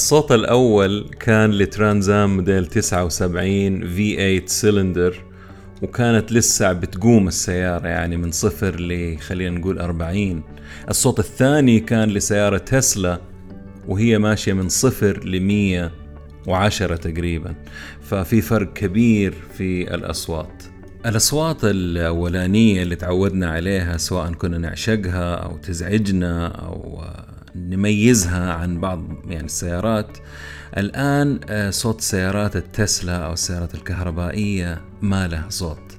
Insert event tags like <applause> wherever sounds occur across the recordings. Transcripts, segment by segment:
الصوت الأول كان لترانزام موديل 79 V8 سلندر وكانت لسه بتقوم السيارة يعني من صفر ل خلينا نقول 40 الصوت الثاني كان لسيارة تسلا وهي ماشية من صفر ل 110 تقريبا. ففي فرق كبير في الأصوات. الأصوات الأولانية اللي تعودنا عليها سواء كنا نعشقها أو تزعجنا أو نميزها عن بعض يعني السيارات. الآن آه، صوت سيارات التسلا أو السيارات الكهربائية ما لها صوت.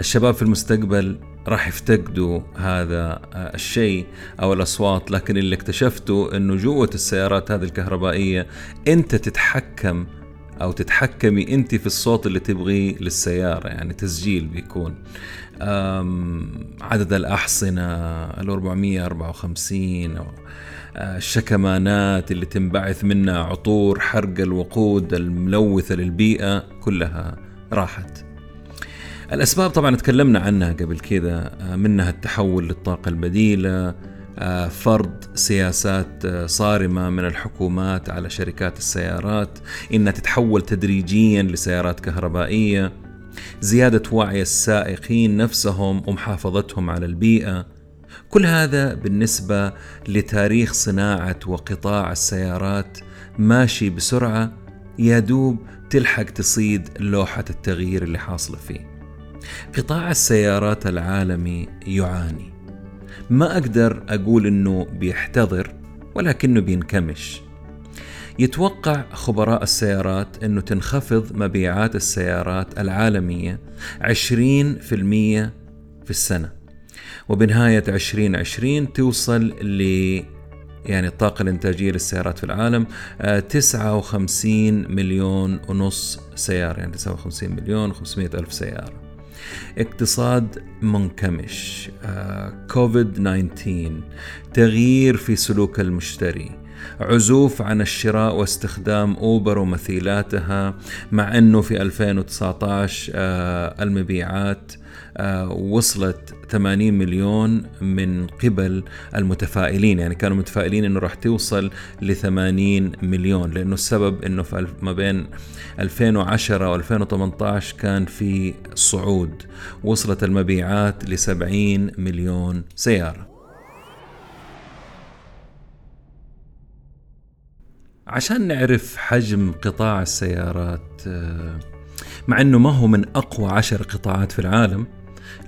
الشباب في المستقبل راح يفتقدوا هذا آه، الشيء أو الأصوات لكن اللي اكتشفته إنه جوة السيارات هذه الكهربائية أنت تتحكم أو تتحكمي أنت في الصوت اللي تبغيه للسيارة يعني تسجيل بيكون. عدد الأحصنة ال 454 أو آه، الشكمانات اللي تنبعث منها عطور حرق الوقود الملوثة للبيئة كلها راحت. الأسباب طبعا تكلمنا عنها قبل كذا. آه، منها التحول للطاقة البديله آه، فرض سياسات آه، صارمة من الحكومات على شركات السيارات. إنها تتحول تدريجيا لسيارات كهربائية. زيادة وعي السائقين نفسهم ومحافظتهم على البيئة. كل هذا بالنسبة لتاريخ صناعة وقطاع السيارات ماشي بسرعة يا دوب تلحق تصيد لوحة التغيير اللي حاصلة فيه. قطاع السيارات العالمي يعاني. ما أقدر أقول إنه بيحتضر ولكنه بينكمش. يتوقع خبراء السيارات إنه تنخفض مبيعات السيارات العالمية 20% في السنة. وبنهاية 2020 توصل ل يعني الطاقة الإنتاجية للسيارات في العالم 59 آه، مليون ونص سيارة يعني 59 مليون و500 ألف سيارة. اقتصاد منكمش كوفيد 19 تغيير في سلوك المشتري عزوف عن الشراء واستخدام أوبر ومثيلاتها مع إنه في 2019 آه، المبيعات آه، وصلت 80 مليون من قبل المتفائلين. يعني كانوا متفائلين إنه راح توصل ل 80 مليون لأنه السبب إنه في ما بين 2010 و 2018 كان في صعود. وصلت المبيعات ل 70 مليون سيارة. عشان نعرف حجم قطاع السيارات آه، مع إنه ما هو من أقوى عشر قطاعات في العالم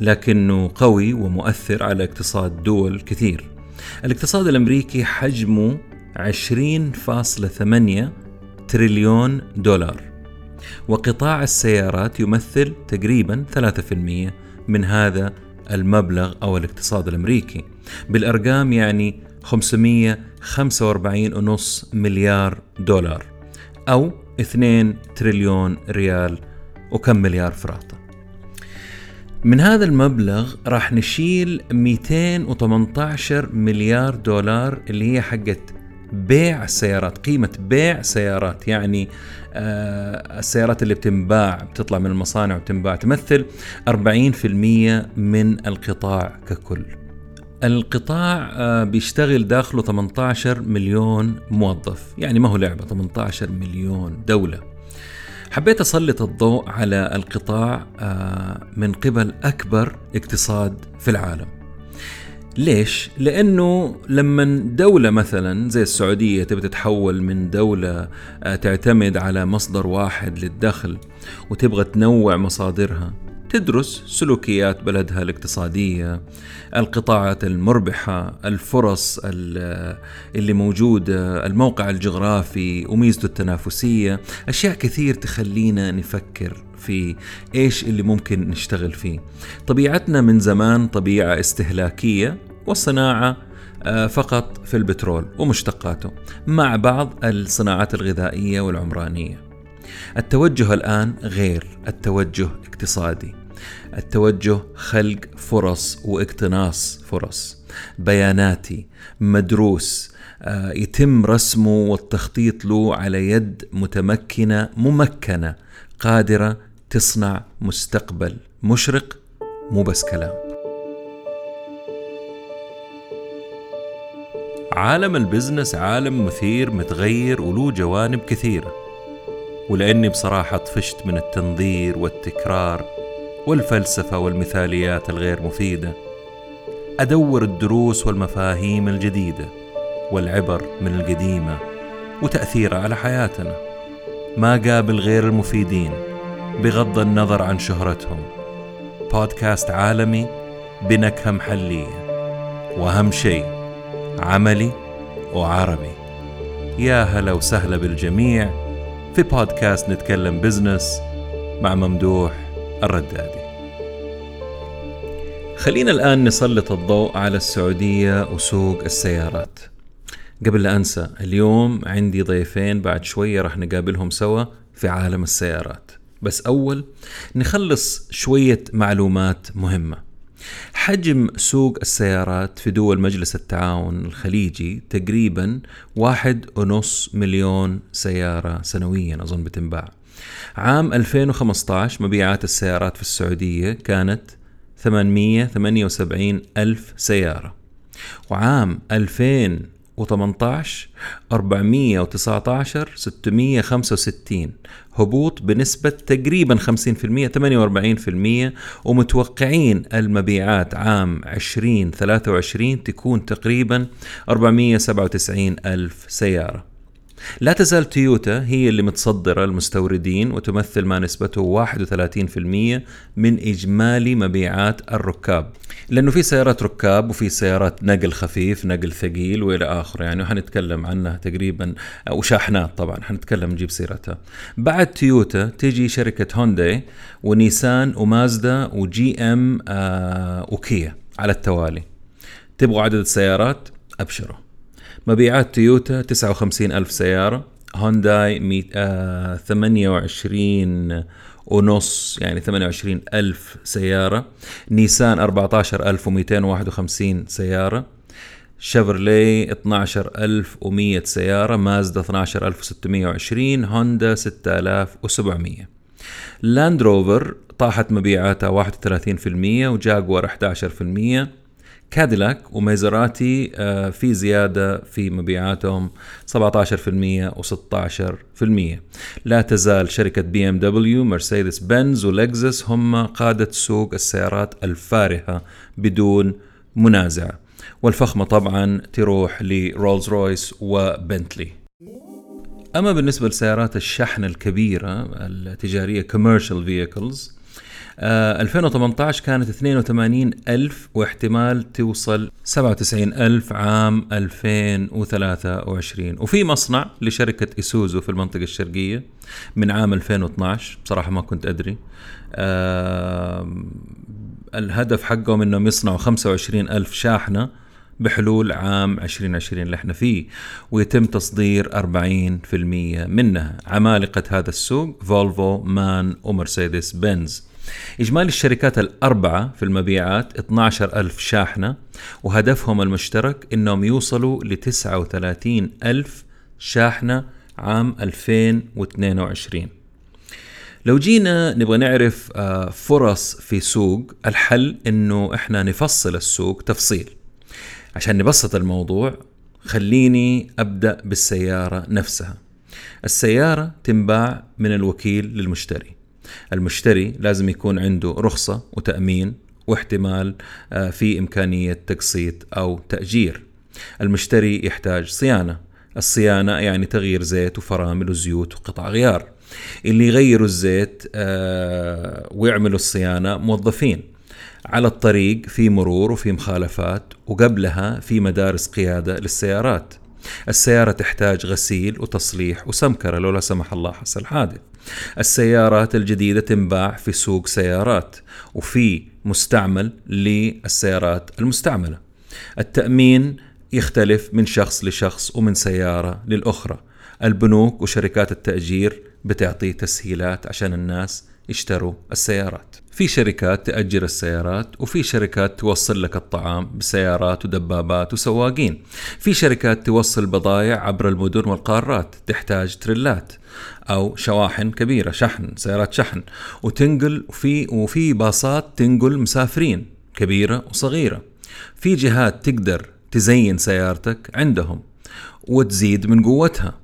لكنه قوي ومؤثر على اقتصاد دول كثير. الاقتصاد الأمريكي حجمه 20.8 تريليون دولار وقطاع السيارات يمثل تقريبا 3% من هذا المبلغ أو الاقتصاد الأمريكي. بالأرقام يعني 545.5 مليار دولار أو 2 تريليون ريال وكم مليار فراطه من هذا المبلغ راح نشيل 218 مليار دولار اللي هي حقت بيع السيارات قيمة بيع سيارات. يعني آه السيارات اللي بتنباع بتطلع من المصانع وبتنباع تمثل 40% من القطاع ككل. القطاع آه بيشتغل داخله 18 مليون موظف. يعني ما هو لعبة 18 مليون دولة. حبيت أسلط الضوء على القطاع آه، من قبل أكبر اقتصاد في العالم. ليش؟ لأنه لما دولة مثلا زي السعودية تبي تتحول من دولة آه، تعتمد على مصدر واحد للدخل وتبغى تنوع مصادرها تدرس سلوكيات بلدها الاقتصادية القطاعات المربحة الفرص اللي موجودة الموقع الجغرافي وميزته التنافسية أشياء كثير تخلينا نفكر في إيش اللي ممكن نشتغل فيه. طبيعتنا من زمان طبيعة استهلاكية والصناعة آه، فقط في البترول ومشتقاته مع بعض الصناعات الغذائية والعمرانية. التوجه الآن غير التوجه اقتصادي. التوجه خلق فرص واقتناص فرص. بياناتي مدروس آه، يتم رسمه والتخطيط له على يد متمكنة ممكنة قادرة تصنع مستقبل مشرق مو بس كلام. عالم البزنس عالم مثير متغير وله جوانب كثيرة. ولأني بصراحة طفشت من التنظير والتكرار والفلسفة والمثاليات الغير مفيدة. أدور الدروس والمفاهيم الجديدة والعبر من القديمة وتأثيرها على حياتنا. ما قابل غير المفيدين بغض النظر عن شهرتهم. بودكاست عالمي بنكهة محلية. وأهم شيء عملي وعربي. يا هلا وسهلا بالجميع. في بودكاست نتكلم بزنس مع ممدوح الردادي. خلينا الآن نسلط الضوء على السعودية وسوق السيارات. قبل لا أنسى اليوم عندي ضيفين بعد شوية راح نقابلهم سوا في عالم السيارات. بس أول نخلص شوية معلومات مهمة. حجم سوق السيارات في دول مجلس التعاون الخليجي تقريبا واحد ونص مليون سيارة سنويا أظن بتنباع. عام 2015 مبيعات السيارات في السعودية كانت 878 ألف سيارة. وعام 2000 و18 419 665 هبوط بنسبة تقريبا 50% 48% ومتوقعين المبيعات عام 2023 تكون تقريبا 497 ألف سيارة. لا تزال تويوتا هي اللي متصدرة المستوردين وتمثل ما نسبته 31% من إجمالي مبيعات الركاب. لأنه في سيارات ركاب وفي سيارات نقل خفيف نقل ثقيل وإلى آخره يعني وحنتكلم عنها تقريبا وشاحنات طبعا حنتكلم نجيب سيرتها. بعد تويوتا تيجي شركة هونداي ونيسان ومازدا وجي إم آه وكيا على التوالي. تبغوا عدد السيارات؟ أبشروا. مبيعات تويوتا 59 ألف سيارة هونداي 100 آه 28 ونص يعني 28 ألف سيارة نيسان 14251 سيارة شيفرلي 12100 سيارة مازدا 12620 هوندا 6700 لاند روفر طاحت مبيعاتها 31% وجاكوار 11% كاديلاك وميزراتي آه، في زيادة في مبيعاتهم 17% و16% لا تزال شركة BMW مرسيدس بنز ولكزس هم قادة سوق السيارات الفارهة بدون منازع. والفخمة طبعا تروح لرولز رويس وبنتلي. أما بالنسبة لسيارات الشحن الكبيرة التجارية commercial vehicles 2018 آه، كانت 82 ألف واحتمال توصل 97 ألف عام 2023 وفي مصنع لشركة إيسوزو في المنطقة الشرقية من عام 2012 بصراحة ما كنت أدري. آه الهدف حقهم إنهم يصنعوا 25 ألف شاحنة بحلول عام 2020 اللي إحنا فيه ويتم تصدير 40% منها. عمالقة هذا السوق فولفو مان ومرسيدس بنز إجمالي الشركات الأربعة في المبيعات 12 ألف شاحنة وهدفهم المشترك إنهم يوصلوا ل 39 ألف شاحنة عام 2022 لو جينا نبغى نعرف آه، فرص في سوق الحل إنه إحنا نفصل السوق تفصيل. عشان نبسط الموضوع خليني أبدأ بالسيارة نفسها. السيارة تنباع من الوكيل للمشتري. المشتري لازم يكون عنده رخصة وتأمين واحتمال آه، في إمكانية تقسيط أو تأجير. المشتري يحتاج صيانة. الصيانة يعني تغيير زيت وفرامل وزيوت وقطع غيار. اللي يغيروا الزيت آه، ويعملوا الصيانة موظفين. على الطريق في مرور وفي مخالفات وقبلها في مدارس قيادة للسيارات. السيارة تحتاج غسيل وتصليح وسمكرة لو لا سمح الله حصل حادث. السيارات الجديدة تنباع في سوق سيارات وفي مستعمل للسيارات المستعملة. التأمين يختلف من شخص لشخص ومن سيارة للأخرى. البنوك وشركات التأجير بتعطي تسهيلات عشان الناس يشتروا السيارات. في شركات تأجر السيارات وفي شركات توصل لك الطعام بسيارات ودبابات وسواقين. في شركات توصل بضائع عبر المدن والقارات تحتاج تريلات أو شواحن كبيرة شحن سيارات شحن. وتنقل وفي وفي باصات تنقل مسافرين كبيرة وصغيرة. في جهات تقدر تزين سيارتك عندهم وتزيد من قوتها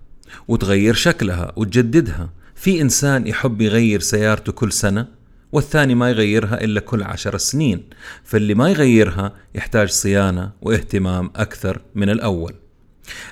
وتغير شكلها وتجددها. في إنسان يحب يغير سيارته كل سنة والثاني ما يغيرها إلا كل عشر سنين فاللي ما يغيرها يحتاج صيانة واهتمام أكثر من الأول.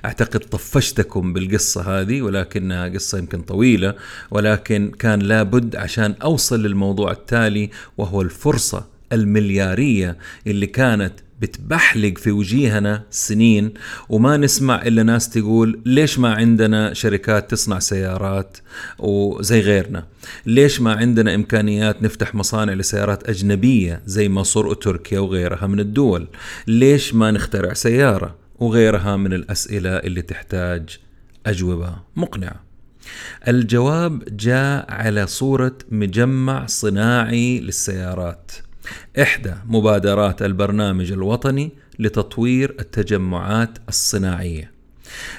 أعتقد طفشتكم بالقصة هذه ولكنها قصة يمكن طويلة ولكن كان لابد عشان أوصل للموضوع التالي وهو الفرصة المليارية اللي كانت بتبحلق في وجيهنا سنين وما نسمع إلا ناس تقول ليش ما عندنا شركات تصنع سيارات وزي غيرنا؟ ليش ما عندنا إمكانيات نفتح مصانع لسيارات أجنبية زي مصر وتركيا وغيرها من الدول؟ ليش ما نخترع سيارة وغيرها من الأسئلة اللي تحتاج أجوبة مقنعة؟ الجواب جاء على صورة مجمع صناعي للسيارات. إحدى مبادرات البرنامج الوطني لتطوير التجمعات الصناعية.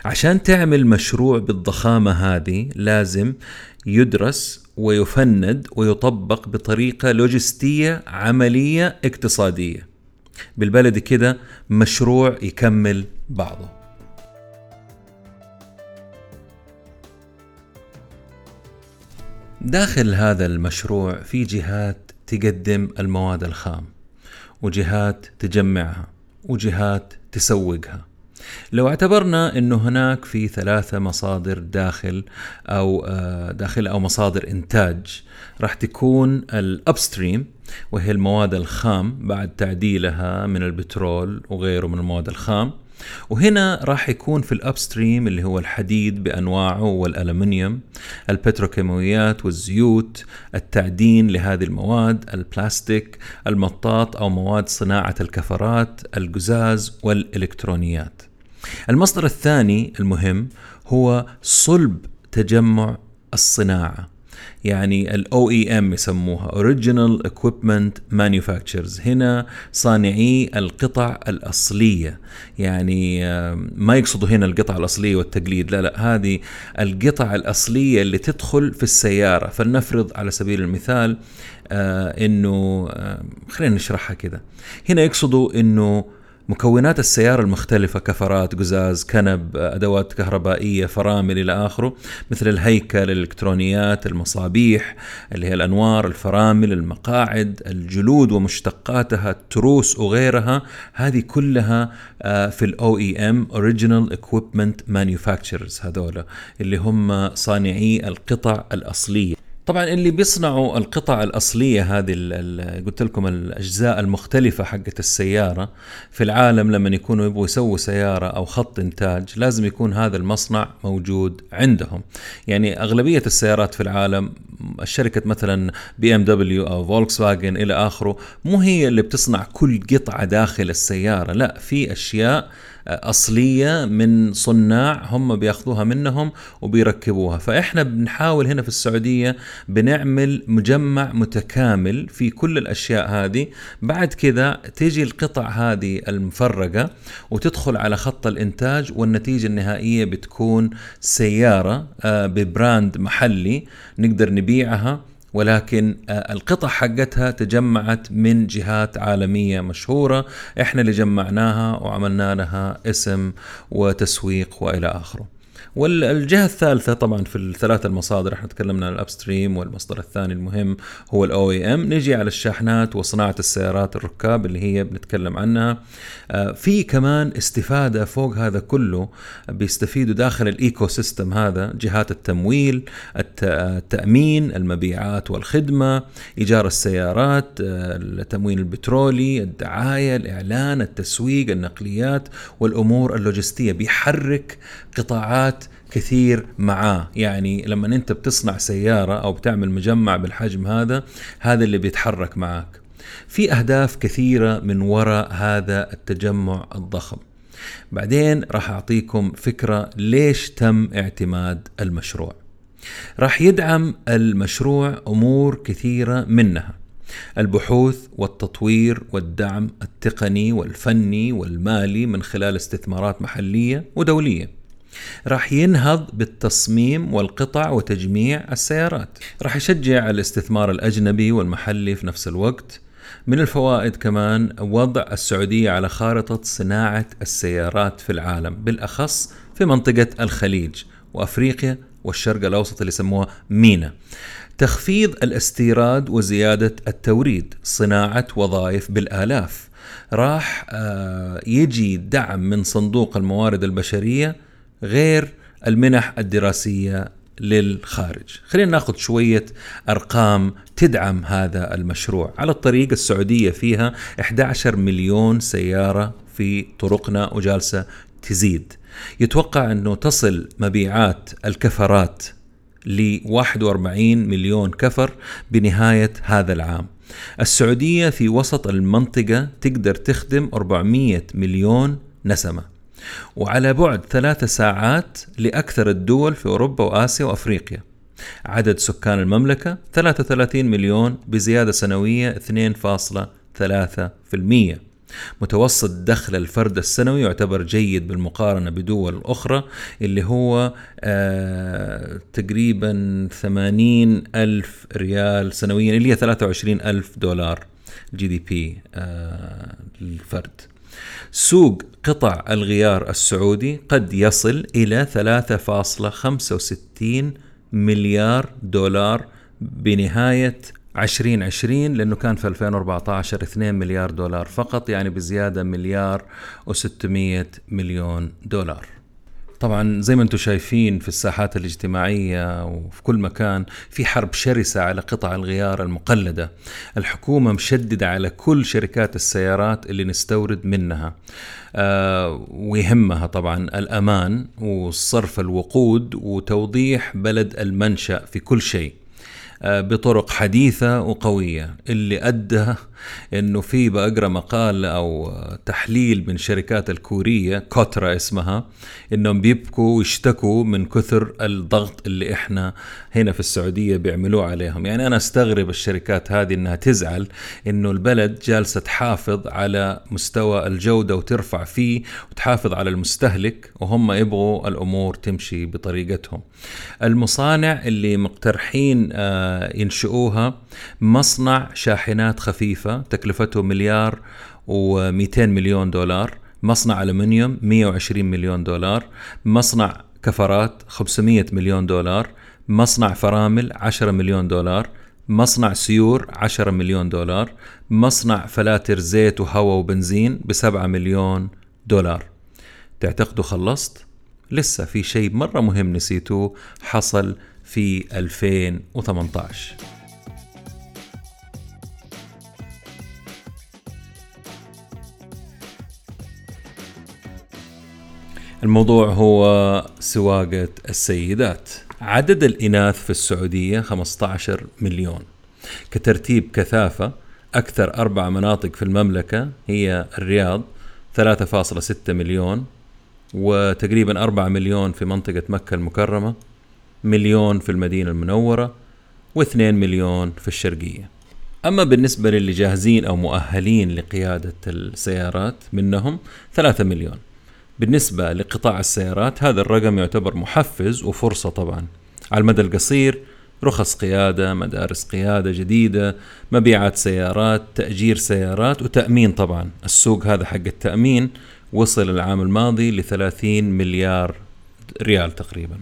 عشان تعمل مشروع بالضخامة هذه لازم يدرس ويفند ويطبق بطريقة لوجستية عملية اقتصادية. بالبلد كده مشروع يكمل بعضه. داخل هذا المشروع في جهات تقدم المواد الخام وجهات تجمعها وجهات تسوقها. لو اعتبرنا إنه هناك في ثلاثة مصادر داخل أو آه، داخل أو مصادر إنتاج راح تكون ال upstream وهي المواد الخام بعد تعديلها من البترول وغيره من المواد الخام. وهنا راح يكون في ال upstream اللي هو الحديد بأنواعه والالمنيوم البتروكيماويات والزيوت التعدين لهذه المواد البلاستيك المطاط أو مواد صناعة الكفرات القزاز والإلكترونيات. المصدر الثاني المهم هو صلب تجمع الصناعة. يعني ال OEM يسموها Original Equipment Manufacturers. هنا صانعي القطع الأصلية. يعني ما يقصدوا هنا القطع الأصلية والتقليد لا لا هذه القطع الأصلية اللي تدخل في السيارة. فلنفرض على سبيل المثال آه، إنه آه، خلينا نشرحها كده هنا يقصدوا إنه مكونات السيارة المختلفة كفرات قزاز كنب أدوات كهربائية فرامل إلى آخره مثل الهيكل الإلكترونيات المصابيح اللي هي الأنوار الفرامل المقاعد الجلود ومشتقاتها التروس وغيرها. هذه كلها آه، في ال OEM Original Equipment Manufacturers هذولا اللي هم صانعي القطع الأصلية. طبعا اللي بيصنعوا القطع الأصلية هذه قلت لكم الأجزاء المختلفة حقت السيارة في العالم لما يكونوا يبغوا يسووا سيارة أو خط إنتاج لازم يكون هذا المصنع موجود عندهم. يعني أغلبية السيارات في العالم الشركة مثلا BMW أو فولكس واجن إلى آخره مو هي اللي بتصنع كل قطعة داخل السيارة لا في أشياء أصلية من صناع هم بياخذوها منهم وبيركبوها. فإحنا بنحاول هنا في السعودية بنعمل مجمع متكامل في كل الأشياء هذه. بعد كذا تيجي القطع هذه المفرقة وتدخل على خط الإنتاج والنتيجة النهائية بتكون سيارة آه، ببراند محلي نقدر نبيعها. ولكن آه، القطع حقتها تجمعت من جهات عالمية مشهورة إحنا اللي جمعناها وعملنا لها اسم وتسويق وإلى آخره. والجهة الثالثة طبعا في الثلاث المصادر إحنا تكلمنا عن ال upstream والمصدر الثاني المهم هو ال OEM. نجي على الشاحنات وصناعة السيارات الركاب اللي هي بنتكلم عنها. آه، في كمان استفادة فوق هذا كله بيستفيدوا داخل ال ecosystem هذا جهات التمويل التأمين المبيعات والخدمة إيجار السيارات آه، التموين البترولي الدعاية الإعلان التسويق النقليات والأمور اللوجستية. بيحرك قطاعات كثير معاه. يعني لما انت بتصنع سيارة أو بتعمل مجمع بالحجم هذا هذا اللي بيتحرك معك في أهداف كثيرة من وراء هذا التجمع الضخم. بعدين راح أعطيكم فكرة ليش تم اعتماد المشروع. راح يدعم المشروع أمور كثيرة منها. البحوث والتطوير والدعم التقني والفني والمالي من خلال استثمارات محلية ودولية. راح ينهض بالتصميم والقطع وتجميع السيارات. راح يشجع الاستثمار الأجنبي والمحلي في نفس الوقت. من الفوائد كمان وضع السعودية على خارطة صناعة السيارات في العالم بالأخص في منطقة الخليج وأفريقيا والشرق الأوسط اللي يسموها مينا. تخفيض الاستيراد وزيادة التوريد صناعة وظائف بالآلاف. راح آه، يجي دعم من صندوق الموارد البشرية غير المنح الدراسية للخارج. خلينا ناخذ شوية أرقام تدعم هذا المشروع. على الطريق السعودية فيها 11 مليون سيارة في طرقنا وجالسة تزيد. يتوقع أنه تصل مبيعات الكفرات ل 41 مليون كفر بنهاية هذا العام. السعودية في وسط المنطقة تقدر تخدم 400 مليون نسمة. وعلى بعد ثلاث ساعات لأكثر الدول في أوروبا وآسيا وأفريقيا. عدد سكان المملكة 33 مليون بزيادة سنوية 2.3% متوسط دخل الفرد السنوي يعتبر جيد بالمقارنة بدول أخرى اللي هو آه تقريبا 80 ألف ريال سنويا اللي هي 23 ألف دولار جي دي بي آه للفرد. سوق قطع الغيار السعودي قد يصل إلى 3.65 مليار دولار بنهاية 2020 لأنه كان في 2014 2 مليار دولار فقط يعني بزيادة مليار و600 مليون دولار. طبعا زي ما أنتم شايفين في الساحات الاجتماعية وفي كل مكان في حرب شرسة على قطع الغيار المقلدة. الحكومة مشددة على كل شركات السيارات اللي نستورد منها. آه ويهمها طبعا الأمان وصرف الوقود وتوضيح بلد المنشأ في كل شيء. آه، بطرق حديثة وقوية اللي أدى إنه في بقرا مقال أو تحليل من شركات الكورية كوترا اسمها إنهم بيبكوا ويشتكوا من كثر الضغط اللي إحنا هنا في السعودية بيعملوه عليهم. يعني أنا أستغرب الشركات هذه إنها تزعل إنه البلد جالسة تحافظ على مستوى الجودة وترفع فيه وتحافظ على المستهلك وهم يبغوا الأمور تمشي بطريقتهم. المصانع اللي مقترحين آه، ينشئوها مصنع شاحنات خفيفة تكلفته مليار و200 مليون دولار مصنع ألمنيوم 120 مليون دولار مصنع كفرات 500 مليون دولار مصنع فرامل 10 مليون دولار مصنع سيور 10 مليون دولار مصنع فلاتر زيت وهواء وبنزين ب 7 مليون دولار تعتقدوا خلصت؟ لسه في شيء مرة مهم نسيتوه حصل في 2018 الموضوع هو سواقة السيدات. عدد الإناث في السعودية 15 مليون. كترتيب كثافة أكثر أربع مناطق في المملكة هي الرياض 3.6 مليون وتقريبا 4 مليون في منطقة مكة المكرمة مليون في المدينة المنورة و2 مليون في الشرقية. أما بالنسبة للي جاهزين أو مؤهلين لقيادة السيارات منهم 3 مليون. بالنسبة لقطاع السيارات هذا الرقم يعتبر محفز وفرصة طبعا. على المدى القصير رخص قيادة مدارس قيادة جديدة مبيعات سيارات تأجير سيارات وتأمين طبعا. السوق هذا حق التأمين وصل العام الماضي ل 30 مليار ريال تقريبا.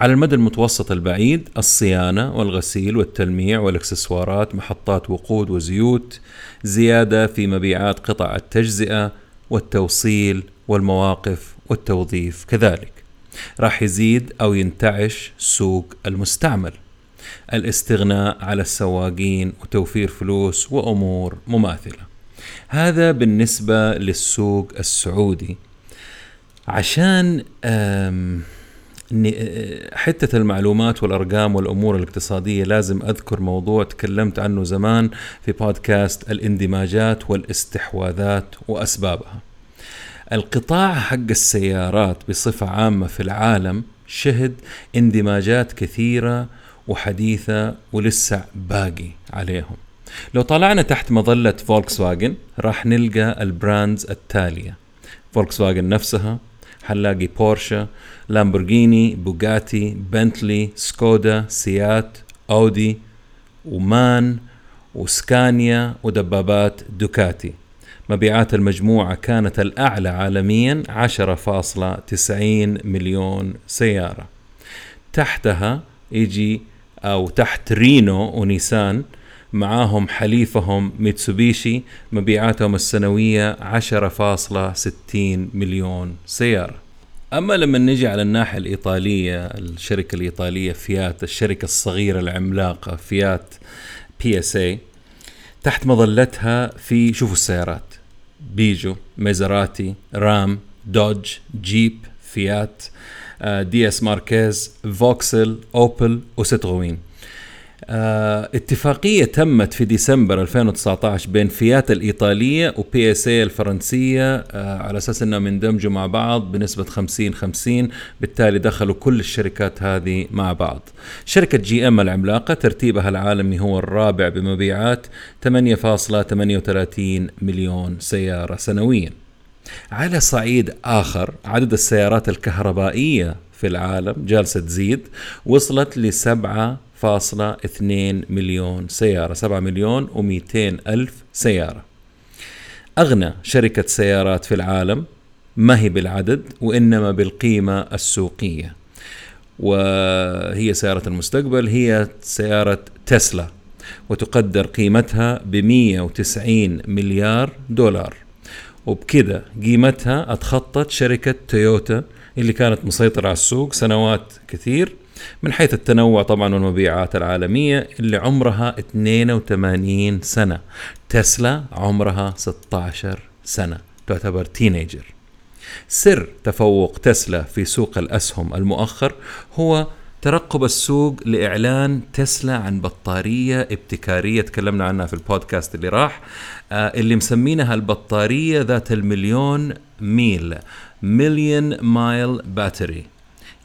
على المدى المتوسط البعيد الصيانة والغسيل والتلميع والإكسسوارات محطات وقود وزيوت زيادة في مبيعات قطع التجزئة والتوصيل والمواقف والتوظيف كذلك. راح يزيد أو ينتعش سوق المستعمل. الاستغناء على السواقين وتوفير فلوس وأمور مماثلة. هذا بالنسبة للسوق السعودي. عشان حتة المعلومات والأرقام والأمور الاقتصادية لازم أذكر موضوع تكلمت عنه زمان في بودكاست الإندماجات والاستحواذات وأسبابها. القطاع حق السيارات بصفة عامة في العالم شهد اندماجات كثيرة وحديثة ولسه باقي عليهم. لو طلعنا تحت مظلة فولكس واجن راح نلقى ال brands التالية. فولكس واجن نفسها حنلاقي بورشه لامبورغيني بوغاتي بنتلي سكودا سيات أودي ومان وسكانيا ودبابات دوكاتي. مبيعات المجموعة كانت الأعلى عالميا 10.90 مليون سيارة. تحتها يجي أو تحت رينو ونيسان معاهم حليفهم ميتسوبيشي مبيعاتهم السنوية 10.60 مليون سيارة. أما لما نجي على الناحية الإيطالية الشركة الإيطالية فيات الشركة الصغيرة العملاقة فيات PSA تحت مظلتها في شوفوا السيارات بيجو ميزراتي رام دوج جيب فيات DS ماركيز فوكسل اوبل وستغوين آه، اتفاقية تمت في ديسمبر 2019 بين فيات الإيطالية و PSA الفرنسية آه، على أساس أنهم يندمجوا مع بعض بنسبة 50 50 بالتالي دخلوا كل الشركات هذه مع بعض. شركة جي إم العملاقة ترتيبها العالمي هو الرابع بمبيعات 8.38 مليون سيارة سنويا. على صعيد آخر عدد السيارات الكهربائية في العالم جالسة تزيد وصلت لسبعة 1.2 مليون سيارة 7 مليون و200 ألف سيارة. أغنى شركة سيارات في العالم ما هي بالعدد وإنما بالقيمة السوقية. وهي سيارة المستقبل هي سيارة تسلا وتقدر قيمتها ب 190 مليار دولار. وبكذا قيمتها أتخطت شركة تويوتا اللي كانت مسيطرة على السوق سنوات كثير من حيث التنوع طبعا والمبيعات العالمية اللي عمرها 82 سنة. تسلا عمرها 16 سنة تعتبر تينيجر سر تفوق تسلا في سوق الأسهم المؤخر هو ترقب السوق لإعلان تسلا عن بطارية ابتكارية تكلمنا عنها في البودكاست اللي راح آه اللي مسمينها البطارية ذات المليون ميل مليون مايل باتري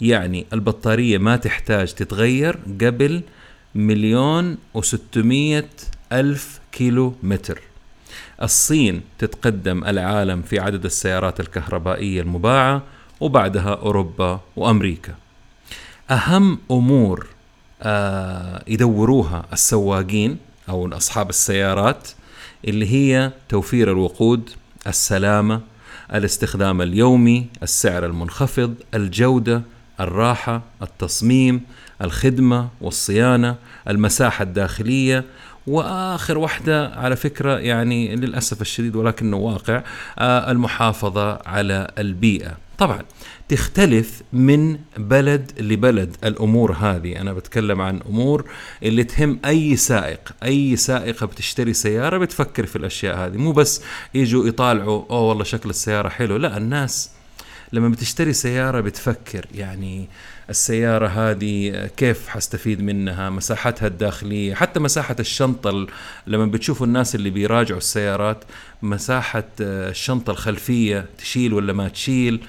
يعني البطارية ما تحتاج تتغير قبل مليون وستمية ألف كيلو متر. الصين تتقدم العالم في عدد السيارات الكهربائية المباعة وبعدها أوروبا وأمريكا. أهم أمور آه يدوروها السواقين أو أصحاب السيارات اللي هي توفير الوقود السلامة الاستخدام اليومي السعر المنخفض الجودة الراحة التصميم الخدمة والصيانة المساحة الداخلية وآخر واحدة على فكرة يعني للأسف الشديد ولكنه واقع آه، المحافظة على البيئة. طبعا تختلف من بلد لبلد الأمور هذه. أنا بتكلم عن أمور اللي تهم أي سائق. أي سائقة بتشتري سيارة بتفكر في الأشياء هذه. مو بس يجوا يطالعوا أوه والله شكل السيارة حلو. لا الناس لما بتشتري سيارة بتفكر يعني السيارة هذه كيف حستفيد منها؟ مساحتها الداخلية حتى مساحة الشنطة لما بتشوفوا الناس اللي بيراجعوا السيارات مساحة الشنطة الخلفية تشيل ولا ما تشيل؟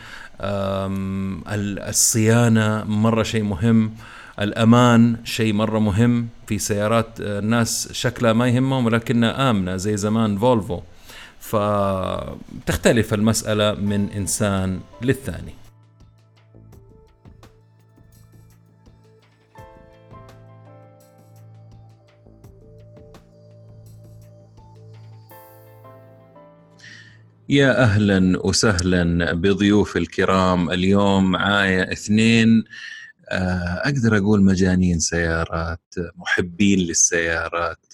الصيانة مرة شيء مهم الأمان شيء مرة مهم. في سيارات الناس شكلها ما يهمهم ولكنها آمنة زي زمان فولفو. فتختلف المسألة من إنسان للثاني. يا أهلا وسهلا بضيوف الكرام اليوم معايا اثنين. أقدر أقول مجانين سيارات محبين للسيارات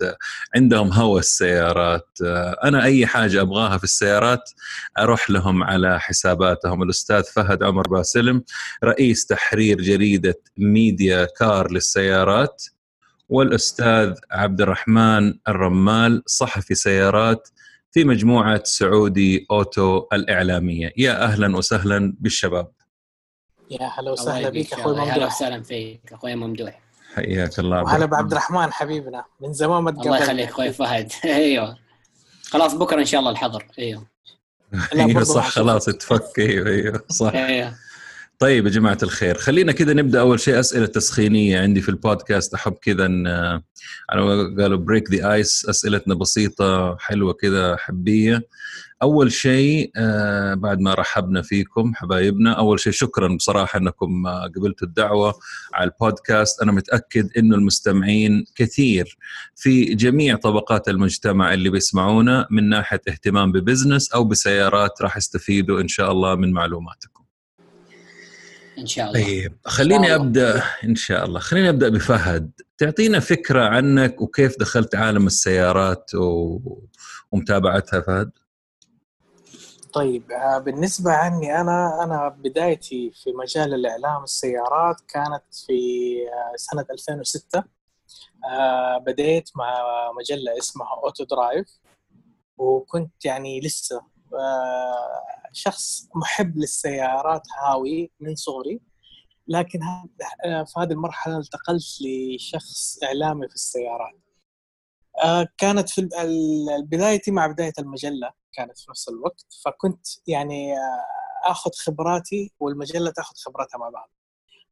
عندهم هوى السيارات آه، أنا أي حاجة أبغاها في السيارات أروح لهم على حساباتهم. الأستاذ فهد عمر باسلم رئيس تحرير جريدة ميديا كار للسيارات والأستاذ عبد الرحمن الرمال صحفي سيارات في مجموعة سعودي أوتو الإعلامية. يا أهلا وسهلا بالشباب. يا هلا وسهلا بك أخوي ممدوح. أهلا وسهلا فيك أخوي ممدوح. حياك الله وهلا بعبد الرحمن. حبيبنا من زمان ما الله يخليك أخوي فهد. <laughs> أيوه. خلاص بكرة إن شاء الله الحظر أيوه. أيوه صح خلاص تفك أيوه أيوه صح. أيوه. طيب يا جماعة الخير خلينا كذا نبدأ أول شيء أسئلة تسخينية عندي في البودكاست. أحب كذا إن قالوا break the ice أسئلتنا بسيطة حلوة كذا حبية. أول شيء آه بعد ما رحبنا فيكم حبايبنا أول شيء شكرا بصراحة إنكم آه، قبلتوا الدعوة على البودكاست. أنا متأكد إنه المستمعين كثير في جميع طبقات المجتمع اللي بيسمعونا من ناحية اهتمام ب business أو بسيارات راح يستفيدوا إن شاء الله من معلوماتكم. إن شاء الله. طيب خليني أبدأ إن شاء الله. خليني أبدأ بفهد. تعطينا فكرة عنك وكيف دخلت عالم السيارات و... ومتابعتها فهد؟ طيب آه، بالنسبة عني أنا أنا بدايتي في مجال الإعلام السيارات كانت في آه، سنة 2006 آه، بديت مع مجلة اسمها أوتو درايف وكنت يعني لسه شخص محب للسيارات هاوي من صغري لكن في هذه المرحلة انتقلت لشخص إعلامي في السيارات. كانت في بدايتي مع بداية المجلة كانت في نفس الوقت فكنت يعني آه، آخذ خبراتي والمجلة تأخذ خبراتها مع بعض.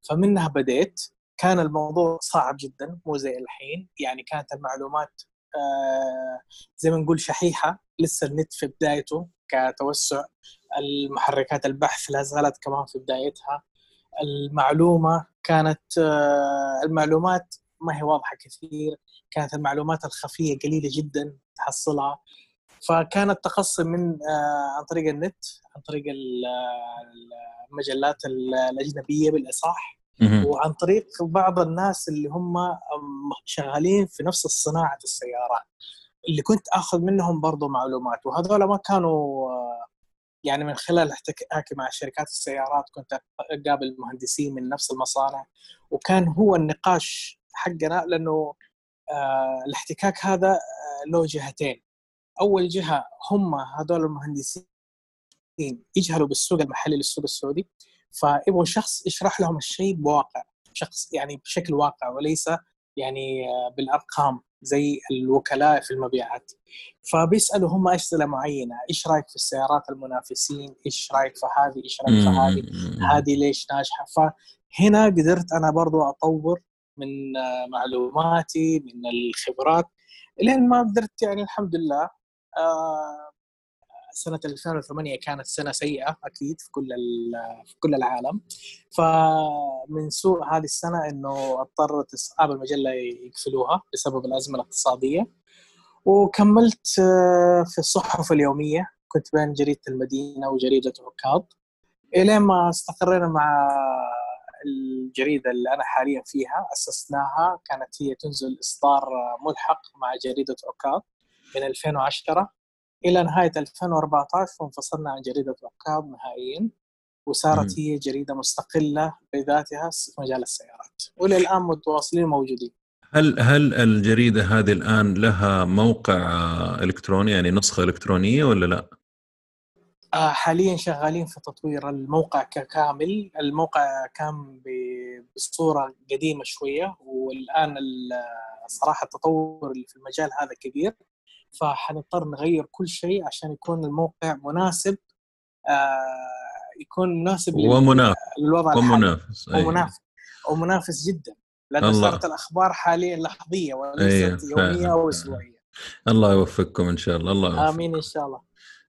فمنها بديت. كان الموضوع صعب جدا مو زي الحين. يعني كانت المعلومات آه، زي ما نقول شحيحة. لسه النت في بدايته. كتوسع المحركات البحث لا زالت كمان في بدايتها. المعلومة كانت آه، المعلومات ما هي واضحة كثير كانت المعلومات الخفية قليلة جدا تحصلها. فكان التقصي من آه، عن طريق النت عن طريق المجلات الأجنبية بالأصح. وعن طريق بعض الناس اللي هم شغالين في نفس صناعة السيارات. اللي كنت آخذ منهم برضو معلومات وهذول ما كانوا آه، يعني من خلال احتكاكي مع شركات السيارات كنت أقابل مهندسين من نفس المصانع وكان هو النقاش حقنا لأنه آه الاحتكاك هذا له جهتين. أول جهة هم هذول المهندسين يجهلوا بالسوق المحلي للسوق السعودي فيبغوا شخص يشرح لهم الشيء بواقع شخص يعني بشكل واقع وليس يعني بالأرقام. زي الوكلاء في المبيعات. فبيسالوا هم اسئله معينة؟ إيش رأيك في السيارات المنافسين؟ إيش رأيك في هذه؟ إيش رأيك في هذه؟ هذه ليش ناجحة؟ فهنا قدرت أنا برضو أطور من معلوماتي من الخبرات لين ما قدرت يعني الحمد لله آه، سنة 2008 كانت سنة سيئة أكيد في كل في كل العالم. فمن سوء هذه السنة إنه اضطرت أصحاب المجلة يقفلوها بسبب الأزمة الاقتصادية. وكملت آه، في الصحف اليومية كنت بين جريدة المدينة وجريدة عكاظ. إلين ما استقرينا مع الجريدة اللي أنا حاليا فيها أسسناها كانت هي تنزل إصدار ملحق مع جريدة عكاظ من 2010 إلى نهاية 2014 وانفصلنا عن جريدة عكاظ نهائيا وصارت هي جريدة مستقلة بذاتها في مجال السيارات والى الان متواصلين موجودين. هل هل الجريدة هذه الآن لها موقع إلكتروني يعني نسخة إلكترونية ولا لا؟ آه، حاليا شغالين في تطوير الموقع ككامل الموقع كان بصورة قديمة شوية والآن صراحة التطور اللي في المجال هذا كبير فحنضطر نغير كل شيء عشان يكون الموقع مناسب آه يكون مناسب ومنافس. للوضع ومنافس أيوة. ومنافس. ومنافس جدا لأنه صارت الأخبار حاليا لحظية وليست. يومية أو أسبوعية. الله يوفقكم إن شاء الله الله يوفقكم. آمين إن شاء الله.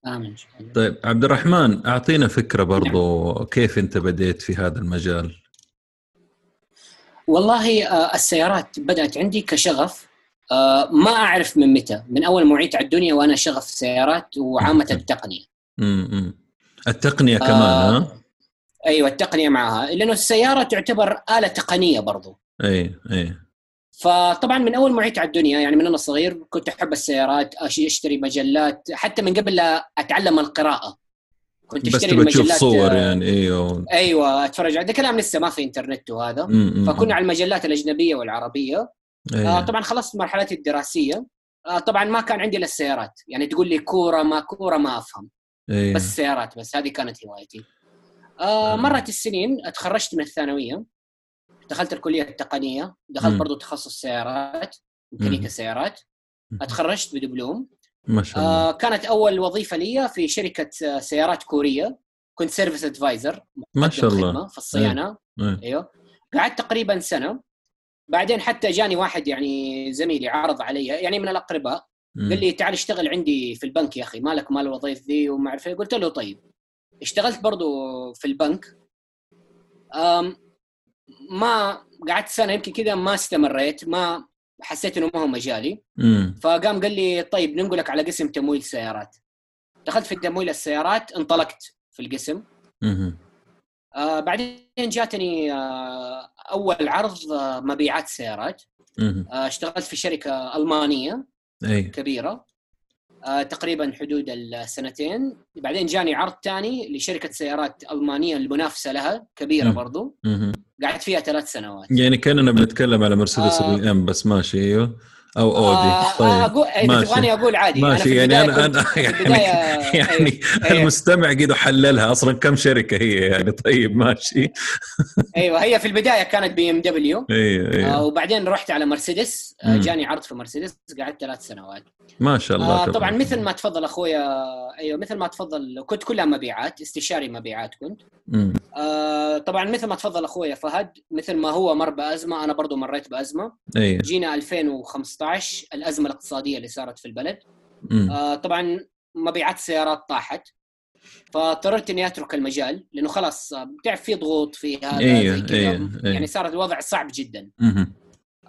آمين إن شاء الله. طيب عبد الرحمن أعطينا فكرة برضو كيف أنت بديت في هذا المجال؟ والله آه، السيارات بدأت عندي كشغف آه، ما أعرف من متى. من أول ما وعيت على الدنيا وأنا شغف سيارات وعامة التقنية. امم التقنية كمان آه ها؟ أيوه التقنية معها لأنه السيارة تعتبر آلة تقنية برضو. اي اي فطبعا من أول ما وعيت على الدنيا يعني من أنا صغير كنت أحب السيارات أشتري مجلات حتى من قبل لا أتعلم القراءة. كنت أشتري بس تشوف صور آه، يعني أيوه أيوه أتفرج على كلام لسه ما في إنترنت وهذا. فكنا على المجلات الأجنبية والعربية. أيه. آه طبعا خلصت مرحلتي الدراسية. آه طبعا ما كان عندي إلا السيارات. يعني تقول لي كورة ما كورة ما أفهم. أيه. بس سيارات بس هذه كانت هوايتي. آه أيه. مرت السنين تخرجت من الثانوية. دخلت الكلية التقنية. دخلت برضو تخصص سيارات ميكانيكا سيارات. اتخرجت بدبلوم. ما شاء الله. آه كانت أول وظيفة لي في شركة سيارات كورية. كنت service advisor ما شاء الله. في الصيانة. أيوه, أيوه. قعدت تقريبا سنة. بعدين حتى جاني واحد يعني زميلي عرض علي يعني من الأقرباء قال لي تعال اشتغل عندي في البنك يا أخي مالك مال الوظيفه ذي وما أعرف قلت له طيب. اشتغلت برضو في البنك. أم ما قعدت سنة يمكن كذا ما استمريت ما حسيت إنه ما هو مجالي. فقام قال لي طيب ننقلك على قسم تمويل سيارات دخلت في تمويل السيارات انطلقت في القسم. آه بعدين جاتني آه أول عرض آه مبيعات سيارات. آه اشتغلت في شركة ألمانية أي. كبيرة. آه تقريبا حدود السنتين. بعدين جاني عرض ثاني لشركة سيارات ألمانية المنافسة لها كبيرة برضو. قعدت فيها ثلاث سنوات. يعني كأننا بنتكلم على مرسيدس آه. بي إم بس ماشي أيوه. أو أودي. آه طيب. آه أقول إيه تبغاني أقول عادي. ماشي. أنا يعني أنا أنا يعني, <laughs> يعني أيوه. المستمع قيد حللها أصلا كم شركة هي يعني؟ طيب ماشي. أيوه هي في البداية كانت بي إم دبليو. أيوه أيوه آه وبعدين رحت على مرسيدس. آه جاني عرض في مرسيدس. قعدت ثلاث سنوات. ما شاء الله آه طبعا مثل ما تفضل أخويا أيوه مثل ما تفضل كنت كلها مبيعات استشاري مبيعات كنت. آه طبعا مثل ما تفضل أخويا فهد مثل ما هو مر بأزمة أنا برضو مريت بأزمة. أيوه. جينا 2015 الأزمة الاقتصادية اللي صارت في البلد آه طبعا مبيعات السيارات طاحت فاضطررت إني أترك المجال لأنه خلاص بتعرف في ضغوط في هذا أيوه. زي أيوه. أيوه. يعني صار الوضع صعب جدا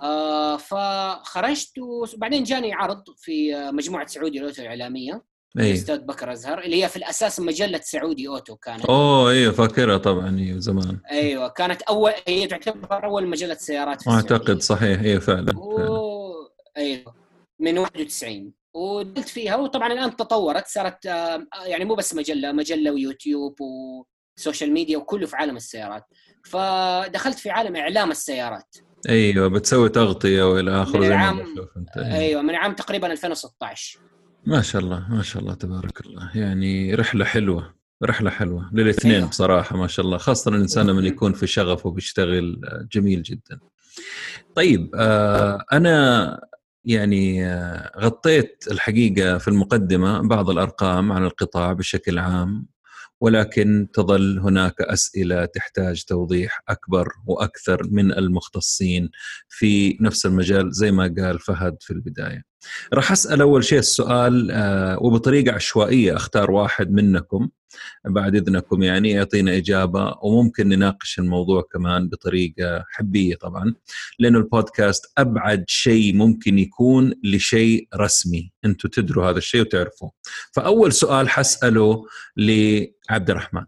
آه فخرجت وبعدين جاني عرض في مجموعة سعودي الأوتو الإعلامية أيه. الاستاذ بكر أزهر اللي هي في الأساس مجلة سعودي أوتو كانت أوه أيوه فاكرها طبعا أيوه زمان أيوه كانت أول هي تعتبر أول مجلة سيارات في أعتقد صحيح أيوه فعلا. فعلا. أيوه. من 91 ودلت فيها وطبعا الآن تطورت صارت آه، يعني مو بس مجلة مجلة ويوتيوب وسوشيال ميديا وكله في عالم السيارات. فدخلت في عالم إعلام السيارات. أيوه بتسوي تغطية وإلى آخره زي ما أيوه من عام تقريبا 2016 ما شاء الله ما شاء الله تبارك الله. يعني رحلة حلوة رحلة حلوة. للاثنين أيوة. بصراحة ما شاء الله. خاصة الإنسان لما يكون في شغف وبيشتغل جميل جدا. طيب آه أنا يعني آه غطيت الحقيقة في المقدمة بعض الأرقام عن القطاع بشكل عام ولكن تظل هناك أسئلة تحتاج توضيح أكبر وأكثر من المختصين في نفس المجال زي ما قال فهد في البداية. راح أسأل أول شيء السؤال آه، وبطريقة عشوائية أختار واحد منكم بعد إذنكم يعني يعطينا إجابة وممكن نناقش الموضوع كمان بطريقة حبية طبعا لأنه البودكاست أبعد شيء ممكن يكون لشيء رسمي. أنتم تدروا هذا الشيء وتعرفوه. فأول سؤال حسأله لعبد الرحمن.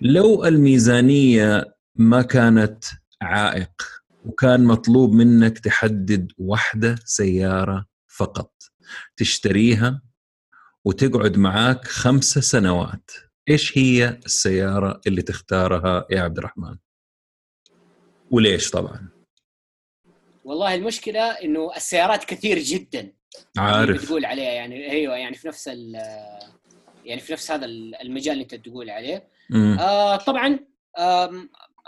لو الميزانية ما كانت عائق وكان مطلوب منك تحدد واحدة سيارة فقط تشتريها وتقعد معاك خمسة سنوات. إيش هي السيارة اللي تختارها يا عبد الرحمن؟ وليش طبعا؟ والله المشكلة إنه السيارات كثير جدا. عارف. بتقول عليها يعني أيوه يعني في نفس يعني في نفس هذا المجال اللي أنت تقول عليه. آه طبعا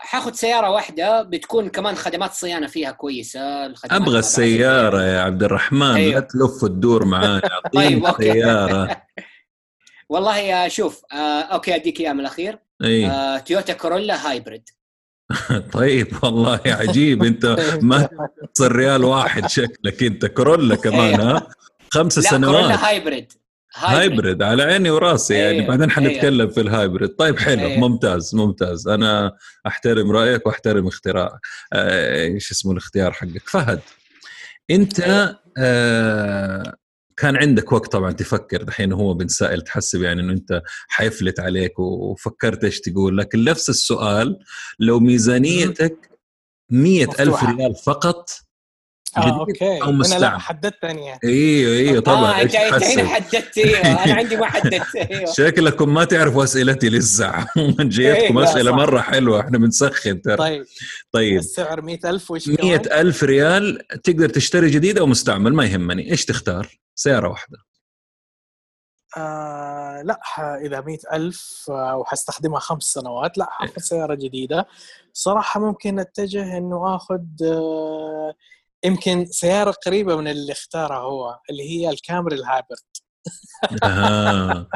حاخذ سيارة واحدة بتكون كمان خدمات صيانة فيها كويسة أبغى السياره يا عبد الرحمن أيوه. لا تلف وتدور معانا <laughs> طيب. سيارة. <laughs> والله يا شوف آه أوكي أديك اياه من الأخير. أي. آه تويوتا كورولا هايبريد طيب والله عجيب. أنت ما <laughs> تصير ريال واحد شكلك أنت كورولا كمان ها؟ خمس سنوات. كورولا هايبريد هايبرد على عيني وراسي يعني أيوه. بعدين حنتكلم أيوه. في ال hybrid طيب حلو أيوه. ممتاز ممتاز أنا أحترم رأيك وأحترم اختراع آه، إيش اسمه الاختيار حقك فهد أنت أيوه. آه كان عندك وقت طبعا تفكر دحين هو بنسائل تحسب يعني إنه أنت حيفلت عليك وفكرت إيش تقول لكن نفس السؤال لو ميزانيتك مئة ألف ريال فقط آه أوكي. أو مستعمل أنا لا حددتني يعني. إيوه إيوه طبعا. آه انت هنا حددت إيوه. أنا <laughs> عندي ما حددت إيوه. شكلكم ما تعرفوا اسئلتي لسه. <laughs> جايتكم أيوة أسئلة مرة حلوة. إحنا بنسخن ترى. طيب. طيب. السعر 100000 وش 100000 ريال. تقدر تشتري جديد أو مستعمل ما يهمني. إيش تختار؟ سيارة واحدة. آه لا إذا مئة ألف وحستخدمها خمس سنوات لا حاخذ سيارة جديدة. صراحة ممكن أتجه إنه آخذ آه يمكن سيارة قريبة من اللي اختارها هو اللي هي الكامري الهايبرد. آه.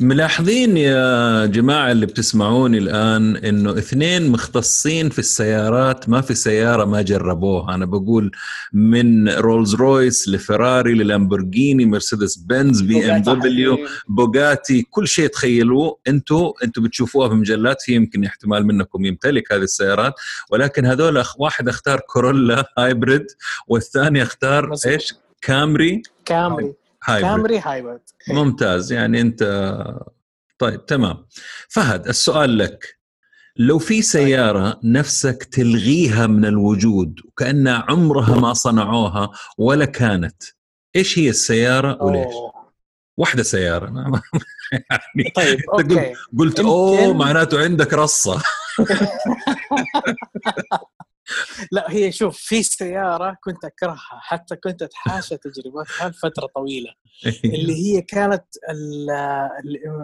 ملاحظين يا جماعة اللي بتسمعوني الآن إنه اثنين مختصين في السيارات ما في سيارة ما جربوها. أنا بقول من رولز رويس لفراري للامبورجيني مرسيدس بنز بي إم دبليو بوغاتي كل شيء تخيلوه. أنتم أنتم بتشوفوها في مجلات في يمكن احتمال منكم يمتلك هذه السيارات. ولكن هذول واحد أختار كورولا hybrid والثاني أختار إيش؟ كامري كامري. كامري hybrid ممتاز. يعني انت طيب تمام. فهد السؤال لك. لو في سيارة نفسك تلغيها من الوجود وكأنها عمرها ما صنعوها ولا كانت إيش هي السيارة وليش؟ أوه. واحدة سيارة. <laughs> يعني طيب أوكي. قلت أوه معناته عندك قصة. <laughs> <laughs> لا هي شوف في سيارة كنت أكرهها حتى كنت أتحاشى تجربتها لفترة طويلة <laughs> اللي هي كانت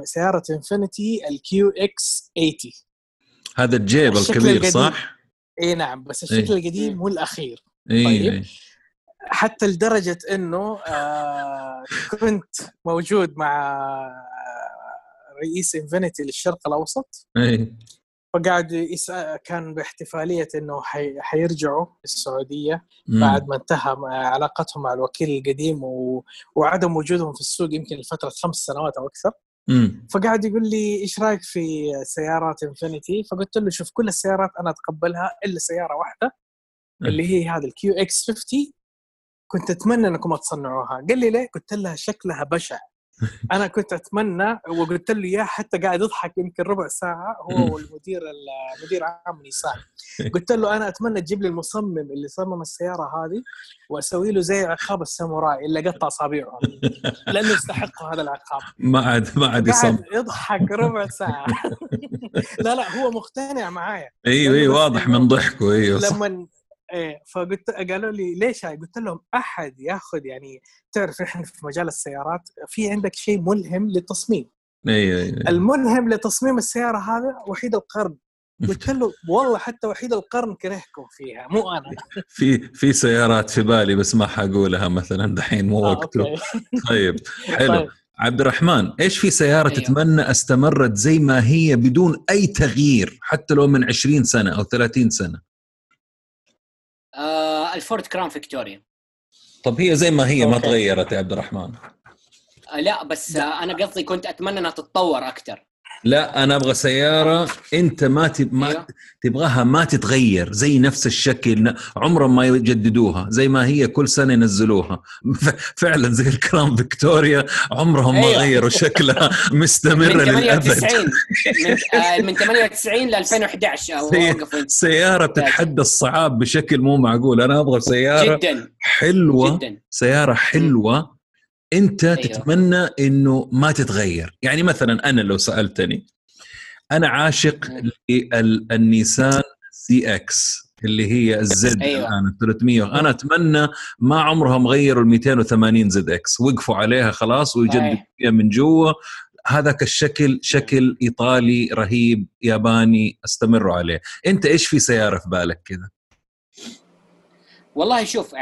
سيارة انفنتي الكيو إكس 80 هذا الجيب الكبير صح؟ إي نعم بس الشكل إيه؟ القديم هو الأخير إيه طيب إيه. حتى لدرجة إنه آه كنت موجود مع رئيس انفنتي للشرق الأوسط إيه؟ فقاعد يسأل كان باحتفالية إنه حي... حيرجعوا السعودية. بعد ما انتهى علاقتهم مع الوكيل القديم و... وعدم وجودهم في السوق يمكن لفترة خمس سنوات أو أكثر. مم. فقاعد يقول لي إيش رأيك في سيارات إنفينيتي؟ فقلت له شوف كل السيارات أنا أتقبلها إلا سيارة واحدة اللي هي هذا الكيو إكس 50 كنت أتمنى إنكم تصنعوها. قال لي ليه؟ قلت لها شكلها بشع. أنا كنت أتمنى وقلت له إياه حتى قاعد يضحك يمكن ربع ساعة هو والمدير المدير عام نيسان. <laughs> قلت له أنا أتمنى تجيب لي المصمم اللي صمم السيارة هذه وأسوي له زي عقاب الساموراي اللي قطع اصابعهم <laughs> لأنه يستحق هذا العقاب. ما عاد ما عاد يصمم. يضحك ربع ساعة. <laughs> لا لا هو مقتنع معايا. أيوه أيوه واضح من ضحكه أيوه لما إيه فقلت قالوا لي ليش هاي؟ قلت لهم أحد ياخذ يعني تعرف إحنا في مجال السيارات في عندك شيء ملهم للتصميم. أيوه أيوه الملهم لتصميم السيارة هذا وحيد القرن. <laughs> قلت له والله حتى وحيد القرن كرهكم فيها مو أنا. <laughs> في في سيارات في بالي بس ما حقولها مثلا دحين مو آه وقته. <laughs> طيب حلو. طيب. عبد الرحمن إيش في سيارة أيوه. تتمنى استمرت زي ما هي بدون أي تغيير حتى لو من 20 سنة أو 30 سنة؟ آه الفورد كراون فيكتوريا. طب هي زي ما هي ما تغيرت يا عبد الرحمن؟ آه لا بس آه أنا قصدي كنت أتمنى إنها تتطور أكثر لا أنا أبغى سيارة أنت ما تب... ما أيوه. تبغاها ما تتغير زي نفس الشكل عمرهم ما يجددوها زي ما هي كل سنة ينزلوها. فعلا زي الكراون فيكتوريا عمرهم أيوه. ما غيروا شكلها. <laughs> مستمرة للأبد. من, <laughs> آه من 98 ل 2011 سي... سيارة بتتحدى الصعاب بشكل مو معقول. أنا أبغى سيارة جدا. حلوة جدا. سيارة حلوة أنت أيوه. تتمنى إنه ما تتغير. يعني مثلا أنا لو سألتني أنا عاشق للنيسان سي إكس اللي هي الزد أيوة. الآن 300 أنا أتمنى ما عمرهم غيروا ال 280 زد إكس وقفوا عليها خلاص ويجددوا فيها من جوا. هذاك الشكل شكل إيطالي رهيب ياباني أستمروا عليه. أنت إيش في سيارة في بالك كذا والله شوف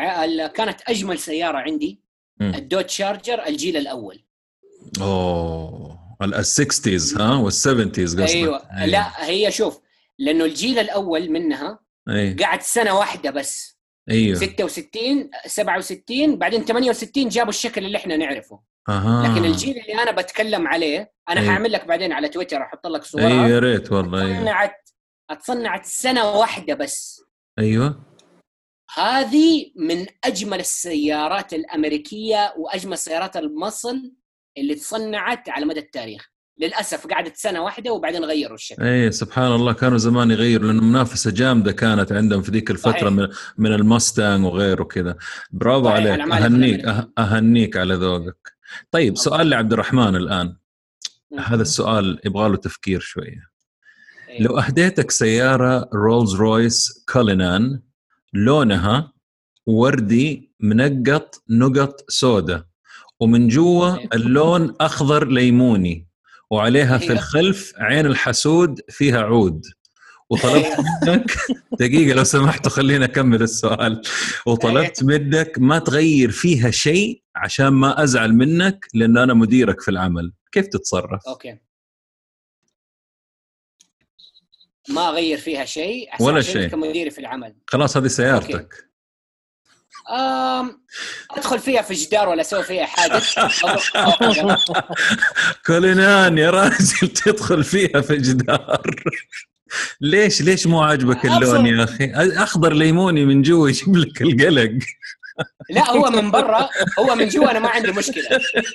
كانت أجمل سيارة عندي. الدوت شارجر الجيل الأول. أوه ال60s ها؟ وال70s قصدك. أيوة. أيوه. لا هي شوف لأنه الجيل الأول منها أيوة. قعد سنة واحدة بس. أيوه. 66 67 بعدين 68 جابوا الشكل اللي إحنا نعرفه. أها. لكن الجيل اللي أنا بتكلم عليه أنا أيوة. حاعمل لك بعدين على تويتر أحط لك صورة. أيوه يا ريت والله اتصنعت أيوة. اتصنعت سنة واحدة بس. أيوه. هذه من أجمل السيارات الأمريكية وأجمل سيارات المصل اللي تصنعت على مدى التاريخ. للأسف قعدت سنة واحدة وبعدين غيروا الشكل. اي سبحان الله كانوا زمان يغيروا لأنه منافسة جامدة كانت عندهم في ذيك الفترة صحيح. من من المستانج وغيره كذا برافو عليك. أهنيك أه أهنيك على ذوقك. طيب سؤال لعبد الرحمن الآن. هذا السؤال يبغى له تفكير شوية. أيوه. لو أهديتك سيارة رولز رويس كولينان لونها وردي منقط نقط سوداء ومن جوا اللون أخضر ليموني وعليها في الخلف عين الحسود فيها عود. وطلبت منك <laughs> دقيقة لو سمحت خلينا أكمل السؤال. وطلبت منك ما تغير فيها شيء عشان ما أزعل منك لأنه أنا مديرك في العمل. كيف تتصرف؟ أوكي. ما أغير فيها شيء ولا شيء. كمديري في العمل. خلاص هذه سيارتك. أم... أدخل فيها في جدار ولا أسوي فيها حادث؟ <laughs> كولينان يا راجل تدخل فيها في جدار. ليش ليش مو عاجبك اللون يا أخي؟ أخضر ليموني من جوا يجيب لك القلق. لا هو من برا هو من جوا أنا ما عندي مشكلة.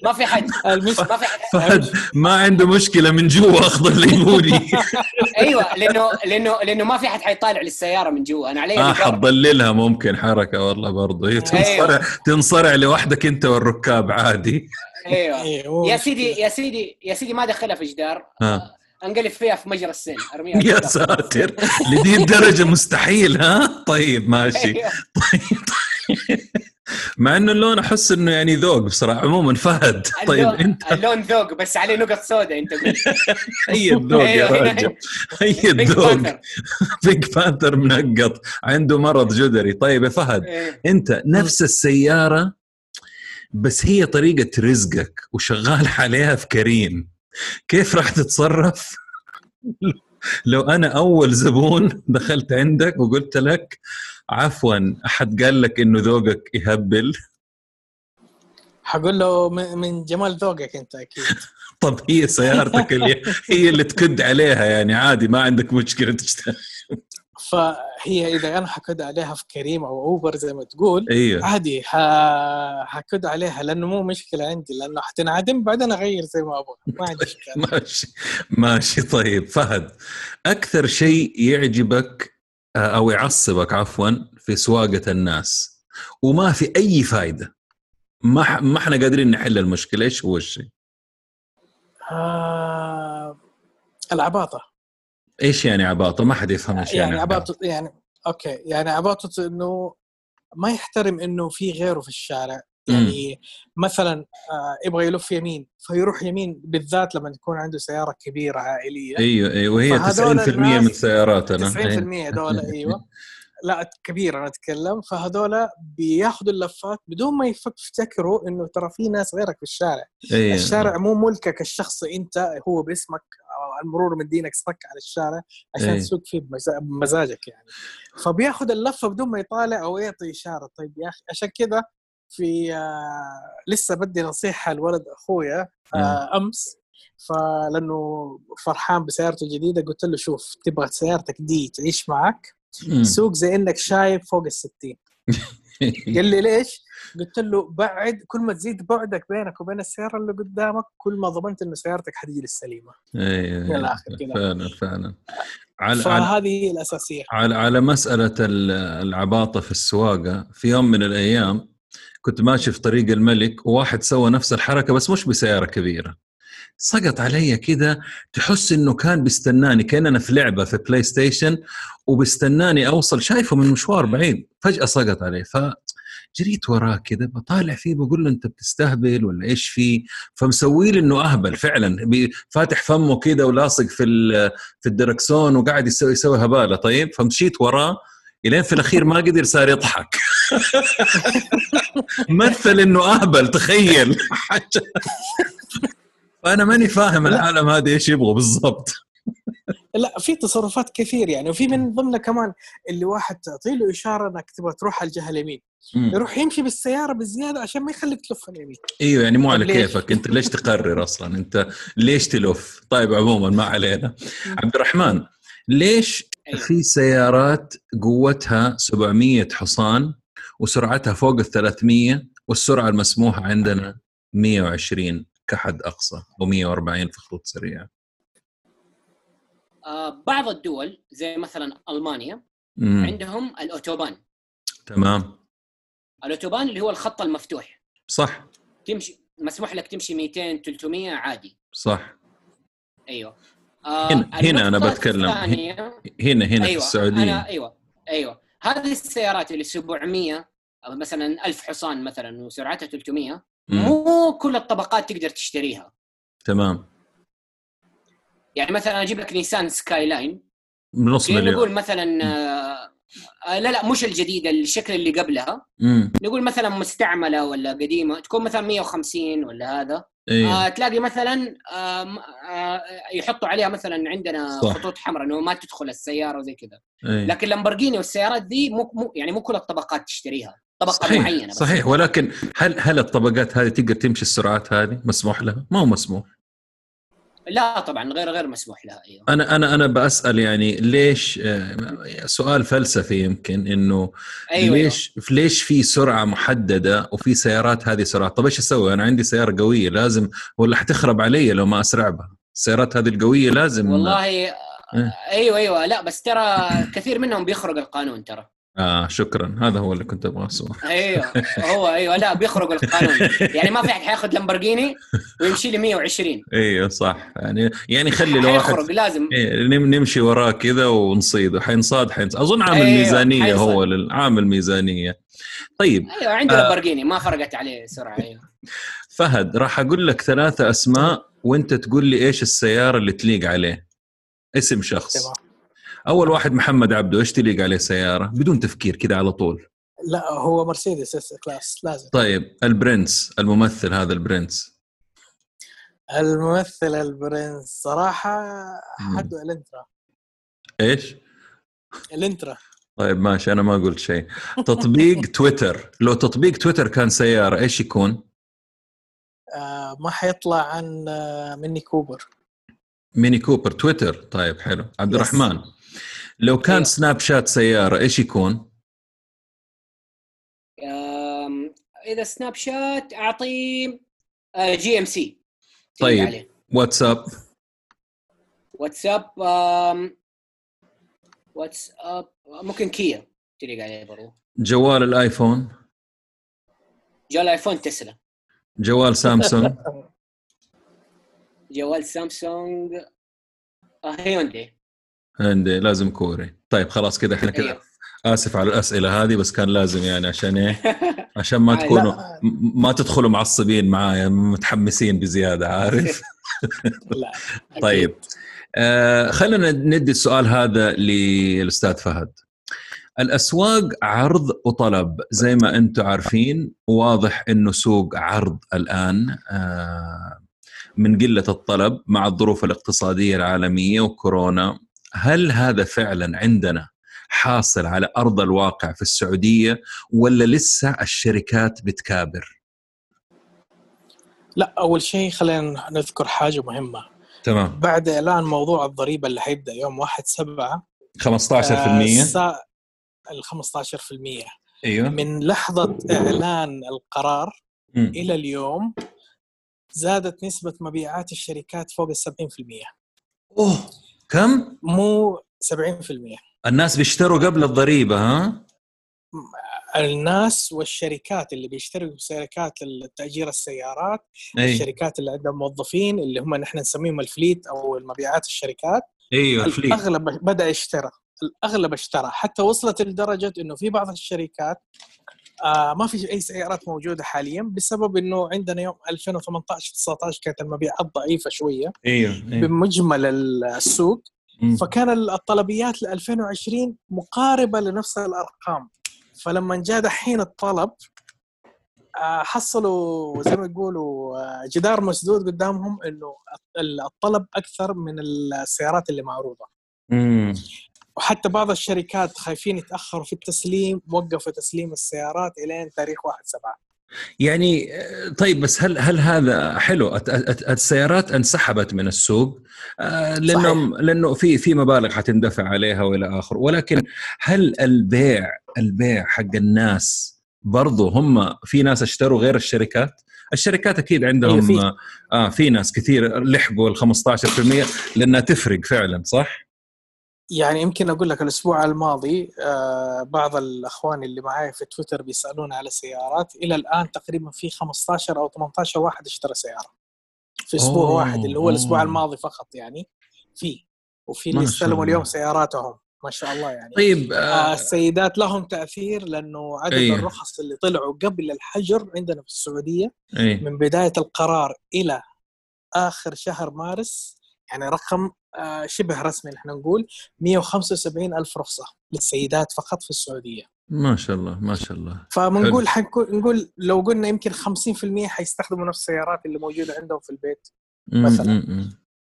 ما في حد ما في حد. فهد ما عنده مشكلة من جوا اخضر ليموني أيوه لأنه لأنه لأنه ما في حد حيطالع للسيارة من جوا. أنا علي آه حتضللها ممكن حركة والله برضه هي تنصرع أيوة. تنصرع لوحدك أنت والركاب عادي. أيوه, أيوة. يا سيدي يا سيدي يا سيدي ما دخلها في جدار. آه. انقلب فيها في مجرى السيل أرميها يا ساتر. لدي الدرجة مستحيل ها؟ طيب ماشي. أيوه. طيب, طيب. مع إنه اللون أحس إنه يعني ذوق بصراحة عموما فهد. طيب اللون أنت؟ اللون ذوق بس عليه نقط سوداء أنت <laughs> هي الذوق يا أيوه. رجل. هي الذوق. Pink Panther <laughs> منقط. عنده مرض جدري. طيب يا فهد إيه. أنت نفس السيارة بس هي طريق رزقك وشغال عليها في كريم. كيف راح تتصرف؟ <laughs> لو أنا أول زبون دخلت عندك وقلت لك عفوا أحد قال لك إنه ذوقك يهبل؟ حقول له من جمال ذوقك أنت أكيد. <laughs> طب هي سيارتك اللي <laughs> هي اللي تكد عليها يعني عادي ما عندك مشكلة تشتغل. فهي إذا أنا حكد عليها في كريم أو أوبر زي ما تقول أيوه. عادي حكد عليها لأنه مو مشكلة عندي لأنه حتنعدم بعدين أغير زي ما أبغى ما عندي مشكلة. ماشي ماشي طيب فهد أكثر شيء يعجبك أو يعصبك عفوا في سواقة الناس. وما في أي فائده ما ما إحنا قادرين نحل المشكلة. إيش هو الشيء؟ آه العباطة. إيش يعني عباطة؟ ما حد يفهم إيش يعني, يعني عباطة يعني أوكي. يعني عباطة إنه ما يحترم إنه في غيره في الشارع. يعني. مثلا آه يبغى يلف يمين فيروح يمين بالذات لما تكون عنده سيارة كبيرة عائلية. أيوه أيوه وهي 90% من سياراتنا. 90% هذول <laughs> أيوه. لا كبيرة أنا أتكلم. فهذول بياخذوا اللفات بدون ما يفتكروا إنه ترى في ناس غيرك في الشارع. أيه. الشارع مو ملكك الشخصي أنت هو باسمك المرور مدينك صك على الشارع عشان أيه. تسوق فيه بمزاجك يعني. فبياخذ اللفة بدون ما يطالع أو يعطي إشارة. طيب يا أخي عشان كذا في آه لسه بدي نصيحة لولد أخويا آه أمس فلأنه فرحان بسيارته الجديدة قلت له شوف تبغى سيارتك دي تعيش معك سوق زي إنك شايب فوق الستين <laughs> قال لي ليش؟ قلت له بعد كل ما تزيد بعدك بينك وبين السيارة اللي قدامك كل ما ضمنت إنه سيارتك حتجي للسليمة. اي من الآخر كذا فعلا فعلا. على فهذه الأساسية. على على مسألة العباطة في السواقة في يوم من الأيام كنت ماشي في طريق الملك وواحد سوى نفس الحركة بس مش بسيارة كبيرة. سقط علي كذا تحس إنه كان بيستناني كأننا في لعبة في بلاي ستيشن وبيستناني أوصل شايفه من مشوار بعيد. فجأة سقط عليه ف جريت وراه كذا بطالع فيه بقول له أنت بتستهبل ولا إيش فيه فمسوي لي إنه أهبل فعلا فاتح فمه كذا ولاصق في في الدركسون وقاعد يسوي يسوي هبالة. طيب فمشيت وراه إلين في الأخير ما قدر صار يضحك. <laughs> مثل إنه أهبل تخيل. <laughs> فانا ماني فاهم العالم هذا إيش يبغوا بالضبط. <laughs> لا في تصرفات كثير يعني وفي من ضمنها كمان اللي واحد تعطي له إشارة إنك تبغى تروح على الجهة اليمين. يروح يمشي بالسيارة بالزيادة عشان ما يخليك تلف اليمين. إيوه يعني مو على كيفك أنت ليش تقرر أصلا؟ أنت ليش تلف؟ طيب عموما ما علينا. عبد الرحمن ليش أيوة. في سيارات قوتها 700 حصان وسرعتها فوق ال 300 والسرعة المسموحة عندنا 120 كحد أقصى أو 140 في خطوط سريعة. آه بعض الدول زي مثلا ألمانيا مم. عندهم الأوتوبان. تمام. الأوتوبان اللي هو الخط المفتوح. صح. تمشي مسموح لك تمشي 200 300 عادي. صح. أيوه. آه هنا, هنا أنا بتكلم. هنا هنا أيوة في السعودية. أنا أيوه أيوه. هذه السيارات اللي 700 أو مثلا 1000 حصان مثلا وسرعتها 300 مو كل الطبقات تقدر تشتريها. تمام. يعني مثلا أجيب لك نيسان Skyline بنص مليون. نقول مثلا آه لا لا مش الجديدة الشكل اللي قبلها. مم. نقول مثلا مستعملة ولا قديمة تكون مثلا 150 ولا هذا. إيه. آه تلاقي مثلا آه آه يحطوا عليها مثلا عندنا صح. خطوط حمراء إنه ما تدخل السيارة وزي كذا. إيه. لكن لامبرجيني والسيارات دي مو, مو يعني مو كل الطبقات تشتريها. طبقة صحيح. معينة بس. صحيح. ولكن هل هل الطبقات هذه تقدر تمشي السرعات هذه؟ مسموح لها؟ ما هو مسموح. لا طبعا غير غير مسموح لها أيوه. أنا أنا أنا بسال يعني ليش آه، سؤال فلسفي يمكن إنه أيوة ليش أيوة. ليش في سرعة محددة وفي سيارات هذه سرعات طب إيش أسوي؟ أنا عندي سيارة قوية لازم ولا حتخرب علي لو ما اسرع بها السيارات هذه القوية لازم والله إيه؟ أيوه أيوه. لا بس ترى كثير منهم بيخرق القانون ترى. آه شكرا. هذا هو اللي كنت أبغى اسمعه أيوه. هو أيوه. لا بيخرج القانون. <laughs> يعني ما في احد حياخذ لامبرجيني ويمشي لي 120 أيوه صح. يعني يعني خلي الواحد حيخرج لازم. إيه نمشي وراه كذا ونصيده. حينصاد حينصاد. أظن عامل أيوة ميزانية حيصاد. هو عامل ميزانية. طيب أيوه عنده آه لامبرجيني ما فرقت عليه سرعه أيوه. <laughs> فهد راح أقول لك ثلاثة أسماء وأنت تقول لي إيش السيارة اللي تليق عليه. اسم شخص. تمام. أول واحد محمد عبده إيش تليق عليه سيارة؟ بدون تفكير كذا على طول. لا هو مرسيدس S-Class لازم. طيب البرنس الممثل هذا البرنس. الممثل البرنس. صراحة حده Elantra. إيش؟ Elantra. طيب ماشي أنا ما قلت شيء. تطبيق <laughs> تويتر. لو تطبيق تويتر كان سيارة إيش يكون؟ آه ما حيطلع عن آه Mini Cooper. Mini Cooper تويتر. طيب حلو. عبد الرحمن. لو كان. سناب شات سيارة إيش يكون؟ إذا سناب شات اعطيه GMC. طيب. عليه. واتساب واتساب واتساب ممكن كيا تليق عليه برضو جوال الآيفون؟ جوال الآيفون تسلا. جوال سامسونج؟ <laughs> جوال سامسونج آه هيوندي. عندي لازم كوري. طيب خلاص كذا إحنا كذا أيوه. آسف على الأسئلة هذه بس كان لازم يعني عشان إيه؟ <laughs> عشان ما تكونوا ما تدخلوا معصبين معايا متحمسين بزيادة عارف؟ <laughs> لا <laughs> طيب آه خلينا ندي السؤال هذا للأستاذ فهد. الأسواق عرض وطلب زي ما أنتم عارفين واضح إنه سوق عرض الآن آه من قلة الطلب مع الظروف الاقتصادية العالمية وكورونا. هل هذا فعلا عندنا حاصل على أرض الواقع في السعودية ولا لسه الشركات بتكابر؟ لا أول شيء خلينا نذكر حاجة مهمة. تمام. بعد إعلان موضوع الضريبة اللي حيبدأ يوم 1 7 15% آه ال 15% أيوه. من لحظة إعلان القرار م. إلى اليوم زادت نسبة مبيعات الشركات فوق ال 70% أوه. كم؟ مو 70% الناس بيشتروا قبل الضريبة ها؟ الناس والشركات اللي بيشتروا بشركات تأجير السيارات أي. الشركات اللي عندها موظفين اللي هم نحن نسميهم الفليت أو المبيعات الشركات إيوه الفليت الأغلب بدأ يشترى الأغلب اشترى حتى وصلت لدرجة إنه في بعض الشركات آه ما في أي سيارات موجودة حاليا بسبب إنه عندنا يوم 2018 19 كانت المبيعات ضعيفة شوية أيوه, أيوه. بمجمل السوق فكان الطلبيات ل 2020 مقاربة لنفس الأرقام فلما جاء دحين الطلب آه، حصلوا زي ما يقولوا آه، جدار مسدود قدامهم إنه الطلب أكثر من السيارات اللي معروضة. امم وحتى بعض الشركات خايفين يتأخروا في التسليم وقفوا تسليم السيارات إلين تاريخ 1 7 يعني طيب بس هل هل هذا حلو السيارات انسحبت من السوق آه، لأنه لأنه في في مبالغ حتندفع عليها وإلى اخره ولكن هل البيع البيع حق الناس برضو هم في ناس اشتروا غير الشركات الشركات أكيد عندهم في. آه في ناس كثير لحقوا ال 15% لأنها تفرق فعلا صح؟ يعني يمكن أقول لك الأسبوع الماضي آه بعض الأخوان اللي معي في تويتر بيسالون على سيارات إلى الآن تقريبا في 15 أو 18 واحد اشترى سيارة في أسبوع أوه واحد اللي هو الأسبوع أوه. الماضي فقط يعني في وفي اللي استلموا اليوم سياراتهم ما شاء الله يعني طيب آه, آه السيدات لهم تأثير لأنه عدد أيه. الرخص اللي طلعوا قبل الحجر عندنا في السعودية أيه. من بداية القرار إلى آخر شهر مارس يعني رقم آه، شبه رسمي نحن نقول 175 ألف رخصة للسيدات فقط في السعودية. ما شاء الله ما شاء الله. فبنقول نقول لو قلنا يمكن 50% حيستخدموا نفس السيارات اللي موجودة عندهم في البيت مثلا.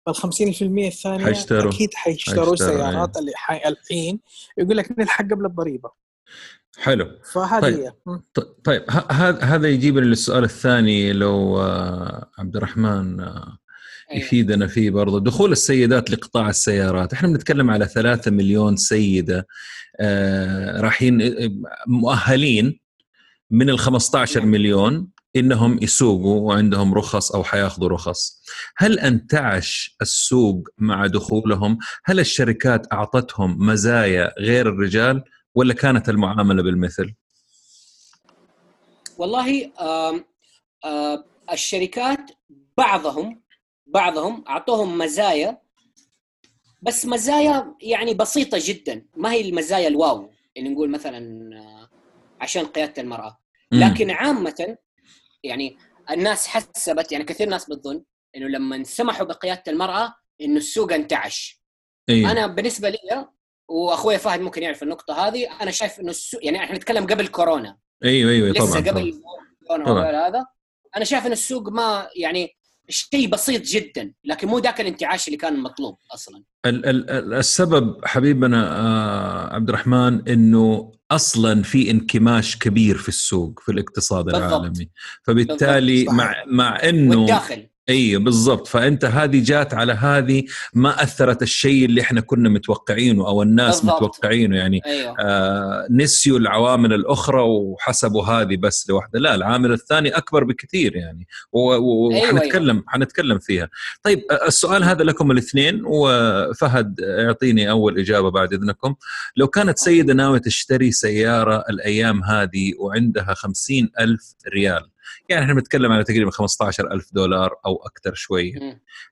فال 50% الثانية حيشتروا. أكيد حيشتروا سيارات إيه. اللي حي... الحين يقول لك نلحق قبل الضريبة. حلو. فهذه طيب. طيب هذا هذا يجيبنا للسؤال الثاني لو آه، عبد الرحمن آه، أيوة. يفيدنا فيه برضه. دخول السيدات لقطاع السيارات. إحنا بنتكلم على ثلاثة مليون سيدة آه رايحين مؤهلين من ال 15 نعم. مليون إنهم يسوقوا وعندهم رخص أو حياخذوا رخص. هل أنتعش السوق مع دخولهم؟ هل الشركات أعطتهم مزايا غير الرجال ولا كانت المعاملة بالمثل؟ والله آه آه الشركات بعضهم بعضهم أعطوهم مزايا بس مزايا يعني بسيطة جدا. ما هي المزايا الواو؟ اللي نقول مثلا آه، عشان قيادة المرأة. لكن عامة يعني الناس حسبت يعني كثير ناس بتظن إنه لما سمحوا بقيادة المرأة إنه السوق انتعش. أيوه. أنا بالنسبة لي وأخوي فهد ممكن يعرف النقطة هذه أنا شايف إنه السوق يعني إحنا نتكلم قبل كورونا. أيوه أيوه لسه طبعا قبل طبعا. كورونا هذا. أنا شايف ان السوق ما يعني شيء بسيط جدا لكن مو ذاك الانتعاش اللي كان مطلوب أصلا السبب حبيبنا آه، عبد الرحمن إنه أصلا في انكماش كبير في السوق في الاقتصاد بالضبط. العالمي فبالتالي بالضبط. مع مع إنه والداخل اي بالضبط. فأنت هذه جات على هذه ما أثرت الشيء اللي إحنا كنا متوقعينه أو الناس بالضبط. متوقعينه. يعني أيوه. آه نسيوا العوامل الأخرى وحسبوا هذه بس لوحدها لا العامل الثاني أكبر بكثير يعني. وحنتكلم أيوه. حنتكلم فيها. طيب السؤال هذا لكم الاثنين وفهد أعطيني أول إجابة بعد إذنكم. لو كانت سيدة ناوية تشتري سيارة الأيام هذه وعندها خمسين ألف ريال يعني إحنا بنتكلم على تقريبا 15000 دولار أو أكثر شوي.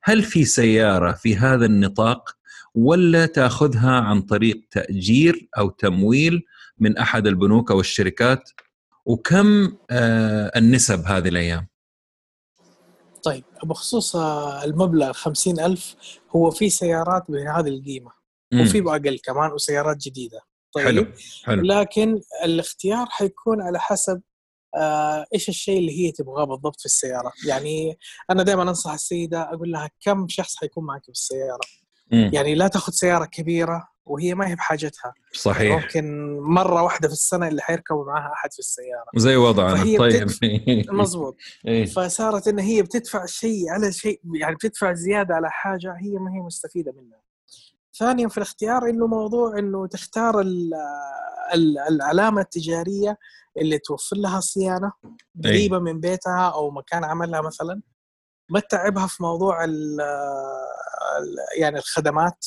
هل في سيارة في هذا النطاق ولا تأخذها عن طريق تأجير أو تمويل من أحد البنوك أو الشركات؟ وكم آه النسب هذه الأيام؟ طيب بخصوص المبلغ 50000 هو في سيارات بهذه القيمة. وفي أقل كمان وسيارات جديدة. طيب حلو. حلو. لكن الاختيار حيكون على حسب آه، إيش الشيء اللي هي تبغاه بالضبط في السيارة؟ يعني أنا دائما أنصح السيدة أقول لها كم شخص حيكون معك في السياره م. يعني لا تاخذ سيارة كبيرة وهي ما هي بحاجتها. صحيح. ممكن مرة واحدة في السنة اللي حيركبوا معها أحد في السيارة. زي وضعنا. طيب. <laughs> مضبوط إيه؟ فصارت إن هي بتدفع شيء على شيء يعني بتدفع زيادة على حاجة هي ما هي مستفيدة منها. ثانيا في الاختيار إنه موضوع إنه تختار العلامة التجارية اللي توفر لها صيانة قريبة من بيتها أو مكان عملها مثلا ما تتعبها في موضوع ال يعني الخدمات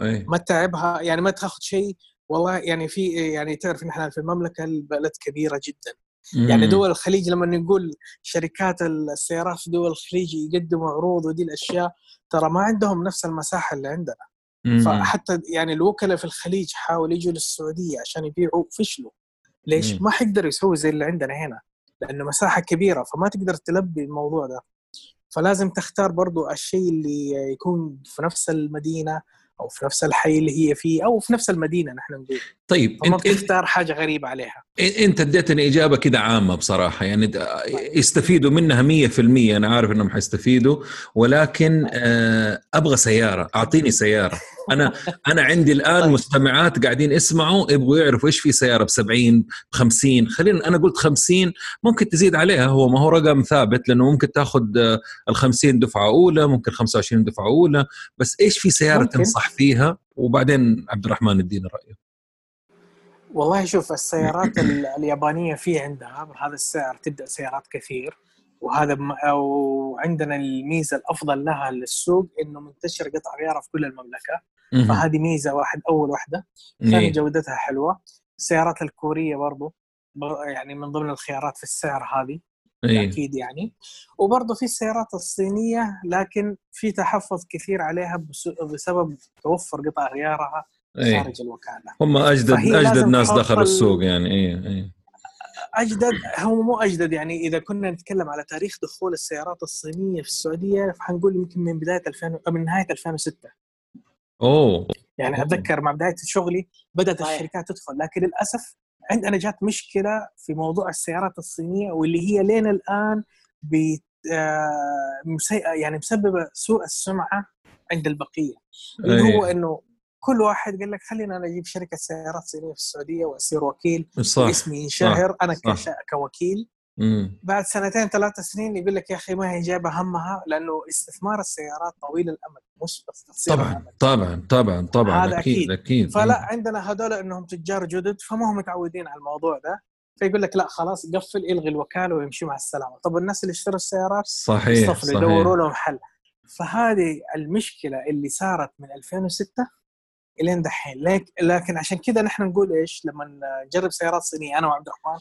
أي. ما تتعبها يعني ما تاخذ شيء والله يعني في يعني تعرف نحن في المملكة البلد كبيرة جدا مم. يعني دول الخليج لما نقول شركات السيارات في دول الخليج يقدموا عروض ودي الأشياء ترى ما عندهم نفس المساحة اللي عندنا. فحتى يعني الوكلاء في الخليج حاولوا يجوا للسعودية عشان يبيعوا فشلوا ليش؟ ما حيقدر يسوي زي اللي عندنا هنا لأنه مساحة كبيرة فما تقدر تلبي الموضوع ده. فلازم تختار برضو الشيء اللي يكون في نفس المدينة أو في نفس الحي اللي هي فيه أو في نفس المدينة نحن نقول. طيب أنت تختار حاجة غريبة عليها. إنت اديتني إجابة كده عامة بصراحة. يعني يستفيدوا منها 100% أنا عارف إنهم حيستفيدوا. ولكن آه، أبغى سيارة. أعطيني سيارة. أنا <laughs> أنا عندي الآن طيب. مستمعات قاعدين يسمعوا يبغوا يعرفوا إيش في سيارة ب 70 ب 50 خلينا أنا قلت 50 ممكن تزيد عليها. هو ما هو رقم ثابت لأنه ممكن تأخذ ال 50 دفعة أولى ممكن 25 دفعة أولى. بس إيش في سيارة ممكن. تنصح فيها؟ وبعدين عبد الرحمن ادينا رأيه. والله شوف السيارات <laughs> اليابانية في عندها بهذا السعر تبدأ سيارات كثير وهذا وعندنا الميزة الأفضل لها للسوق إنه منتشر قطع غيارها في كل المملكة. فهذه ميزة واحد أول واحدة ثاني جودتها حلوة. السيارات الكورية برضو يعني من ضمن الخيارات في السعر هذه إيه. أكيد يعني. وبرضه في السيارات الصينية لكن في تحفظ كثير عليها بسبب توفر قطع غيارها. إيه. خارج الوكالة. هم اجدد أجدد ناس دخلوا السوق يعني اي اي اجدد هو مو أجدد يعني إذا كنا نتكلم على تاريخ دخول السيارات الصينية في السعودية فحنقول يمكن من بداية 2000 من نهاية 2006 أوه. يعني أتذكر مع بداية شغلي بدأت الشركات تدخل لكن للأسف عندنا جات مشكلة في موضوع السيارات الصينية واللي هي لين الآن بي آه، يعني مسببة سوء السمعة عند البقية. اللي هو إنه كل واحد قال لك خلينا أنا أجيب شركة سيارات صينية في السعودية واصير وكيل صح اسمي ينشهر أنا صح. كوكيل مم. بعد سنتين ثلاث سنين يقول لك يا أخي ما هي جايبة همها لأنه استثمار السيارات طويل الأمد مش بس طبعا الأمد. طبعا طبعا طبعا هذا أكيد أكيد. فلا عندنا هذول إنهم تجار جدد فما هم متعودين على الموضوع ده فيقول لك لا خلاص قفل إلغي الوكالة ويمشي مع السلامة طب الناس اللي اشتروا السيارات صحيح صحيح يدوروا لهم حل فهذه المشكلة اللي صارت من 2006 الين دحين لكن عشان كذا نحن نقول إيش؟ لما نجرب سيارات صينية أنا وعبد الرحمن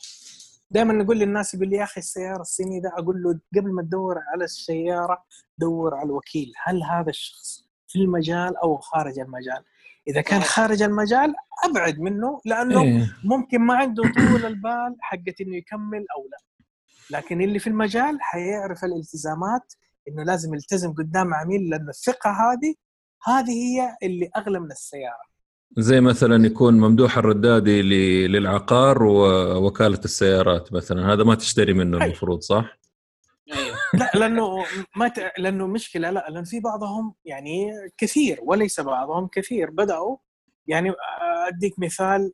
دائما نقول للناس يقول لي يا أخي السيارة الصينية ده أقول له قبل ما تدور على السيارة دور على الوكيل. هل هذا الشخص في المجال أو خارج المجال؟ إذا كان خارج المجال أبعد منه لأنه إيه. ممكن ما عنده طول البال حقت إنه يكمل أو لا. لكن اللي في المجال حيعرف الالتزامات إنه لازم يلتزم قدام عميل لأن الثقة هذه هذه هي اللي أغلى من السيارة زي مثلا يكون ممدوح الردادي للعقار ووكاله السيارات مثلا هذا ما تشتري منه أيوه. المفروض صح؟ أيوه <laughs> لا لأنه ما ت... لأنه مشكلة لا لأن في بعضهم يعني كثير وليس بعضهم كثير بدأوا يعني أديك مثال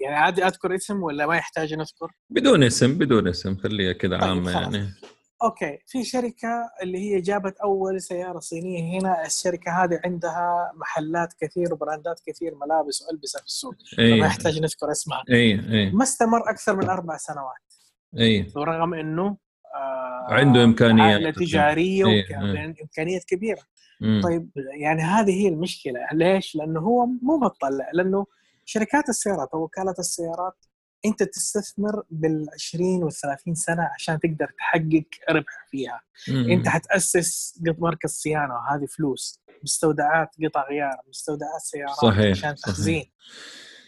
يعني عادي أذكر اسم ولا ما يحتاج نذكر؟ بدون اسم بدون اسم خليها كذا طيب عامة يعني okay في شركة اللي هي جابت أول سيارة صينية هنا الشركة هذه عندها محلات كثير وبراندات كثير ملابس وألبسة في السوق أيه. فما يحتاج نذكر اسمها اي اي ما استمر أكثر من أربع سنوات اي ورغم إنه آه عنده إمكانيات تجارية أيه. وامكانيات كبيرة مم. طيب يعني هذه هي المشكلة ليش؟ لأنه هو مو بطل لأنه شركات السيارات أو وكالة السيارات أنت تستثمر بال 20 وال 30 سنة عشان تقدر تحقق ربح فيها. مم. أنت حتأسس مركز صيانة هذه فلوس. مستودعات قطع غيار مستودعات سيارات صحيح. عشان تخزين.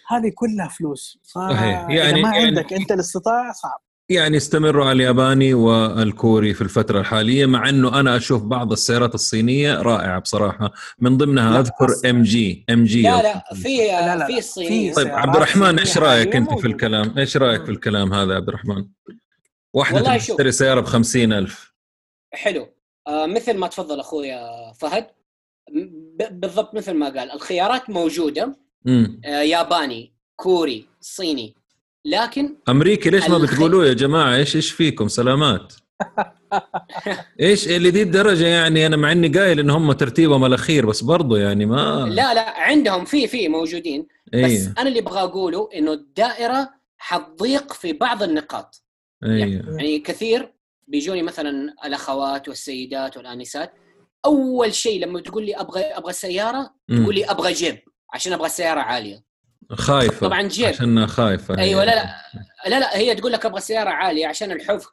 هذه كلها فلوس. صحيح. يعني ما يعني عندك أنت الاستطاعة صعب. يعني استمروا على الياباني والكوري في الفترة الحالية مع إنه أنا أشوف بعض السيارات الصينية رائعة بصراحة. من ضمنها أذكر MG MG لا لا في في الصينية طيب عبد الرحمن إيش رأيك أنت في الكلام؟ إيش رأيك في الكلام هذا عبد الرحمن؟ واحدة تشتري سيارة ب ألف. حلو. آه مثل ما تفضل أخويا فهد. بالضبط مثل ما قال. الخيارات موجودة. آه ياباني كوري صيني. لكن أمريكي ليش ما بتقولوا يا جماعة إيش إيش فيكم؟ سلامات. إيش اللي دي الدرجة يعني؟ أنا مع إني قايل إن هم ترتيبهم الأخير بس برضو يعني ما لا لا عندهم في في موجودين أيه. بس أنا اللي أبغى أقوله إنه الدائرة حتضيق في بعض النقاط. أيه. يعني كثير بيجوني مثلا الأخوات والسيدات والآنسات. أول شيء لما تقول لي أبغى أبغى سيارة تقول لي أبغى جيب عشان أبغى سيارة عالية. خايفة طبعا جيب عشان خايفة أيوه لا لا لا لا هي تقول لك أبغى سيارة عالية عشان الحفر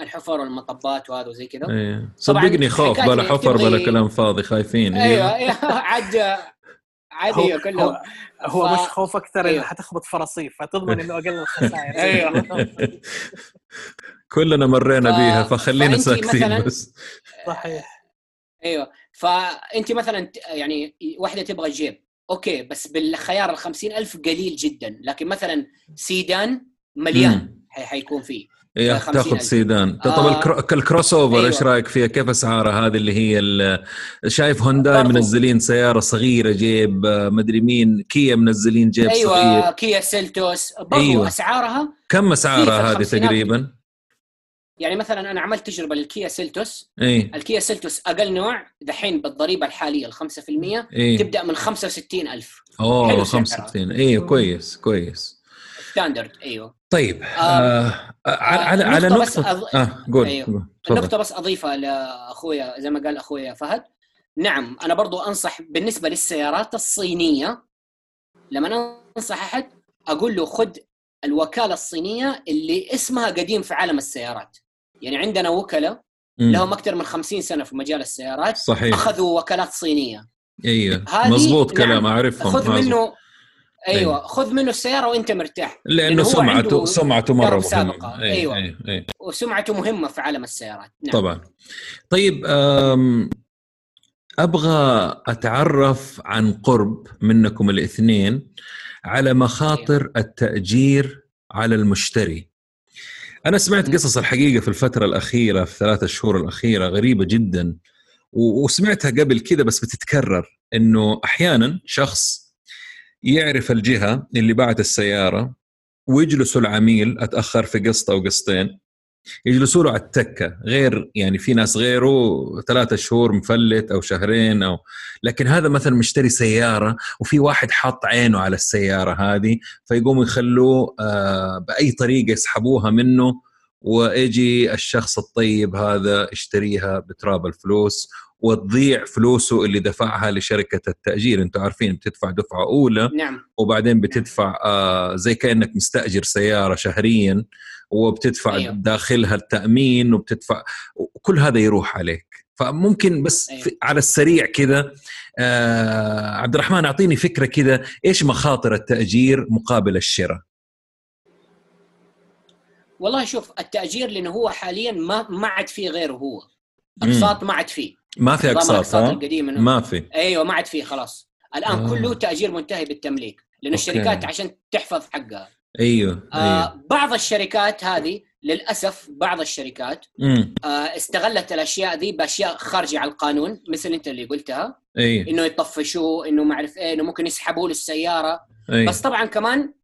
الحفر والمطبات وهذا وزي كذا. إيه. صدقني خوف بلا حفر بلا كلام فاضي خايفين أيوه أيوه <laughs> عاد عادي كله هو, هو ف... مش خوف أكثر أيوه. حتخبط فرصيف فتضمن إنه أقل الخسائر. <laughs> أيوه. <laughs> كلنا مرينا ف... بيها فخلينا ساكتين بس. صحيح. أيوه. فانت مثلا يعني واحدة تبغى جيب. okay بس بالخيار ال ألف قليل جدا. لكن مثلا سيدان مليان حيكون فيه. إيه تاخذ سيدان. طب آه ال crossover أيوة. إيش رأيك فيها؟ كيف اسعارها هذه اللي هي شايف هونداي منزلين سيارة صغيرة جيب مدري مين كيا منزلين جيب أيوة صغير. أيوه كيا Seltos. برضو أيوة. أسعارها كم أسعارها هذه تقريبا؟ يعني مثلا أنا عملت تجربة للكيا Seltos. إي. الكيا Seltos أقل نوع دحين بالضريبة الحالية ال 5% إيه؟ تبدأ من 65000 أوه 65 أيوه كويس كويس. standard أيوه. طيب آه آه على آه على نقطة أض... آه قول أيوه. نقطة بس أضيفها لأخويا زي ما قال أخويا فهد. نعم أنا برضو أنصح بالنسبة للسيارات الصينية لما أنصح أحد أقول له خذ الوكالة الصينية اللي اسمها قديم في عالم السيارات. يعني عندنا وكلاء لهم أكثر من 50 سنة في مجال السيارات صحيح أخذوا وكالات صينية أيوه مضبوط كلام نعم أعرفهم خذ منه أيوه خذ منه السيارة وأنت مرتاح لأنه سمعته سمعته مرة مهمة أيوة. أيوه أيوة. أيوة. وسمعته مهمة في عالم السيارات نعم. طبعا طيب أبغى أتعرف عن قرب منكم الاثنين على مخاطر أيوة. التأجير على المشتري أنا سمعت قصص الحقيقة في الفترة الأخيرة في ثلاثة شهور الأخيرة غريبة جدا. وسمعتها قبل كذا بس بتتكرر إنه أحيانا شخص يعرف الجهة اللي باعت السيارة ويجلسوا العميل أتأخر في قسط أو قسطين يجلسوا له على التكة. غير يعني في ناس غيره ثلاثة شهور مفلت أو شهرين أو لكن هذا مثلا مشتري سيارة وفي واحد حاط عينه على السيارة هذه فيقوموا يخلوه آه، بأي طريقة يسحبوها منه ويجي الشخص الطيب هذا يشتريها بتراب الفلوس وتضيع فلوسه اللي دفعها لشركة التأجير. أنتم عارفين بتدفع دفعة أولى نعم. وبعدين بتدفع آه زي كأنك مستأجر سيارة شهريا وبتدفع أيوه. داخلها التأمين وبتدفع وكل هذا يروح عليك. فممكن بس أيوه. على السريع كذا آه عبد الرحمن أعطيني فكرة كذا إيش مخاطر التأجير مقابل الشراء؟ والله شوف التأجير لأنه هو حاليا ما ما عاد فيه غيره هو. اقساط ما عاد فيه. ما في أقساط القديم ما في أيوه ما عاد فيه خلاص الآن آه. كله تأجير منتهي بالتمليك لأنه الشركات عشان تحفظ حقها أيوه, آه أيوه. بعض الشركات هذه للأسف بعض الشركات آه استغلت الأشياء دي بأشياء خارجة عن القانون مثل أنت اللي قلتها أيوه. إنه يطفشوه إنه ما أعرف إيه إنه ممكن يسحبوا له السياره أيوه. بس طبعا كمان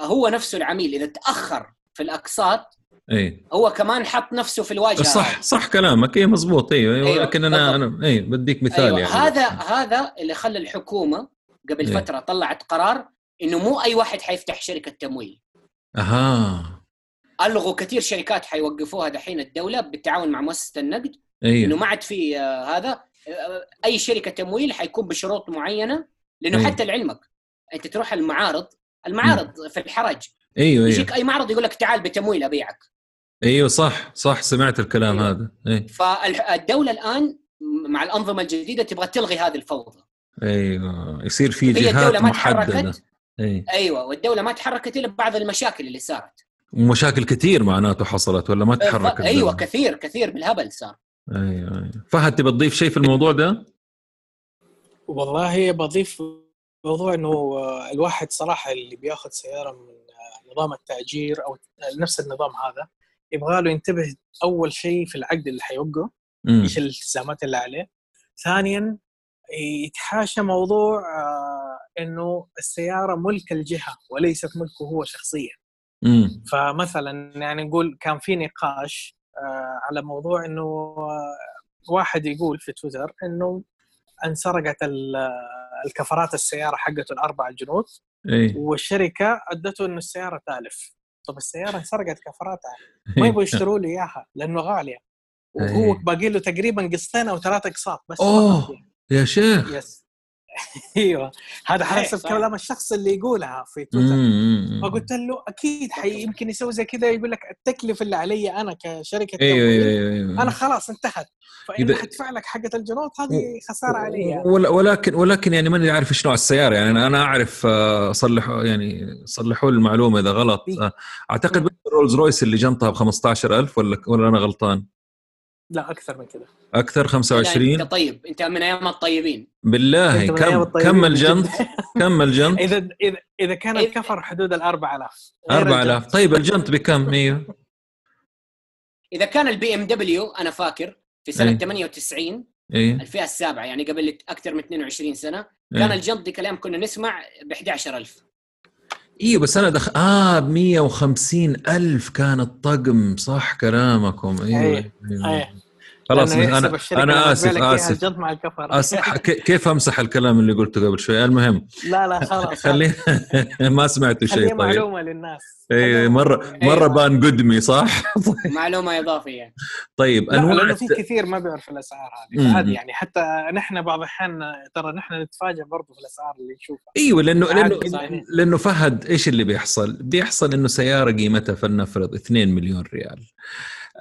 هو نفسه العميل إذا تأخر في الأقساط إي. هو كمان حط نفسه في الواجهة. صح صح كلامك. إي مزبوط أيوه, أيوة لكن أنا أنا إي بديك مثال أيوة يعني. هذا هذا اللي خلى الحكومة قبل أيوة. فترة طلعت قرار إنه مو أي واحد حيفتح شركة تمويل. أها. ألغوا كثير شركات حيوقفوها دحين الدولة بالتعاون مع مؤسسة النقد. أيوة. إنه ما عاد في آه هذا آه أي شركة تمويل حيكون بشروط معينة لأنه أيوة. حتى لعلمك أنت تروح المعارض المعارض م. في الحرج. إيوه. يجيك أي معرض يقول لك تعال بتمويل أبيعك. إيوه صح صح سمعت الكلام أيوة. هذا أيوة. فالدولة الآن مع الأنظمة الجديدة تبغى تلغي هذه الفوضى إيوه يصير في جهات محددة أيوة. إيوه والدولة ما تحركت إلا بعض المشاكل اللي صارت ومشاكل كثير معناته حصلت ولا ما تحركت إيوه كثير كثير بالهبل صار إيوه إيوه فهد تبى تضيف شيء في الموضوع ده؟ والله بضيف موضوع إنه الواحد صراحة اللي بياخذ سيارة من نظام التأجير أو نفس النظام هذا يبغى له ينتبه أول شيء في العقد اللي حيوقعه إيش الالتزامات اللي عليه ثانيا يتحاشى موضوع آه إنه السيارة ملك الجهة وليست ملكه هو شخصيا مم. فمثلا يعني نقول كان في نقاش آه على موضوع إنه آه واحد يقول في تويتر إنه انسرقت الكفرات السيارة حقته الأربع جنود إيه؟ والشركة أدته إنه السيارة تالف طب السياره انسرقت كفراتها. <laughs> ما يبغوا يشتروا لي إياها لأنه غالية. وهو إيه. باقي له تقريبا قسطين أو ثلاثة اقساط بس أوه! يا شيخ! يس <laughs> أيوه. هذا حسب كلام الشخص اللي يقولها في تويتر فقلت له أكيد حي يمكن يسوي زي كذا يقول لك التكلفة اللي علي أنا كشركة أيوة أيوة أيوة. أنا خلاص انتهت. فإذا حدفع لك حقة الجنود هذه خسارة علي يعني. ولكن ولكن يعني ماني عارف إيش نوع السيارة يعني. أنا أعرف آه، صلحوا يعني صلحوا لي المعلومة إذا غلط. آه، أعتقد رولز رويس اللي جنطها ب 15000 ولا ولا أنا غلطان؟ لا أكثر من كذا. أكثر 25 أنت طيب أنت من أيام الطيبين. بالله كم كم الجنط؟ كم الجنط؟ <laughs> إذا إذا إذا كان الكفر حدود ال 4000 4000 طيب الجنط بكم؟ أيوه إذا كان ال BMW أنا فاكر في سنة أي. 98 إيه. الفئة السابعة يعني قبل أكثر من 22 سنة أي. كان الجنط دي كلام كنا نسمع ب 11000 أيوه بس أنا دخل آه ب 150 ألف كان الطقم صح كلامكم أيوه أيوه, أيوة. خلاص أنا أنا آسف آسف. مع الكفر أصح <laughs> كيف أمسح الكلام اللي قلته قبل شوي؟ المهم لا لا خلاص <laughs> خليه ما سمعتوا شيء طيب. معلومة للناس. اي مره مرة بان قدمي صح؟ <laughs> معلومة إضافية. طيب أنواع لأنه في كثير ما بيعرف الأسعار هذه. فعادي يعني حتى نحن بعض الأحيان ترى نحن نتفاجئ برضه في الأسعار اللي نشوفها. إيوه لأنه لأنه لأنه فهد إيش اللي بيحصل؟ بيحصل إنه سيارة قيمتها فلنفرض 2 مليون ريال.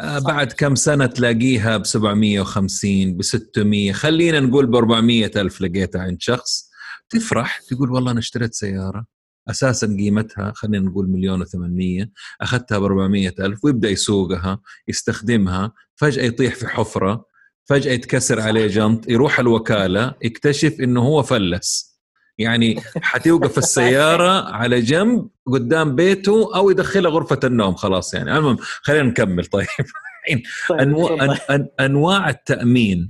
بعد كم سنة تلاقيها ب 750 ب 600 خلينا نقول ب 400 ألف لقيتها عند شخص تفرح تقول والله أنا اشتريت سيارة أساسا قيمتها خلينا نقول مليون و800 أخذتها ب 400 ألف ويبدأ يسوقها يستخدمها فجأة يطيح في حفرة فجأة يتكسر عليه جنط يروح الوكالة يكتشف إنه هو فلس. يعني حتوقف السيارة على جنب قدام بيته أو يدخلها غرفة النوم خلاص يعني. المهم خلينا نكمل. طيب, <laughs> طيب، انواع أنواع التأمين.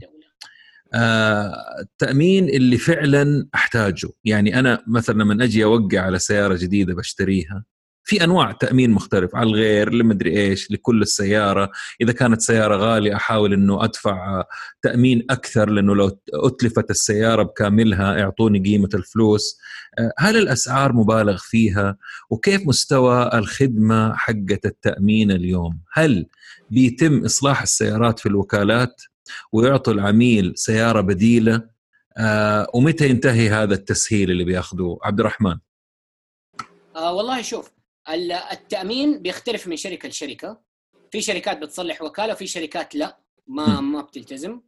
التأمين اللي فعلا أحتاجه. يعني أنا مثلا لما أجي أوقع على سيارة جديدة بشتريها في أنواع تأمين مختلف على الغير لمدري إيش لكل السيارة. إذا كانت سيارة غالية أحاول إنه أدفع تأمين أكثر لأنه لو أتلفت السيارة بكاملها يعطوني قيمة الفلوس. هل الأسعار مبالغ فيها؟ وكيف مستوى الخدمة حقة التأمين اليوم؟ هل بيتم إصلاح السيارات في الوكالات؟ ويعطوا العميل سيارة بديلة؟ آه ومتى ينتهي هذا التسهيل اللي بياخذوه عبد الرحمن. آه والله شوف التأمين بيختلف من شركة لشركة. في شركات بتصلح وكالة وفي شركات لا ما. ما بتلتزم.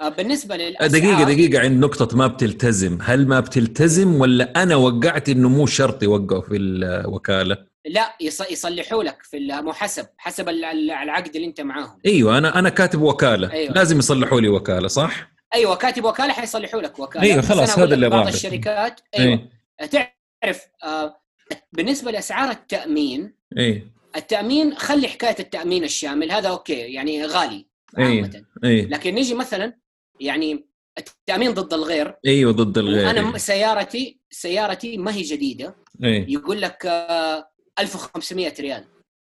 آه بالنسبة للأسعار دقيقة دقيقة عند نقطة ما بتلتزم. هل ما بتلتزم ولا أنا وقعت إنه مو شرط يوقعوا في الوكالة؟ لا يصلحوا لك في مو حسب حسب العقد اللي أنت معاهم. أيوه أنا أنا كاتب وكالة. أيوة. لازم يصلحوا لي وكالة صح؟ أيوه كاتب وكالة حيصلحوا لك وكالة. أيوه خلاص هذا اللي بعض الشركات أيوه. أيه. تعرف آه بالنسبة لأسعار التأمين إيه. التأمين خلي حكاية التأمين الشامل هذا okay يعني غالي عامه أيه. لكن نجي مثلا يعني التأمين ضد الغير. إيوه ضد الغير أنا سيارتي سيارتي ما هي جديدة. أيه. يقول لك آه 1500 ريال.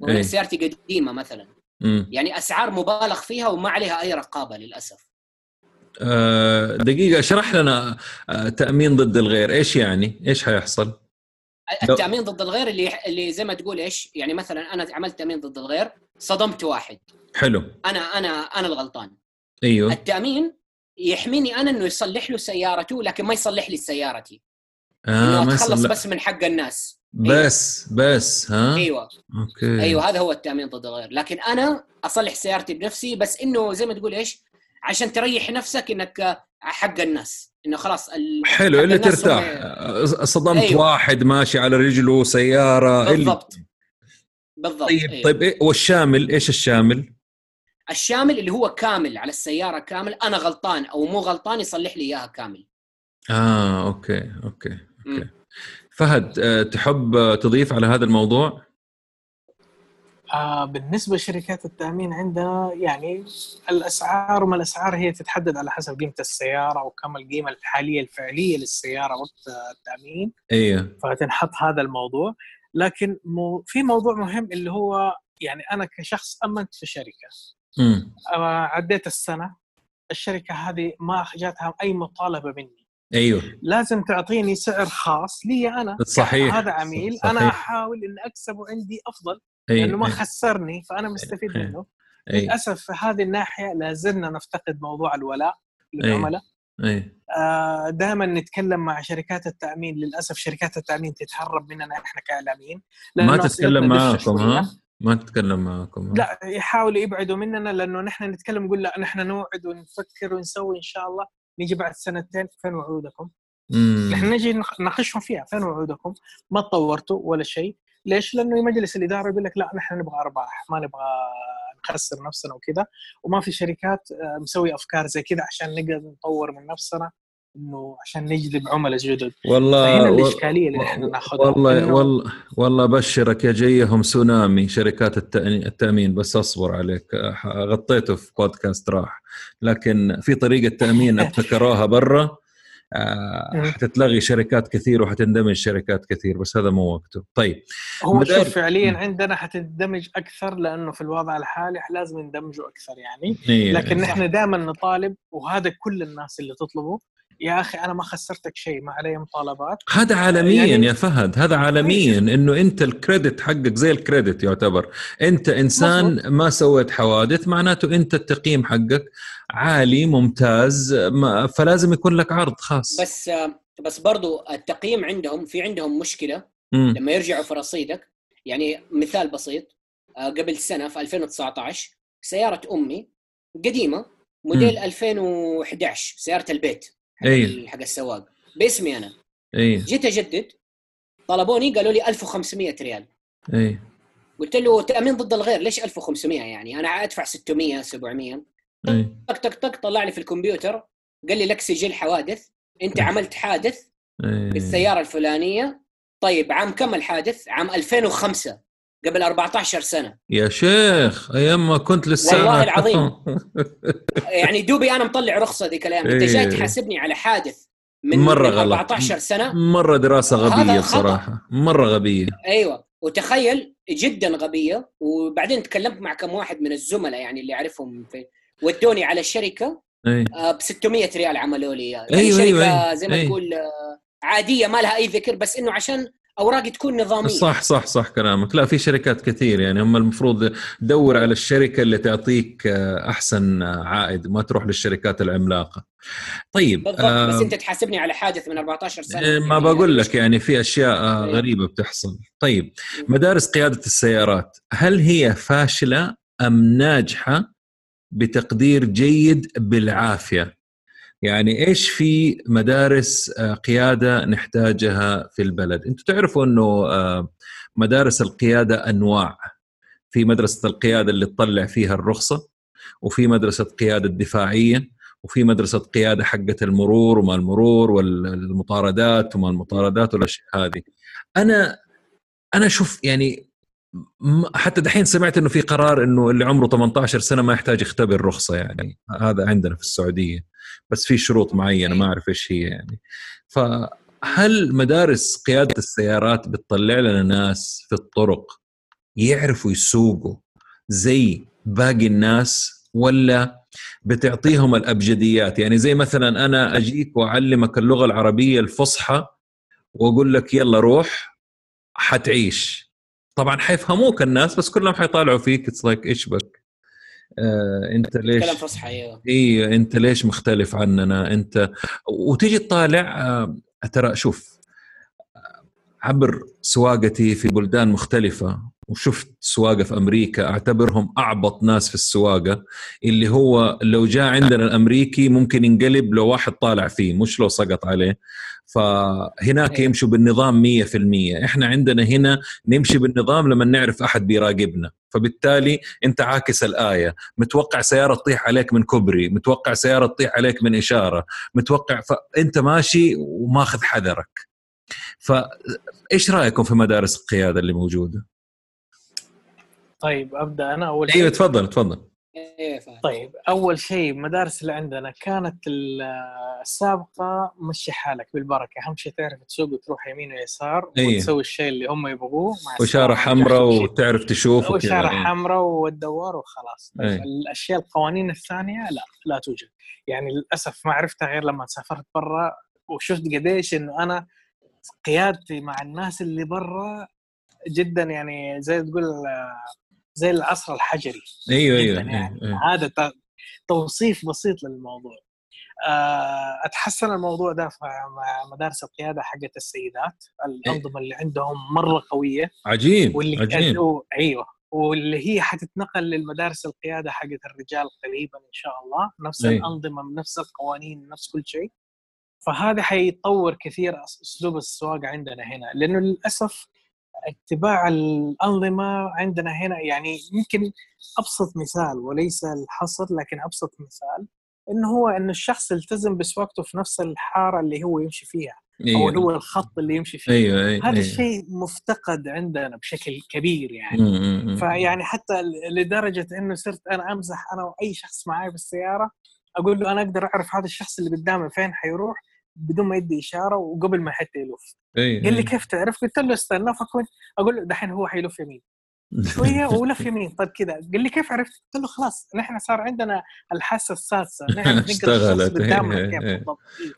أيه. سيارتي قديمة مثلا. م. يعني أسعار مبالغ فيها وما عليها أي رقابة للأسف. أه دقيقة اشرح لنا آه، تأمين ضد الغير. إيش يعني؟ إيش حيحصل؟ التأمين ضد الغير اللي اللي زي ما تقول إيش؟ يعني مثلا أنا عملت تأمين ضد الغير صدمت واحد. حلو. أنا أنا أنا الغلطان. أيوه. التأمين يحميني أنا إنه يصلح له سيارته لكن ما يصلح لي سيارتي. آه إنه أتخلص بس من حق الناس. بس أيوة. بس ها؟ أيوه. أوكي. أيوه هذا هو التأمين ضد الغير. لكن أنا أصلح سيارتي بنفسي بس إنه زي ما تقول إيش؟ عشان تريح نفسك إنك حق الناس. إنه خلاص حلو اللي ترتاح صدمت أيوة. واحد ماشي على رجله سيارة بالضبط اللي... بالضبط طيب أيوة. طيب إيه والشامل إيش الشامل؟ الشامل اللي هو كامل على السيارة كامل أنا غلطان أو مو غلطان يصلح لي إياها كامل آه أوكي أوكي أوكي م. فهد آه، تحب تضيف على هذا الموضوع؟ آه بالنسبة لشركات التأمين عندنا يعني الأسعار ما الأسعار هي تتحدد على حسب قيمة السيارة وكم القيمة الحالية الفعلية للسيارة وقت التأمين. أيوه فتنحط هذا الموضوع. لكن مو في موضوع مهم اللي هو يعني أنا كشخص أمنت في شركة. امم عديت السنة الشركة هذه ما جاتها أي مطالبة مني. أيوه. لازم تعطيني سعر خاص لي أنا. صحيح. هذا عميل صحيح. أنا أحاول اني أكسبه عندي أفضل. لأنه ما خسرني فأنا مستفيد أيه. منه. للأسف في هذه الناحية لازلنا نفتقد موضوع الولاء للعملاء. آه دائما نتكلم مع شركات التأمين للأسف شركات التأمين تتهرب مننا إحنا كإعلاميين. ما تتكلم معاكم ها؟ ما تتكلم معاكم لا يحاولوا يبعدوا مننا لأنه نحن نتكلم نقول لا نحن نوعد ونفكر ونسوي إن شاء الله. نيجي بعد سنتين فين وعودكم؟ نحن نجي نناقشهم فيها. فين وعودكم؟ ما تطورتوا ولا شيء. ليش؟ لأنه مجلس الإدارة يقول لك لا نحن نبغى أرباح ما نبغى نخسر نفسنا وكذا. وما في شركات آه، مسوي أفكار زي كذا عشان نقدر نطور من نفسنا إنه عشان نجذب عملاء جدد. والله فهنا الإشكالية اللي إحنا ناخذها. والله والله والله أبشرك يا جيهم سونامي شركات التأمين. بس أصبر عليك غطيته في بودكاست راح. لكن في طريقة تأمين <laughs> ابتكروها برا حتتلغي شركات كثير وحتندمج شركات كثير بس هذا مو وقته. طيب هو مدار... شوف فعليا عندنا حتندمج أكثر لأنه في الوضع الحالي لازم يندمجوا أكثر يعني. إيه. لكن نحن دائما نطالب وهذا كل الناس اللي تطلبه يا أخي أنا ما خسرتك شيء ما علي مطالبات هذا عالميا يعني يا فهد هذا <laughs> عالميا إنه أنت الكريدت حقك زي الكريدت يعتبر أنت إنسان مصر. ما سويت حوادث معناته أنت التقييم حقك عالي ممتاز فلازم يكون لك عرض خاص بس بس برضو التقييم عندهم في عندهم مشكلة م. لما يرجعوا في رصيدك يعني مثال بسيط آه، قبل سنة في 2019 سيارة أمي قديمة موديل م. 2011 سيارة البيت اي حق السواق. باسمي أنا. اي جيت أجدد. طلبوني قالوا لي 1500 ريال. اي قلت له تأمين ضد الغير ليش 1500 يعني؟ أنا أدفع 600 700 اي طق طق طق طلع لي في الكمبيوتر قال لي لك سجل حوادث أنت إيه. عملت حادث إي. بالسيارة الفلانية. طيب عام كم الحادث؟ عام 2005 قبل 14 سنة يا شيخ أيام ما كنت لسه والله العظيم. <laughs> يعني دوبي أنا مطلع رخصة ذيك الأيام أنت جاي إيه. تحاسبني على حادث من مرة من غلط. 14 سنة مرة دراسة غبية. بصراحة مرة غبية أيوه وتخيل جدا غبية وبعدين تكلمت مع كم واحد من الزملاء يعني اللي أعرفهم في ودوني على الشركة اي ب 600 ريال عملوا لي يعني أيوة، شركة أيوة، أيوة. زي ما أيوة. تقول آه، عادية ما لها أي ذكر بس إنه عشان أوراقي تكون نظامية. صح صح صح كلامك. لا في شركات كثير يعني. هم المفروض دور على الشركة اللي تعطيك آه، أحسن آه، عائد. ما تروح للشركات العملاقة. طيب بالضبط. آه، بس أنت تحاسبني على حادث من 14 سنة. إيه، ما يعني بقول لك يعني في أشياء آه، إيه. غريبة بتحصل. طيب مدارس قيادة السيارات هل هي فاشلة أم ناجحة بتقدير جيد بالعافية؟ يعني إيش في مدارس آه، قيادة نحتاجها في البلد؟ أنتم تعرفوا إنه آه، مدارس القيادة أنواع. في مدرسة القيادة اللي تطلع فيها الرخصة وفي مدرسة قيادة دفاعيه وفي مدرسة قيادة حقة المرور وما المرور والمطاردات وما المطاردات والأشياء هذه. أنا أنا أشوف يعني حتى دحين سمعت إنه في قرار إنه اللي عمره 18 سنة ما يحتاج يختبر رخصة يعني. هذا عندنا في السعودية. بس في شروط معينة ما أعرف إيش هي يعني. فهل مدارس قيادة السيارات بتطلع لنا ناس في الطرق يعرفوا يسوقوا زي باقي الناس ولا بتعطيهم الأبجديات؟ يعني زي مثلا أنا أجيك وأعلمك اللغة العربية الفصحى وأقول لك يلا روح حتعيش. طبعا حيفهموك الناس بس كلهم حيطالعوا فيك. it's like إيش بك؟ آه انت ليش كلام فصحى أيوه. اي انت ليش مختلف عننا؟ انت وتيجي تطالع آه، ترى شوف عبر سواقتي في بلدان مختلفة وشفت سواقة في أمريكا أعتبرهم أعبط ناس في السواقة اللي هو لو جاء عندنا الأمريكي ممكن ينقلب لو واحد طالع فيه مش لو سقط عليه. فهناك أيوة. يمشوا بالنظام 100% إحنا عندنا هنا نمشي بالنظام لما نعرف أحد بيراقبنا. فبالتالي أنت عاكس الآية. متوقع سيارة تطيح عليك من كوبري متوقع سيارة تطيح عليك من إشارة متوقع فأنت ماشي وماخذ حذرك. فإيش رأيكم في مدارس القيادة اللي موجودة؟ طيب أبدأ أنا أول إيوه تفضل تفضل. فاهم طيب أول شيء المدارس اللي عندنا كانت ال- السابقة مشي حالك بالبركة أهم شيء تعرف تسوق وتروح يمين ويسار أيه. وتسوي الشيء اللي هم يبغوه السلامة، حمراء. وتعرف تشوف. وشارة إيه. حمراء والدوار وخلاص طيب أي. الأشياء القوانين الثانية لا لا توجد يعني للأسف ما عرفتها غير لما سافرت برا وشفت قديش إنه أنا قيادتي مع الناس اللي برا جدا يعني زي تقول زي العصر الحجري أيوه أيوه يعني. أيوة، أيوة. هذا توصيف بسيط للموضوع. آه، أتحسن الموضوع ده مع مدارس القيادة حقت السيدات الأنظمة اللي عندهم مرة قوية. عجيب واللي عجيب. أيوه. واللي هي حتتنقل للمدارس القيادة حقت الرجال قريبا إن شاء الله. نفس أي. الأنظمة نفس القوانين نفس كل شيء. فهذا حيطور كثير أسلوب السواقه عندنا هنا. لأنه للأسف اتباع الأنظمة عندنا هنا يعني يمكن أبسط مثال وليس الحصر لكن أبسط مثال انه هو إن الشخص يلتزم بسواقته في نفس الحارة اللي هو يمشي فيها أو أيوه هو الخط اللي يمشي فيه أيوه أيوه هذا أيوة. الشيء مفتقد عندنا بشكل كبير يعني مم. فيعني حتى لدرجة إنه صرت أنا أمزح أنا وأي شخص معي بالسياره أقول له أنا أقدر أعرف هذا الشخص اللي قدامي فين حيروح بدون ما يدي إشارة وقبل ما حتى يلف أيوة، قال لي أيوة. كيف تعرف؟ قلت له استنى فكنت أقول له دحين هو حيلف يمين <laughs> شوية ولف يمين طيب كذا قال لي كيف عرفت؟ قلت له خلاص نحن صار عندنا الحاسة السادسة نحن <laughs> اشتغلت، إيه، كيف إيه. إيه.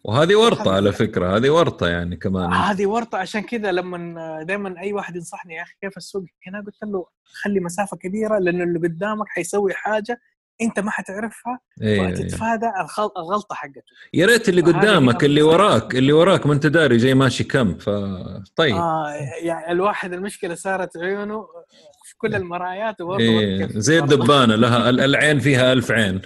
وهذه ورطة على. فكرة هذه ورطة يعني كمان هذه ورطة عشان كذا لما دائما أي واحد ينصحني يا أخي كيف السوق هنا قلت له خلي مسافة كبيرة لأنه اللي قدامك حيسوي حاجة انت ما حتعرفها أيوة، أيوة. وتتفادى الخل- الغلطة حقته. يا ريت اللي قدامك اللي. وراك اللي وراك ما انت داري جاي ماشي كم ف طيب. آه يعني الواحد المشكلة صارت عيونه كل المرايات وبرضه إيه زي الدبانة لها العين فيها ألف عين.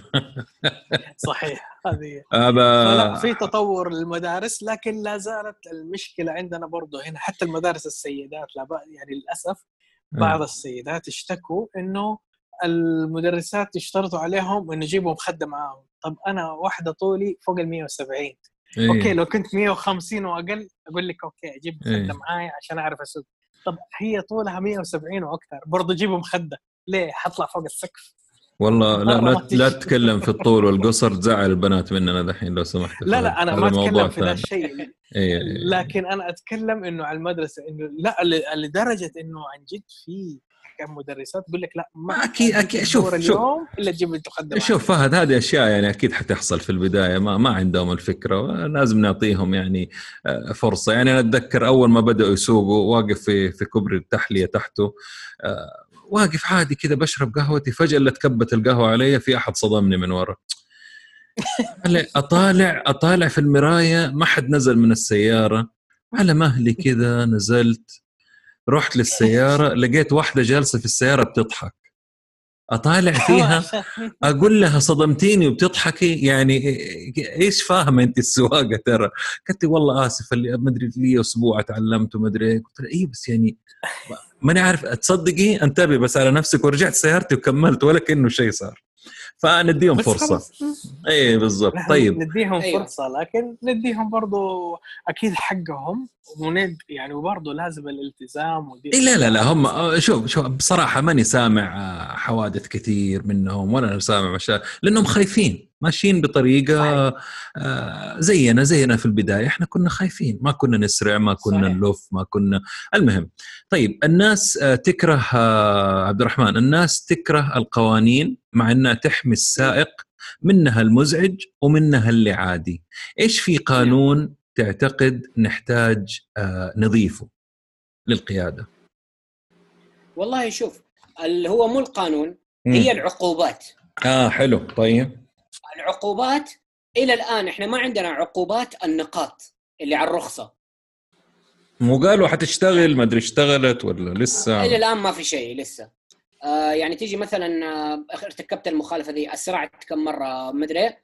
<laughs> صحيح هذه. أبا... في تطور للمدارس لكن لا زالت المشكلة عندنا برضه هنا. حتى المدارس السيدات لا يعني للأسف بعض السيدات اشتكوا إنه المدرسات يشترطوا عليهم إنه يجيبوا مخدة معاهم. طب أنا واحدة طولي فوق ال 170 إيه. أوكي لو كنت 150 وأقل أقول لك أوكي أجيب مخدة إيه. معايا عشان أعرف أسوق. طب هي طولها 170 وأكثر برضه جيبوا مخدة. ليه؟ حطلع فوق السقف. والله لا لا, لا تتكلم في الطول والقصر تزعل البنات مننا دحين لو سمحت لا لا أنا ما أتكلم في ذا الشيء. <laughs> إيه، لكن أنا أتكلم إنه على المدرسة إنه لا لدرجة إنه عن جد في كمدرسات تقول لك لا ما أكيد أكيد. شوف اليوم إلا تجيب تقدم شوف فهد هذه أشياء يعني أكيد حتحصل في البداية ما ما عندهم الفكرة لازم نعطيهم يعني آه، فرصة. يعني أنا أتذكر أول ما بدأوا يسوقوا واقف في في كبري التحلية تحته آه، واقف عادي كذا بشرب قهوتي فجأة اللي تكبت القهوة علي في أحد صدمني من ورا. أطالع أطالع في المراية ما حد نزل من السيارة على مهلي كذا نزلت. رحت للسيارة لقيت واحدة جالسة في السيارة بتضحك. أطالع <laughs> فيها أقول لها صدمتيني وبتضحكي؟ يعني إيش فاهمة انت السواقة ترى؟ قالت لي والله آسف اللي ما أدري لي أسبوع تعلمت وما أدري قلت لها اي بس يعني ماني عارف تصدقي؟ أنتبهي بس على نفسك ورجعت سيارتي وكملت ولا كأنه شيء صار. فنديهم فرصة. اي بالضبط. طيب. نديهم أيوه. فرصة لكن نديهم برضو أكيد حقهم وند يعني وبرضه لازم الالتزام ودي إيه لا لا لا هم شوف شوف بصراحة ماني سامع آه، حوادث كثير منهم ولا سامع مشاكل لأنهم خايفين. ماشيين بطريقة آه زينا زينا في البداية. إحنا كنا خايفين ما كنا نسرع ما كنا صحيح. نلف ما كنا. المهم طيب الناس آه تكره آه عبد الرحمن الناس تكره القوانين مع إنها تحمي السائق منها المزعج ومنها اللي عادي. إيش في قانون تعتقد نحتاج نضيفه للقيادة؟ والله شوف اللي هو مو القانون هي العقوبات. آه حلو طيب. العقوبات. إلى الآن إحنا ما عندنا عقوبات النقاط اللي على الرخصة. مو قالوا حتشتغل ما أدري اشتغلت ولا لسه. إلى الآن ما في شيء لسه. آه يعني تيجي مثلا آه ارتكبت المخالفة ذي أسرعت كم مرة ما أدري. آه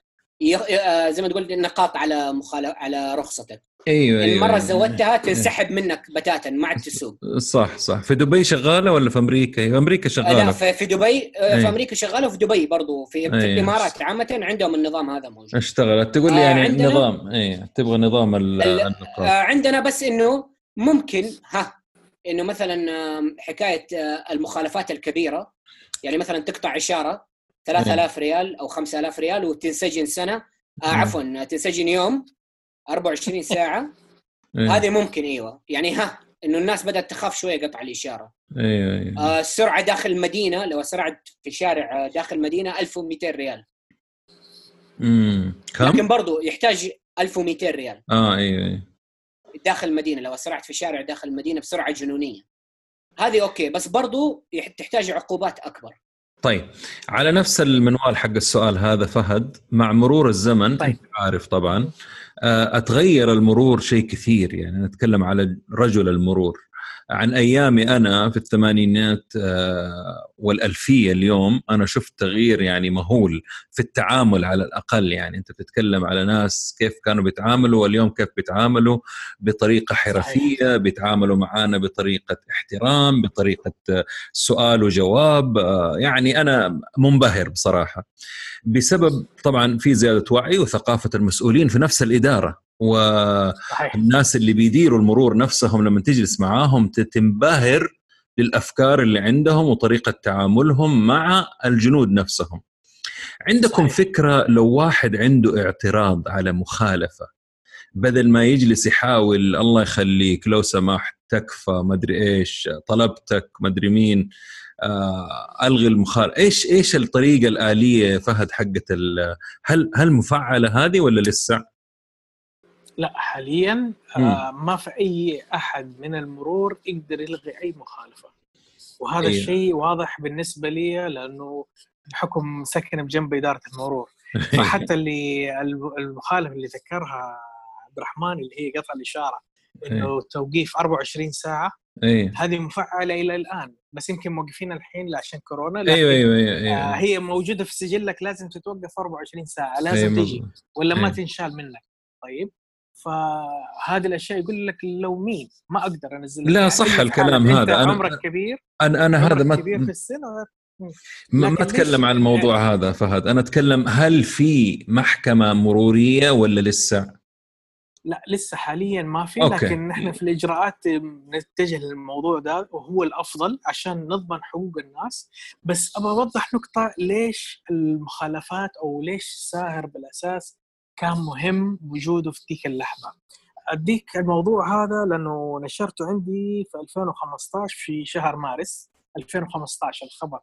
زي ما تقول نقاط على مخالف على رخصتك. أيوه أيوه. المره زودتها تنسحب منك بتاتا ما عاد تسوق. صح صح. في دبي شغالة ولا في أمريكا؟ في أمريكا شغالة. لا في, دبي آه، أيوه. في أمريكا شغالة وفي دبي برضو. في, أيوه. في الإمارات عامة عندهم النظام هذا موجود. اشتغلت. تقول لي يعني عندنا نظام اي تبغى نظام النقاط آه، عندنا بس إنه ممكن ها إنه مثلا حكاية آه، المخالفات الكبيرة. يعني مثلا تقطع إشارة. 3000 ريال أو 5000 ريال وتنسجن سنة. آه عفوا تنسجن يوم 24 <laughs> ساعة. إيه. هذه ممكن إيوه. يعني ها إنه الناس بدأت تخاف شوية قطع الإشارة. أيوه أيوه آه السرعه داخل المدينة لو سرعت في شارع داخل المدينة 1200 ريال. امم كم؟ لكن برضو يحتاج 1200 ريال. آه أيوه أيوه داخل المدينة لو اسرعت في شارع داخل المدينة بسرعة جنونية. هذه أوكي بس برضو تحتاج عقوبات أكبر. طيب على نفس المنوال حق السؤال هذا فهد مع مرور الزمن طيب. عارف طبعا آه، أتغير المرور شيء كثير يعني نتكلم على رجل المرور عن أيامي أنا في الثمانينات آه، والألفية اليوم أنا شفت تغيير يعني مهول في التعامل على الأقل. يعني أنت بتتكلم على ناس كيف كانوا بيتعاملوا واليوم كيف بيتعاملوا؟ بطريقة حرفية بيتعاملوا معنا بطريقة احترام بطريقة سؤال وجواب. آه، يعني أنا منبهر بصراحة. بسبب طبعا في زيادة وعي وثقافة المسؤولين في نفس الإدارة. والناس اللي بيديروا المرور نفسهم لما تجلس معاهم تنبهر للأفكار اللي عندهم وطريقة تعاملهم مع الجنود نفسهم. عندكم صحيح. فكرة لو واحد عنده اعتراض على مخالفة بدل ما يجلس يحاول الله يخليك لو سمحت تكفى ما أدري إيش طلبتك ما أدري مين آه ألغي المخالفة إيش إيش الطريقة الآلية فهد حقت هل هل مفعلة هذه ولا لسه؟ لا حاليا آه ما في أي أحد من المرور يقدر يلغي أي مخالفة وهذا أيه. الشيء واضح بالنسبة لي لأنه بحكم سكن بجنب إدارة المرور <laughs> فحتى اللي المخالفه اللي ذكرها عبد الرحمن اللي هي قطع الإشارة إنه توقيف 24 ساعة أيه. هذه مفعلة إلى الآن بس يمكن موقفين الحين عشان كورونا أيوه أيوه أيوه, أيوة. آه هي موجودة في سجلك لازم تتوقف 24 ساعة لازم أيوة. تجي ولا ما أيوة. تنشال منك طيب فهذه الأشياء يقول لك لو مين؟ ما أقدر انزل لا صح الكلام هذا. أنا عمرك كبير أنا أنا هذا ما كبير في السن ما, ما أتكلم عن الموضوع يعني هذا فهد. أنا أتكلم هل في محكمة مرورية ولا لسه؟ لا لسه حاليا ما في لكن نحن في الإجراءات نتجه للموضوع ده وهو الأفضل عشان نضمن حقوق الناس. بس أبغى أوضح نقطة ليش المخالفات أو ليش ساهر بالأساس كان مهم وجوده في تلك اللحظة. أديك الموضوع هذا لأنه نشرته عندي في 2015 في شهر مارس 2015 الخبر.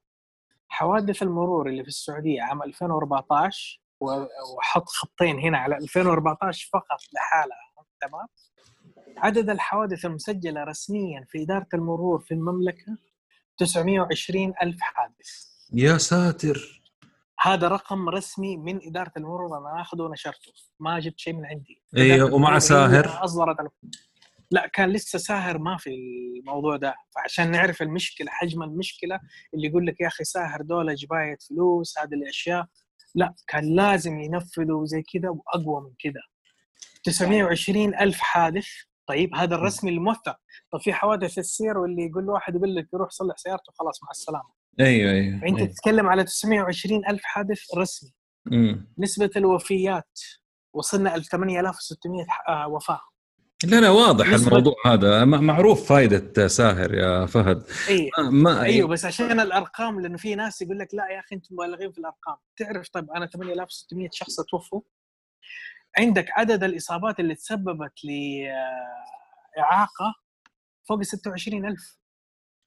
حوادث المرور اللي في السعودية عام 2014 وحط خطين هنا على 2014 فقط لحالها. تمام؟ عدد الحوادث المسجلة رسميا في إدارة المرور في المملكة 920 ألف حادث. يا ساتر! هذا رقم رسمي من إدارة المرور أنا آخذه ونشرته ما جبت شيء من عندي. أيوه ومع ساهر؟ أصدرت لا كان لسه ساهر ما في الموضوع ده. فعشان نعرف المشكلة حجم المشكلة اللي يقول لك يا أخي ساهر دولة جباية فلوس هذه الأشياء. لا كان لازم ينفذوا زي كذا وأقوى من كذا. 920 ألف حادث. طيب هذا الرسمي الموثق. طب في حوادث السير واللي يقول واحد يقول لك روح صلح سيارته خلاص مع السلامة. أيوه أيوه فانت أيوة. تتكلم على 920 ألف حادث رسمي. مم. نسبة الوفيات وصلنا ل 8600 آه، وفاة. لا لا واضح الموضوع هذا. معروف فائدة ساهر يا فهد. أيوة. ما أيوه بس عشان الأرقام لأنه في ناس يقول لك لا يا أخي أنتم مبالغين في الأرقام. تعرف طيب أنا 8600 شخص توفوا. عندك عدد الإصابات اللي تسببت لاعاقه فوق 26000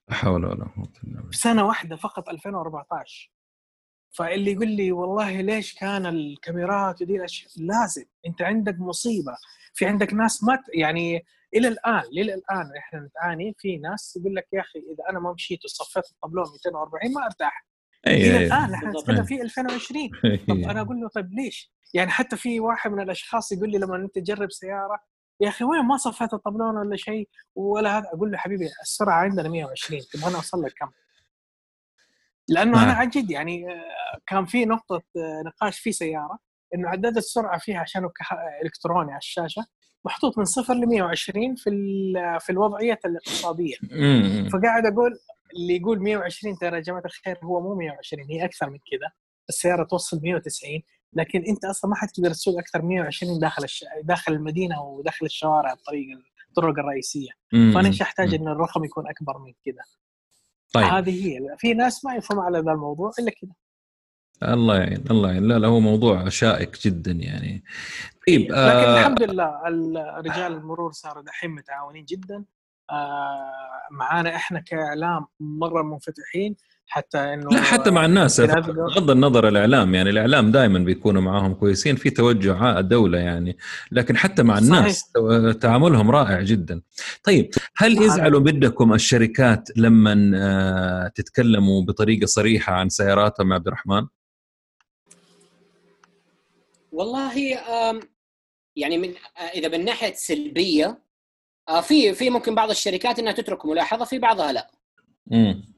لا حول ولا قوه الا بالله في سنة واحدة فقط 2014 فاللي يقول لي والله ليش كان الكاميرات ودي الاشياء لازم. أنت عندك مصيبة. في عندك ناس ما يعني إلى الآن إلى الآن إحنا نتعاني في ناس يقول لك يا أخي إذا أنا ما مشيت وصفيت الطابلون 240 ما أرتاح. أي إلى أي الآن إحنا نتكلم في 2020 <laughs> طب أنا أقول له طيب ليش؟ يعني حتى في واحد من الأشخاص يقول لي لما أنت تجرب سيارة يا أخي وين ما صفيت الطابلون ولا شيء ولا هذا؟ أقول له حبيبي السرعة عندنا 120 تبغى أنا أوصل لك كم؟ لأنه أنا عن جد يعني آه، كان في نقطة آه، نقاش في سيارة إنه عداد السرعة فيها عشان إلكتروني على الشاشة محطوط من صفر ل 120 في في الوضعية الاقتصادية. فقاعد أقول اللي يقول 120 ترى يا جماعة الخير هو مو 120 هي أكثر من كذا. السيارة توصل 190 لكن أنت أصلا ما حتقدر تسوق أكثر 120 داخل الش... داخل المدينة وداخل الشوارع الطريق الطرق الرئيسية. فأنا إيش أحتاج إن الرقم يكون أكبر من كذا طيب. هذه هي. في ناس ما يفهم على ذا الموضوع إلا كذا الله يعين الله يعين. لا لا هو موضوع شائك جدا يعني. طيب لكن آه الحمد لله رجال المرور صاروا دحين متعاونين جدا. آه معانا إحنا كإعلام مرة منفتحين. حتى إنه لا حتى مع الناس. بغض النظر الإعلام يعني الإعلام دائما بيكونوا معاهم كويسين في توجه الدولة يعني. لكن حتى مع الناس صحيح. تعاملهم رائع جدا. طيب هل يزعلوا بدكم الشركات لما آه، تتكلموا بطريقة صريحة عن سياراتهم عبد الرحمن؟ والله يعني من آه، إذا من ناحية سلبية آه، في في ممكن بعض الشركات إنها تترك ملاحظة في بعضها لا. امم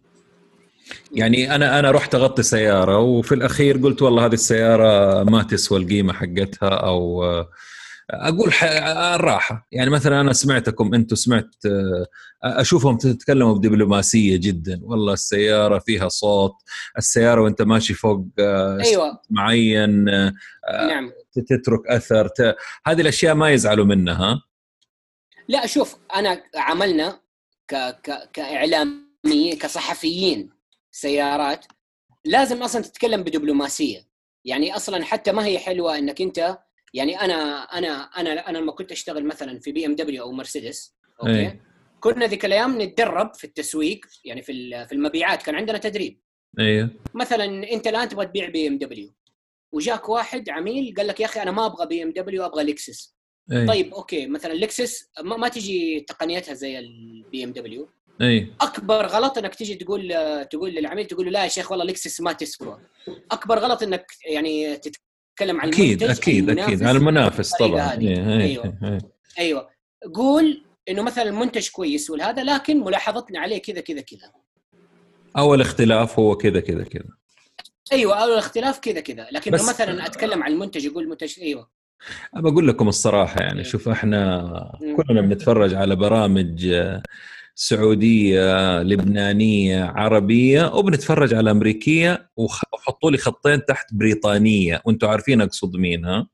يعني أنا أنا رحت أغطي سياره وفي الأخير قلت والله هذه السيارة ما تسوى القيمة حقتها أو آه، أقول الراحة. يعني مثلا أنا سمعتكم أنتم سمعت أشوفهم تتكلموا بدبلوماسية جدا. والله السيارة فيها صوت السيارة وأنت ماشي فوق أيوة. معين نعم. تترك أثر ت... هذه الأشياء ما يزعلوا منها لا شوف أنا عملنا ك... ك... كإعلاميين كصحفيين. سيارات لازم أصلا تتكلم بدبلوماسية. يعني أصلا حتى ما هي حلوة إنك أنت يعني أنا أنا أنا أنا لما كنت أشتغل مثلا في بي ام دبليو أو مرسيدس أوكي؟ أي. كنا ذيك الأيام نتدرب في التسويق يعني في في المبيعات كان عندنا تدريب. أيوه مثلا أنت الآن تبغى تبيع بي ام دبليو وجاك واحد عميل قال لك يا أخي أنا ما أبغى بي ام دبليو أبغى لكسس أي. طيب أوكي مثلا لكسس ما, ما تجي تقنيتها زي البي ام دبليو اي أكبر غلط إنك تيجي تقول تقول للعميل تقول له لا يا شيخ والله لكسس ما تسوى أكبر غلط إنك يعني تتكلم عن أكيد أكيد أكيد. عن المنافس طبعا. إيه، أيوه. أيوه. قول إنه مثلا المنتج كويس والهذا لكن ملاحظتنا عليه كذا كذا كذا. أو الاختلاف هو كذا كذا كذا. أيوه أو الاختلاف كذا كذا. لكن بس مثلا أتكلم عن المنتج يقول منتج أيوه. بقول لكم الصراحة يعني إيه. شوف إحنا كلنا بنتفرج على برامج سعودية لبنانية عربية وبنتفرج على أمريكية وحطوا لي خطين تحت بريطانية. وأنتم عارفين أقصد مين ها؟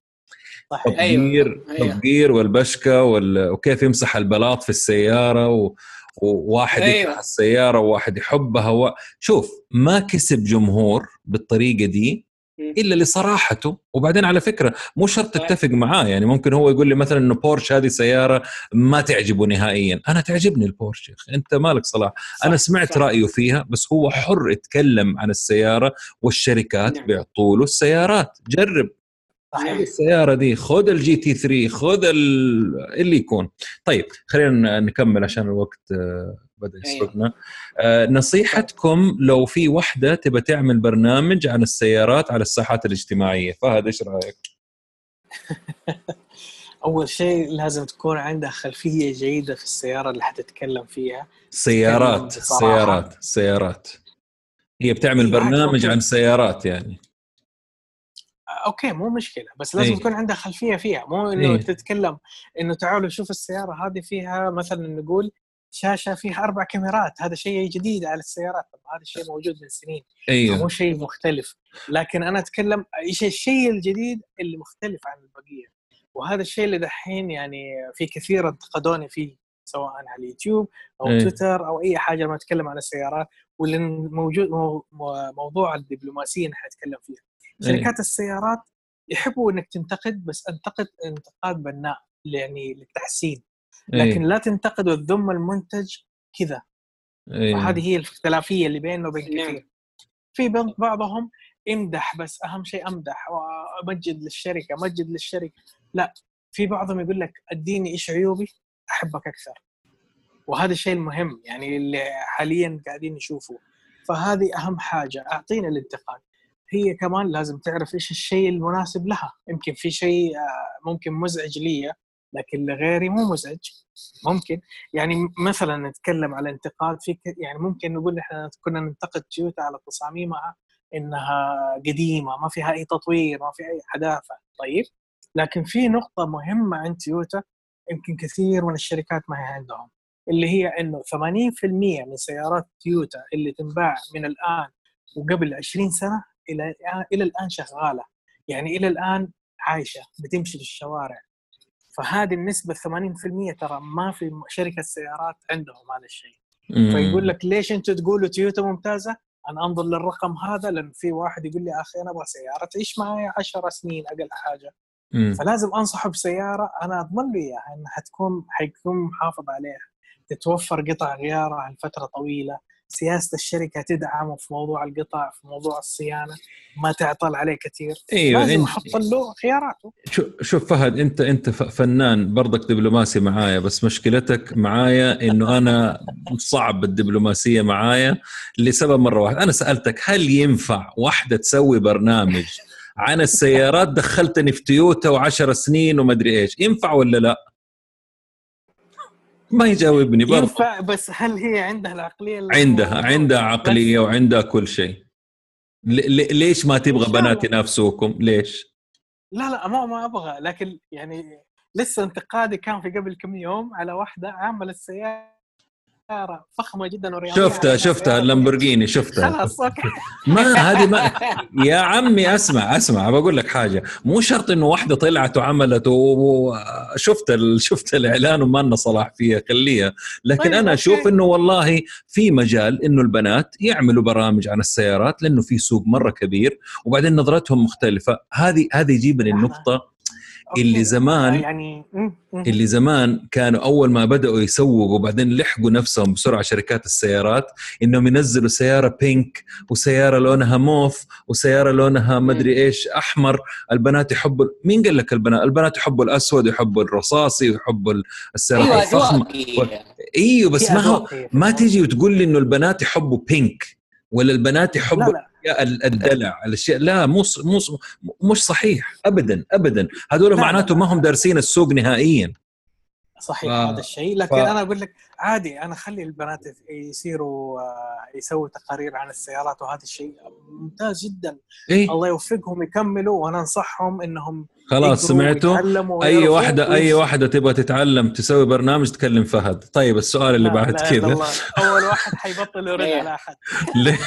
صحيح. تطبير أيوة. تطبير والبشكة وال... وكيف يمسح البلاط في السيارة و... وواحد أيوة. يكره السيارة وواحد يحبها و... شوف ما كسب جمهور بالطريقة دي. إلا لصراحته. وبعدين على فكرة مو شرط تتفق معاه. يعني ممكن هو يقول لي مثلا إنه بورش هذه سيارة ما تعجبه نهائيا. أنا تعجبني البورش يا أخي. أنت مالك صلاح. أنا سمعت صح. رأيه فيها بس هو حر يتكلم عن السيارة والشركات نعم. بيعطوا له السيارات. جرب. صحيح. السيارة دي خذ ال GT 3 خذ اللي يكون. طيب خلينا نكمل عشان الوقت آه، بدأ أيوه. يسرقنا. آه نصيحتكم لو في وحدة تبى تعمل برنامج عن السيارات على الساحات الاجتماعية فهد إيش رأيك؟ <laughs> أول شيء لازم تكون عندها خلفية جيدة في السيارة اللي حتتكلم فيها. سيارات سيارات سيارات. هي بتعمل برنامج عن سيارات يعني. أوكي مو مشكلة بس لازم يكون عندها خلفية فيها. مو إنه إيه؟ تتكلم إنه تعالوا شوف السيارة هذه فيها مثلا نقول شاشة فيها أربع كاميرات هذا شيء جديد على السيارات طب هذا الشيء موجود من سنين أيوه مو شيء مختلف. لكن أنا أتكلم إيش الشيء الجديد اللي مختلف عن البقية. وهذا الشيء اللي دحين يعني في كثير انتقدوني فيه سواء على اليوتيوب أو أيه. تويتر أو أي حاجة لما أتكلم عن السيارات واللي موجود موضوع الدبلوماسية اللي حنتكلم فيها. شركات أيه. السيارات يحبوا إنك تنتقد بس أنتقد انتقاد بناء يعني للتحسين. لكن لا تنتقد وتذم المنتج كذا. أيه. وهذه هي الاختلافية اللي بيننا وبين نعم. كثير. في بعضهم امدح بس أهم شيء أمدح وأمجد للشركة أمجد للشركة. لا في بعضهم يقول لك أديني إيش عيوبي؟ أحبك أكثر. وهذا الشيء المهم يعني اللي حاليا قاعدين نشوفه. فهذه أهم حاجة أعطينا الانتقاد. هي كمان لازم تعرف إيش الشيء المناسب لها. يمكن في شيء آه، ممكن مزعج لي لكن لغيري مو مزعج. ممكن. يعني مثلا نتكلم على انتقاد في يعني ممكن نقول إحنا كنا ننتقد تويوتا على تصاميمها إنها قديمة ما فيها أي تطوير ما في أي حداثة. طيب. لكن في نقطة مهمة عند تويوتا يمكن كثير من الشركات ما هي عندهم اللي هي إنه 80% من سيارات تويوتا اللي تنباع من الآن وقبل 20 سنة إلى إلى الآن شغالة. يعني إلى الآن عايشة بتمشي في الشوارع. فهذه النسبة 80% ترى ما في شركة سيارات عندهم هذا الشيء. فيقول لك ليش أنتم تقولوا تويوتا ممتازة؟ أنا أنظر للرقم هذا لأن في واحد يقول لي أخي أنا أبغى سيارة تعيش معي 10 سنين أقل حاجة. مم. فلازم أنصحه بسيارة أنا أضمن له إياها إنها حتكون حيكون محافظ عليها. تتوفر قطع غيارها لفترة طويلة. سياسة الشركة تدعمه في موضوع القطع في موضوع الصيانة ما تعطل عليه كثير. إيوه لازم أحط له خياراته. شوف فهد انت أنت فنان برضك دبلوماسي معايا بس مشكلتك معايا إنه أنا صعب الدبلوماسية معايا لسبب مرة واحدة أنا سألتك هل ينفع واحدة تسوي برنامج عن السيارات؟ دخلتني في تويوتا وعشر سنين وما أدري إيش. ينفع ولا لا؟ ما يجاوبني برضه ينفع بس هل هي عندها العقلية عندها عندها عقلية وعندها كل شيء. ليش ما تبغى بنات ينافسوكم؟ ليش؟ لا لا ما ما أبغى لكن يعني لسه انتقادي كان في قبل كم يوم على واحدة عامله السياره سيارة فخمة جدا ورياضية. شفتها <laughs> شفتها اللامبورجيني شفتها. خلاص أوكي. <laughs> ما هذه ما يا عمي أسمع أسمع بقول لك حاجة. مو شرط إنه واحدة طلعت وعملت وشفت ال... شفت الإعلان وما لنا صلاح فيها خليها. لكن طيب أنا أشوف إنه والله في مجال إنه البنات يعملوا برامج عن السيارات لأنه في سوق مرة كبير وبعدين نظرتهم مختلفة. هذه هذه يجيبني النقطة اللي زمان يعني اللي زمان كانوا أول ما بدأوا يسوقوا وبعدين لحقوا نفسهم بسرعة شركات السيارات إنهم ينزلوا سيارة بينك وسيارة لونها موف وسيارة لونها مدري إيش أحمر. البنات يحبوا مين قال لك البنات؟ البنات يحبوا الأسود يحبوا الرصاصي ويحبوا السيارات أيوة الفخمة. إيوه بس ما ما تيجي وتقول لي إنه البنات يحبوا بينك ولا البنات يحبوا لا لا. الدلع الأشياء لا مو مو مش صحيح ابدا ابدا. هذول معناته ما هم دارسين السوق نهائيا. صحيح ف... هذا الشيء. لكن ف... أنا أقول لك عادي أنا أخلي البنات يصيروا آه، يسووا تقارير عن السيارات وهذا الشيء ممتاز جدا. إيه؟ الله يوفقهم يكملوا وأنا أنصحهم إنهم خلاص سمعتوا؟ أي واحدة أي واحدة تبغى تتعلم تسوي برنامج تكلم فهد. طيب السؤال اللي بعد كذا. أول واحد حيبطل يرد. على أحد.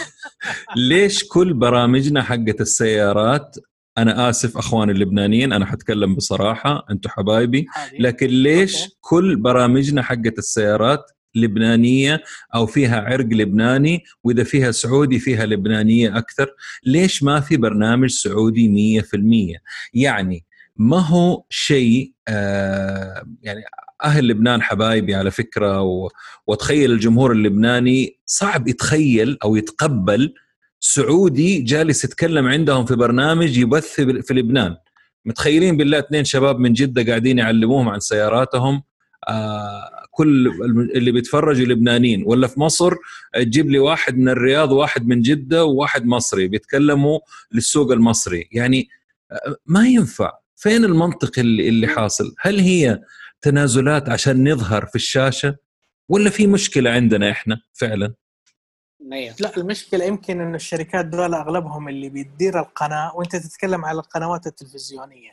<laughs> ليش كل برامجنا حقت السيارات أنا آسف اخواني اللبنانيين أنا حتكلم بصراحة أنتم حبايبي. لكن ليش أوكي. كل برامجنا حقت السيارات لبنانية أو فيها عرق لبناني وإذا فيها سعودي فيها لبنانية أكثر؟ ليش ما في برنامج سعودي 100% يعني ما هو شيء آه يعني أهل لبنان حبايبي على فكرة و... وتخيل الجمهور اللبناني صعب يتخيل أو يتقبل سعودي جالس يتكلم عندهم في برنامج يبث في لبنان. متخيلين بالله اثنين شباب من جدة قاعدين يعلموهم عن سياراتهم. آه كل اللي بيتفرجوا لبنانيين. ولا في مصر تجيب لي واحد من الرياض وواحد من جدة وواحد مصري. بيتكلموا للسوق المصري. يعني آه ما ينفع. فين المنطق اللي, اللي حاصل؟ هل هي تنازلات عشان نظهر في الشاشة؟ ولا في مشكلة عندنا إحنا؟ فعلا. لا المشكلة يمكن انه الشركات دول أغلبهم اللي بيدير القناة وأنت تتكلم على القنوات التلفزيونية.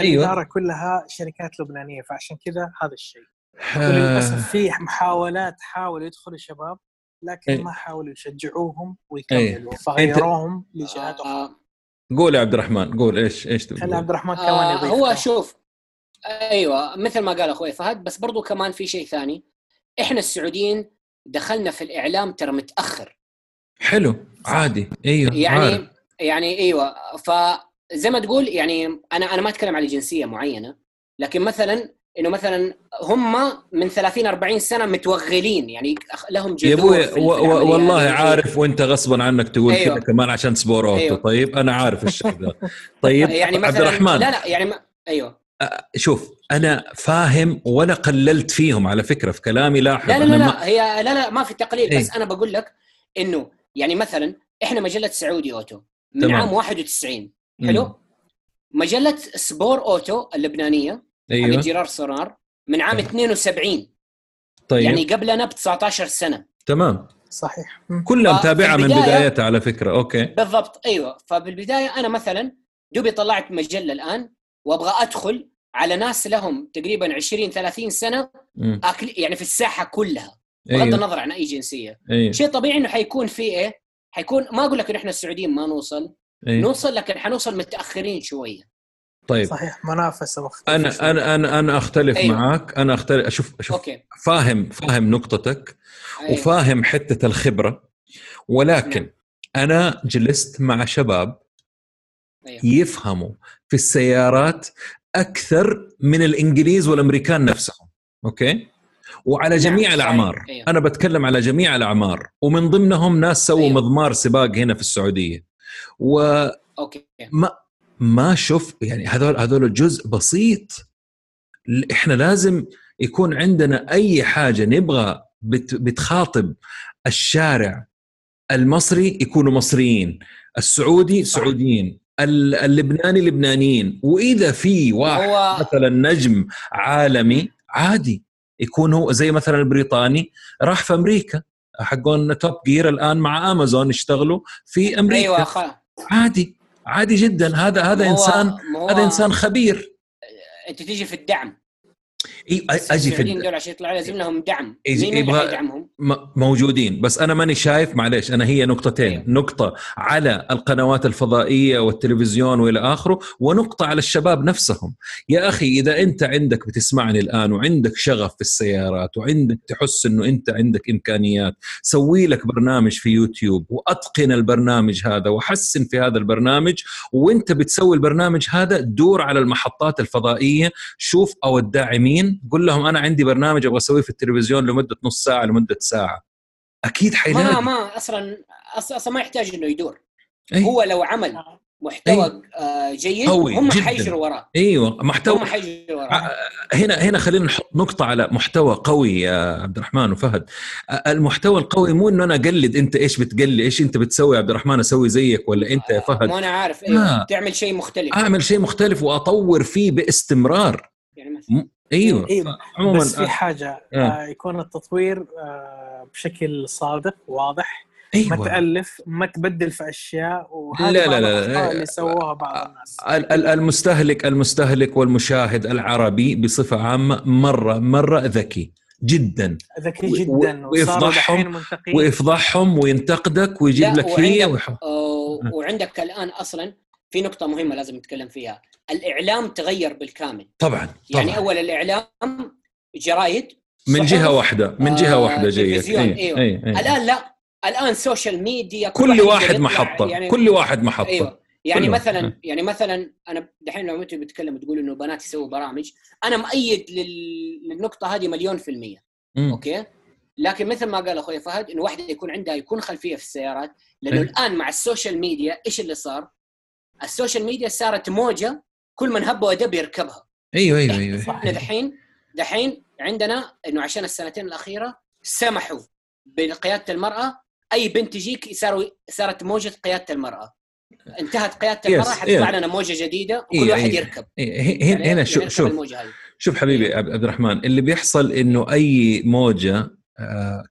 أيوة. الاداره كلها شركات لبنانية فعشان كذا هذا الشيء. وللاسف في محاولات حاولوا يدخلوا شباب لكن أي. ما حاولوا يشجعوهم ويكملوا. أي. فغيروهم لجهات أخرى. آه. قول يا عبد الرحمن قول إيش إيش تقول؟ عبد الرحمن كمان آه يضيف. هو شوف أيوه مثل ما قال أخوي فهد بس برضو كمان في شيء ثاني. إحنا السعوديين دخلنا في الإعلام ترى متأخر حلو عادي أيوه يعني عارف. يعني أيوه فزي ما تقول يعني أنا أنا ما أتكلم على جنسية معينة لكن مثلا إنه مثلا هم من 30 40 سنة متوغلين يعني لهم جذور يا أبوي والله يعني عارف وأنت غصبا عنك تقول أيوة. كذا كمان عشان سبور أوتو أيوة. طيب أنا عارف الشيء ده طيب <laughs> يعني مثلا عبد الرحمن لا لا يعني ما أيوه شوف أنا فاهم ولا قللت فيهم على فكرة في كلامي لاحظ لا لا لا, لا هي لا لا ما في تقليل إيه؟ بس أنا بقول لك إنه يعني مثلا إحنا مجلة سعودي أوتو من تمام. عام 91 حلو مم. مجلة سبور أوتو اللبنانية أيوه. حق جيرار سونار من عام طيب. 72 طيب. يعني قبلنا ب 19 سنة. تمام. صحيح. كلها متابعة من بدايتها على فكرة. أوكي. بالضبط أيوه. فبالبداية أنا مثلا دوبي طلعت مجلة الآن وابغى أدخل على ناس لهم تقريبا 20 30 سنة أكل يعني في الساحة كلها بغض أيوه. النظر عن أي جنسية أيوه. شيء طبيعي إنه حيكون في إيه حيكون ما أقول لك إن إحنا السعوديين ما نوصل أيوه. نوصل لكن حنوصل متأخرين شوية طيب صحيح منافسة مختلفه أنا أنا أنا أنا أختلف أيوه. معاك أنا اختلف أشوف أشوف أوكي. فاهم فاهم نقطتك أيوه. وفاهم حتة الخبرة ولكن نعم. أنا جلست مع شباب أيوه. يفهموا في السيارات أكثر من الإنجليز والأمريكان نفسهم أوكي؟ وعلى نعم، جميع. الأعمار. أيوه. أنا بتكلم على جميع الأعمار. ومن ضمنهم ناس سووا أيوه. مضمار سباق هنا في السعودية. و أوكي. ما ما شوف يعني هذول هذول جزء بسيط. إحنا لازم يكون عندنا أي حاجة نبغى بت بتخاطب الشارع المصري يكونوا مصريين. السعودي سعوديين. اللبناني لبنانيين. وإذا في واحد هو... مثلا نجم عالمي عادي يكون هو زي مثلا البريطاني راح في أمريكا حقون توب جير الآن مع امازون يشتغلوا في أمريكا. أيوه. عادي عادي جدا. هذا هذا انسان هذا إنسان خبير. أنت تيجي في الدعم. إي أجي في دول عشان يطلعوا لازم لهم دعم. مين يبغى يدعمهم؟ موجودين. بس أنا ماني شايف معليش أنا هي نقطتين. إيه. نقطة على القنوات الفضائية والتلفزيون وإلى آخره ونقطة على الشباب نفسهم. يا أخي إذا أنت عندك بتسمعني الآن وعندك شغف في السيارات وعندك تحس إنه أنت عندك إمكانيات سوي لك برنامج في يوتيوب وأتقن البرنامج هذا وحسن في هذا البرنامج وأنت بتسوي البرنامج هذا دور على المحطات الفضائية شوف أو الداعمين قول لهم أنا عندي برنامج أبغى أسويه في التلفزيون لمدة نص ساعة لمدة ساعة. أكيد حيلاقي ما ما أصلا أصلا ما يحتاج إنه يدور. أي. هو لو عمل محتوى أي. جيد هم حيجروا وراه. أيوه محتوى هم حيجروا وراه. هنا هنا خلينا نحط نقطة على محتوى قوي يا عبد الرحمن وفهد. المحتوى القوي مو إنه أنا أقلد أنت إيش بتقلد إيش أنت بتسوي يا عبد الرحمن أسوي زيك ولا أنت يا فهد؟ مو أنا عارف. أيوه تعمل شيء مختلف. أعمل شيء مختلف وأطور فيه باستمرار. يعني أيوه أيوه عموما بس في حاجة آه. آه يكون التطوير آه بشكل صادق واضح أيوة. ما تألف ما تبدل في أشياء وهذا لا لا لا, لا اللي سووها بعض الناس. المستهلك المستهلك والمشاهد العربي بصفة عامة مرة مرة ذكي جدا. ذكي جدا ويفضحهم ويفضحهم وينتقدك ويجيب لك هي وعندك, وعندك الان أصلا في نقطة مهمة لازم نتكلم فيها، الإعلام تغير بالكامل. طبعا, طبعاً. يعني أول الإعلام جرايد من جهة واحدة من جهة آه واحدة جيد أيوه. أيوه. أيوه. الآن لا الآن social media كل, كل واحد محطة يعني كل واحد محطة أيوه. يعني مثلا واحد. يعني مثلا أنا دحين لو أنت بتتكلم تقول إنه بنات يسووا برامج أنا مؤيد للنقطة هذه مليون في المية م. أوكي لكن مثل ما قال أخوي فهد إنه واحدة يكون عندها يكون خلفية في السيارات لأنه أيه. الآن مع ال social media إيش اللي صار؟ ال social media صارت موجة كل من هب ودب يركبها. أيوه أيوه أيوه. إحنا دحين دحين عندنا إنه عشان السنتين الأخيرة سمحوا بقيادة المرأة أي بنت تجيك صاروا صارت موجة قيادة المرأة. انتهت قيادة المرأة حتطلع لنا موجة جديدة وكل واحد يركب. هنا هنا شوف. شوف شوف حبيبي عبد الرحمن اللي بيحصل إنه أي موجة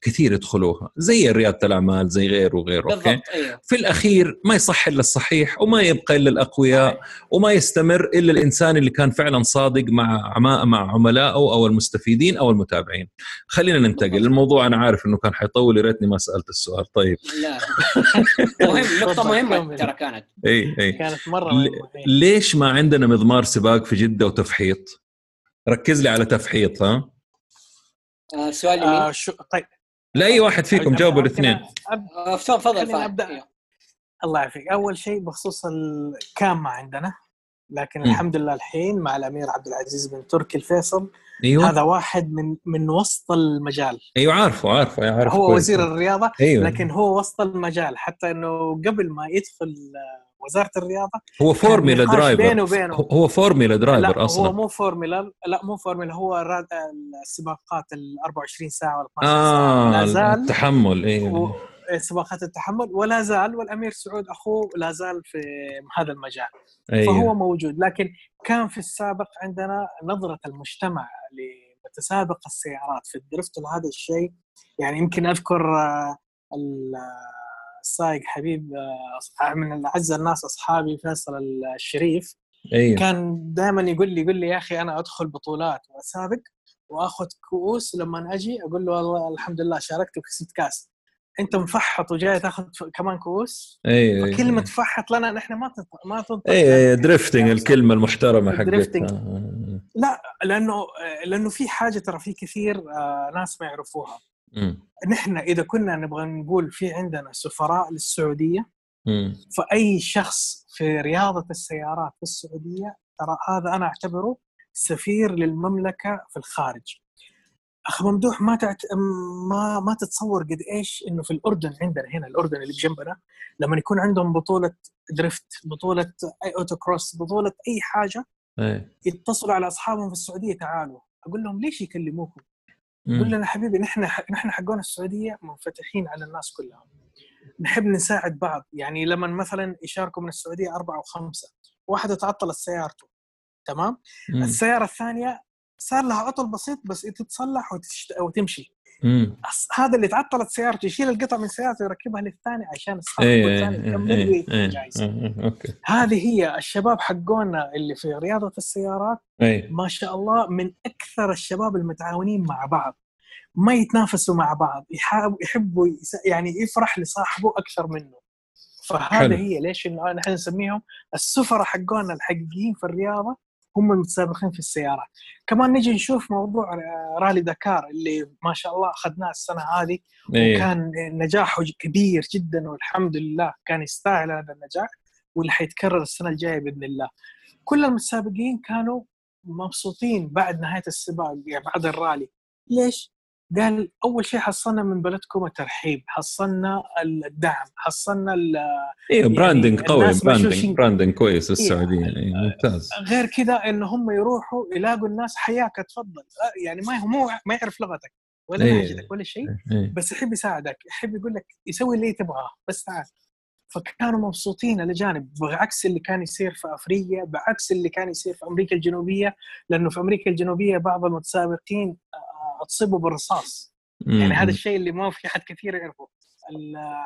كثير يدخلوها زي ريادة الأعمال زي غيره وغيره بالضبط أوكي؟ أيوه. في الأخير ما يصح إلا الصحيح وما يبقى إلا الأقوياء وما يستمر إلا الإنسان اللي كان فعلا صادق مع مع عملائه أو المستفيدين أو المتابعين. خلينا ننتقل. الموضوع أنا عارف إنه كان حيطول يا ريتني ما سألت السؤال. طيب. لا. <laughs> مهم نقطة مهمة ترى كانت. إي إي. كانت مرة مهمة ليش ما عندنا مضمار سباق في جدة وتفحيط؟ ركز لي على تفحيط ها؟ آه سؤال آه شو طيب. لاي واحد فيكم جاوبوا الاثنين. آه، تفضل أبدأ. إيه. الله يعافيك. أول شيء بخصوص الكام ما عندنا لكن م. الحمد لله الحين مع الأمير عبد العزيز بن تركي الفيصل. أيوة. هذا واحد من من وسط المجال. أيوه عارفه عارفه عارف هو كويس. وزير الرياضة أيوة. لكن هو وسط المجال. حتى إنه قبل ما يدخل وزارة الرياضة هو Formula driver بينه وبينه. هو Formula driver لا أصلا. هو مو فورميلا لا مو فورميلا هو السباقات ال 24 ساعة ولا 12 ساعة. لا زال التحمل أيوه سباقات التحمل. ولا زال والأمير سعود أخوه لا زال في هذا المجال. أيوه. فهو موجود. لكن كان في السابق عندنا نظرة المجتمع لمتسابق السيارات في الدرفت وهذا الشيء يعني يمكن أذكر آه، السائق حبيب آه، من أعز الناس أصحابي فيصل الشريف. أيوه. كان دائما يقول لي يقول لي يا أخي أنا أدخل بطولات وأسابق وأخذ كؤوس لما أجي أقول له والله الحمد لله شاركت وكسبت كأس. أنت مفحط وجاي تاخذ كمان كؤوس؟ أيوه فكلمة تفحط لنا نحن ما تنطق ما تنطق اي درفتنج الكلمة المحترمة حقتها. آه. لا لأنه لأنه في حاجة ترى في كثير آه، ناس ما يعرفوها. نحن إذا كنا نبغى نقول في عندنا سفراء للسعودية مم. فأي شخص في رياضة السيارات في السعودية ترى هذا أنا أعتبره سفير للمملكة في الخارج أخ ممدوح ما تعت... ما ما تتصور قد إيش إنه في الأردن عندنا هنا الأردن اللي بجنبنا لما يكون عندهم بطولة درفت بطولة أي اوتو كروس بطولة أي حاجة أي. يتصلوا على أصحابهم في السعودية تعالوا أقول لهم ليش يكلموكم؟ يقول لنا حبيبي نحن نحن حقون السعودية منفتحين على الناس كلها نحب نساعد بعض يعني لما مثلا يشاركوا من السعودية أربعة وخمسة واحدة تعطلت سيارته تمام مم. السيارة الثانية صار لها عطل بسيط بس تتصلح وتشت... وتمشي. هذا اللي تعطلت سيارته يشيل القطع من سيارته ويركبها للثاني عشان إيه الثاني يكمل إيه إيه إيه أوكي. هذه هي الشباب حقونا اللي في رياضة السيارات. إيه. ما شاء الله من أكثر الشباب المتعاونين مع بعض. ما يتنافسوا مع بعض يحبوا يعني يفرح لصاحبه أكثر منه. فهذا حلو. هي ليش نحن نسميهم السفراء حقونا الحقيقيين في الرياضة. هم المتسابقين في السيارات كمان نجي نشوف موضوع رالي دكار اللي ما شاء الله أخذناه السنة هذه إيه. وكان نجاحه كبير جدا والحمد لله كان يستاهل هذا النجاح واللي حيتكرر السنة الجاية بإذن الله كل المتسابقين كانوا مبسوطين بعد نهاية السباق يعني بعد الرالي ليش؟ قال أول شيء حصلنا من بلدكم الترحيب حصلنا الدعم حصلنا أيوه branding يعني قوي branding branding كويس للسعوديه إيه. ممتاز غير كذا إن هم يروحوا يلاقوا الناس حياك تفضل يعني ما هو مو ما يعرف لغتك ولا إيه. لهجتك ولا شيء إيه. بس يحب يساعدك يحب يقول لك يسوي اللي تبغاه بس تعال فكانوا مبسوطين الاجانب بعكس اللي كان يصير في أفريقيا بعكس اللي كان يصير في أمريكا الجنوبية لأنه في أمريكا الجنوبية بعض المتسابقين اتصيبوا بالرصاص. يعني هذا الشيء اللي ما في حد كثير يعرفه.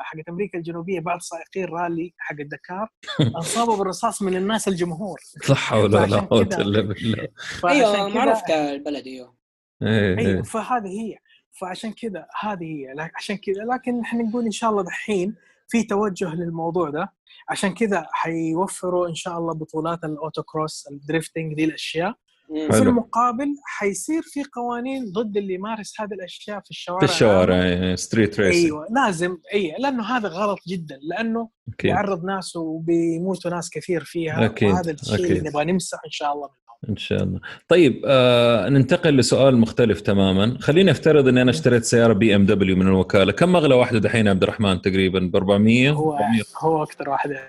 حقت أمريكا الجنوبية بعض سائقين رالي حق الدكار <laughs> انصابوا بالرصاص من الناس الجمهور. صح ولا لا قوة إلا بالله. أيوه معروف كالبلد أيوه. أيوه إيه. فهذه هي. فعشان كذا هذه هي. عشان كذا لكن إحنا نقول إن شاء الله دحين في توجه للموضوع ده. عشان كذا حيوفروا إن شاء الله بطولات ال autocross ال drifting دي الأشياء. وفي المقابل حيصير في قوانين ضد اللي يمارس هذه الأشياء في الشوارع في الشوارع street race أيوه لازم اي لأنه هذا غلط جدا لأنه أكيد. بيعرض ناس وبيموتوا ناس كثير فيها أكيد. وهذا الشيء أكيد. اللي نبغى نمسح إن شاء الله إن شاء الله. طيب آه ننتقل لسؤال مختلف تماما. خليني أفترض إني أنا اشتريت سيارة بي ام دبليو من الوكالة. كم اغلى واحدة دحين عبد الرحمن تقريبا؟ ب 400 هو 400. هو أكثر واحدة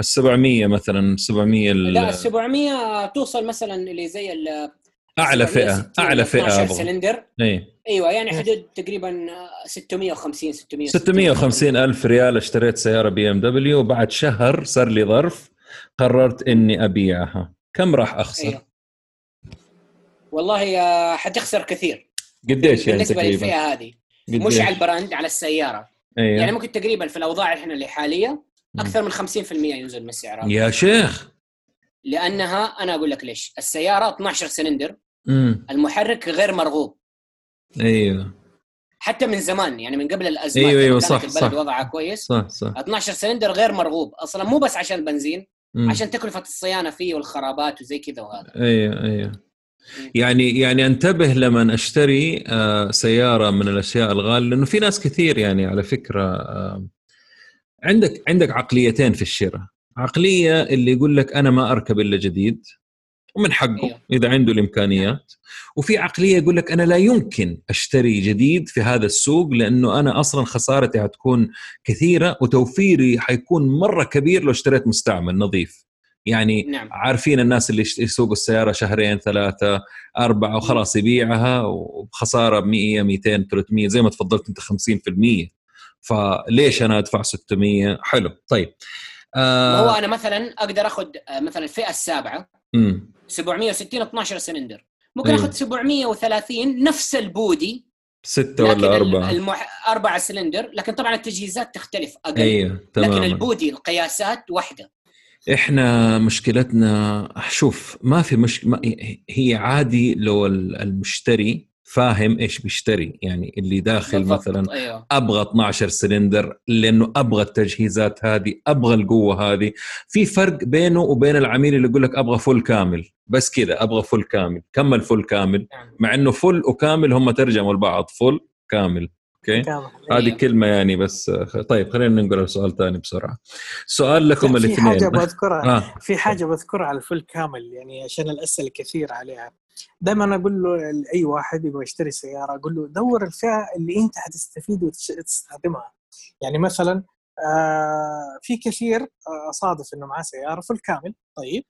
ال 700 مثلا 700 لا ال 700 توصل مثلا اللي زي ال أعلى فئة أعلى فئة أبغى. سلندر. اي أيوه يعني حدود تقريبا 650 600 650 ألف ريال اشتريت سيارة بي إم دبليو. وبعد شهر صار لي ظرف قررت إني أبيعها. كم راح أخسر؟ أيوه. والله حتخسر كثير. قديش يعني بالنسبة للفئة هذه. مش على ال brand على السيارة. أيوه. يعني ممكن تقريبا في الأوضاع إحنا اللي حالية أكثر من 50% ينزل من السعر يا شيخ. لأنها أنا أقول لك ليش. السيارة 12 سلندر مم. المحرك غير مرغوب. أيوه. حتى من زمان يعني من قبل الأزمات أيوه أيوه صح البلد صح. وضعها كويس. صح صح. 12 سلندر غير مرغوب. أصلا مو بس عشان البنزين مم. عشان تكلفة الصيانة فيه والخرابات وزي كذا وهذا. أيوه أيوه. يعني يعني أنتبه لما أشتري آه، سيارة من الأشياء الغالية لأنه في ناس كثير يعني على فكرة آه، عندك عندك عقليتين في الشراء عقلية اللي يقول لك أنا ما أركب إلا جديد ومن حقه أيوه. إذا عنده الإمكانيات وفي عقلية يقول لك أنا لا يمكن أشتري جديد في هذا السوق لأنه أنا أصلا خسارتي حتكون كثيرة وتوفيري حيكون مرة كبير لو اشتريت مستعمل نظيف يعني نعم. عارفين الناس اللي يسوقوا السيارة شهرين ثلاثة أربعة وخلاص يبيعها وبخسارة 100 200 300 زي ما تفضلت أنت 50% فليش أنا أدفع 600 حلو طيب. آه هو أنا مثلا أقدر أخذ آه، مثلا الفئة السابعة امم 760 12 سلندر. ممكن أخذ 730 نفس ال body ستة ولا أربعة؟ المح... أربعة سلندر لكن طبعا التجهيزات تختلف أقل. أيوه تماما. لكن ال body القياسات واحدة. إحنا مشكلتنا شوف ما في مش ما هي عادي لو المشتري فاهم إيش بيشتري. يعني اللي داخل مثلا أيوه. أبغى 12 سلندر لأنه أبغى التجهيزات هذه أبغى القوة هذه. في فرق بينه وبين العميل اللي يقول لك أبغى full كامل. بس كذا أبغى full كامل. كمل full كامل. نعم. مع إنه full وكامل هم ترجموا لبعض. full كامل. okay؟ هذه أيوه. كلمة يعني بس طيب خلينا ننقل على سؤال ثاني بسرعة. سؤال لكم الاثنين. في حاجة بذكرها. آه. في حاجة بذكرها على ال full كامل يعني عشان الأسئلة كثير عليها. دائما أقول له لاي واحد يبغى يشتري سيارة أقول له دور الفئة اللي أنت حتستفيد وتستخدمها يعني مثلا آه في كثير آه، اصادف إنه معاه سيارة فل كامل طيب.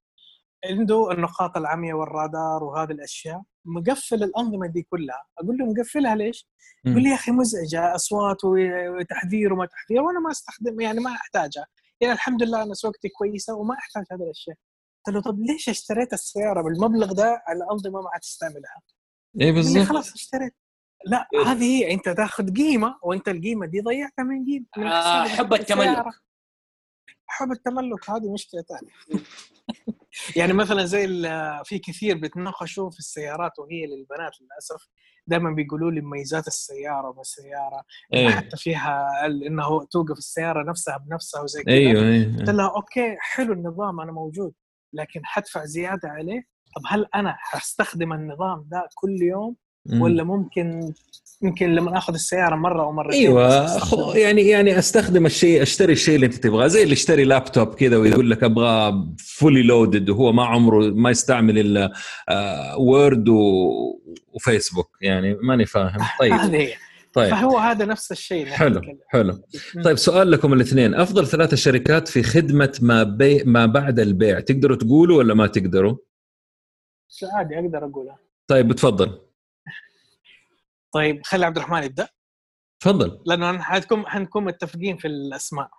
عنده النقاط العمياء والرادار وهذه الأشياء. مقفل الأنظمة دي كلها. أقول له مقفلها ليش؟ يقول لي يا أخي مزعجة أصوات وتحذير وما تحذير وأنا ما أستخدم يعني ما أحتاجها. يعني الحمد لله أنا سوقتي كويسة وما أحتاج هذه الأشياء. قلت له طب ليش اشتريت السيارة بالمبلغ ده؟ على انظمه ما حتستعملها؟ إيه بالضبط خلاص اشتريت. لا إيه؟ هذه هي أنت تاخذ قيمة وأنت القيمة دي ضيعتها من قيمة. آه حب التملك. حب التملك هذه مشكلة ثانية. <laughs> يعني مثلا زي في كثير بيتناقشوا في السيارات وهي للبنات للأسف دائما بيقولوا لي مميزات السيارة وما السيارة. أيه. حتى فيها إنه توقف السيارة نفسها بنفسها وزي كذا. أيوه أيوه قلت لها أوكي حلو النظام أنا موجود. لكن حدفع زيادة عليه؟ طب هل أنا حستخدم النظام ده كل يوم؟ ولا ممكن يمكن لما آخذ السيارة مرة أو مرتين أيوه يعني يعني أستخدم الشيء أشتري الشيء اللي أنت تبغاه. زي اللي اشتري لابتوب كذا ويقول لك أبغى fully loaded وهو ما عمره ما يستعمل إلا وورد آه، وفيسبوك. يعني ماني فاهم. طيب. طيب. فهو هذا نفس الشيء حلو حلو. طيب سؤال لكم الاثنين. أفضل ثلاثة شركات في خدمة ما بي ما بعد البيع تقدروا تقولوا ولا ما تقدروا؟ عادي أقدر اقولها طيب بتفضل. <laughs> طيب خلي عبد الرحمن يبدأ. تفضل. لأنه حنكون حنكون متفقين في الأسماء.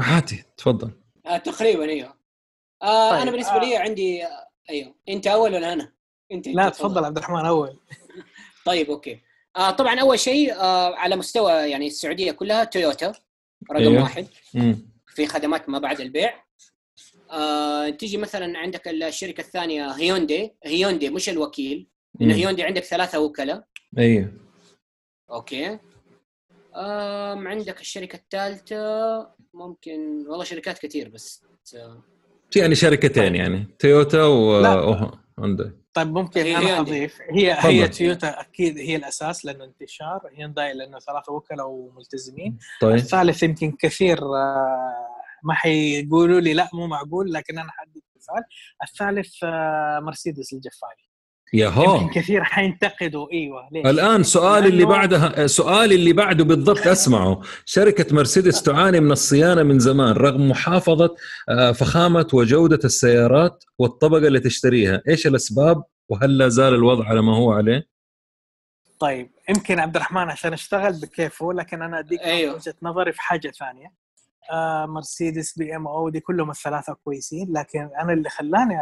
هاتي تفضل. آه تقريبا أيوه. آه طيب. أنا بالنسبة لي عندي آه أيوه. أنت أول ولا أنا؟ أنت لا تفضل. عبد الرحمن أول. <laughs> طيب أوكي. آه طبعا أول شيء آه على مستوى يعني السعودية كلها تويوتا رقم أيوه. واحد. مم. في خدمات ما بعد البيع. آه تيجي مثلا عندك الشركة الثانية هيوندي. هيوندي مش الوكيل. لأن هيوندي عندك ثلاثة وكلاء أيوه. okay. آه عندك الشركة الثالثة. ممكن والله شركات كثير بس آه. يعني شركتين يعني تويوتا وهونداي طيب ممكن هي أنا أضيف. هي فضل. هي تويوتا أكيد هي الأساس لأنه انتشار. هيونداي لأنه ثلاثة وكلاء وملتزمين. طيب. الثالث يمكن كثير آه، ما حيقولوا لي لا مو معقول لكن أنا حدي مثال. الثالث آه، مرسيدس الجفاري يا هو كثير حينتقدوا إيوه ليش؟ الآن سؤال اللي بعدها سؤال اللي بعده بالضبط أسمعه. شركة مرسيدس تعاني من الصيانة من زمان رغم محافظة آه، فخامة وجودة السيارات والطبقة اللي تشتريها. إيش الأسباب؟ وهل لا زال الوضع على ما هو عليه؟ طيب يمكن عبد الرحمن عشان اشتغل بكيفه لكن أنا أديك أيوه. وجهة نظري في حاجة ثانية. مرسيدس بي إم أو دي كلهم الثلاثة كويسين. لكن أنا اللي خلاني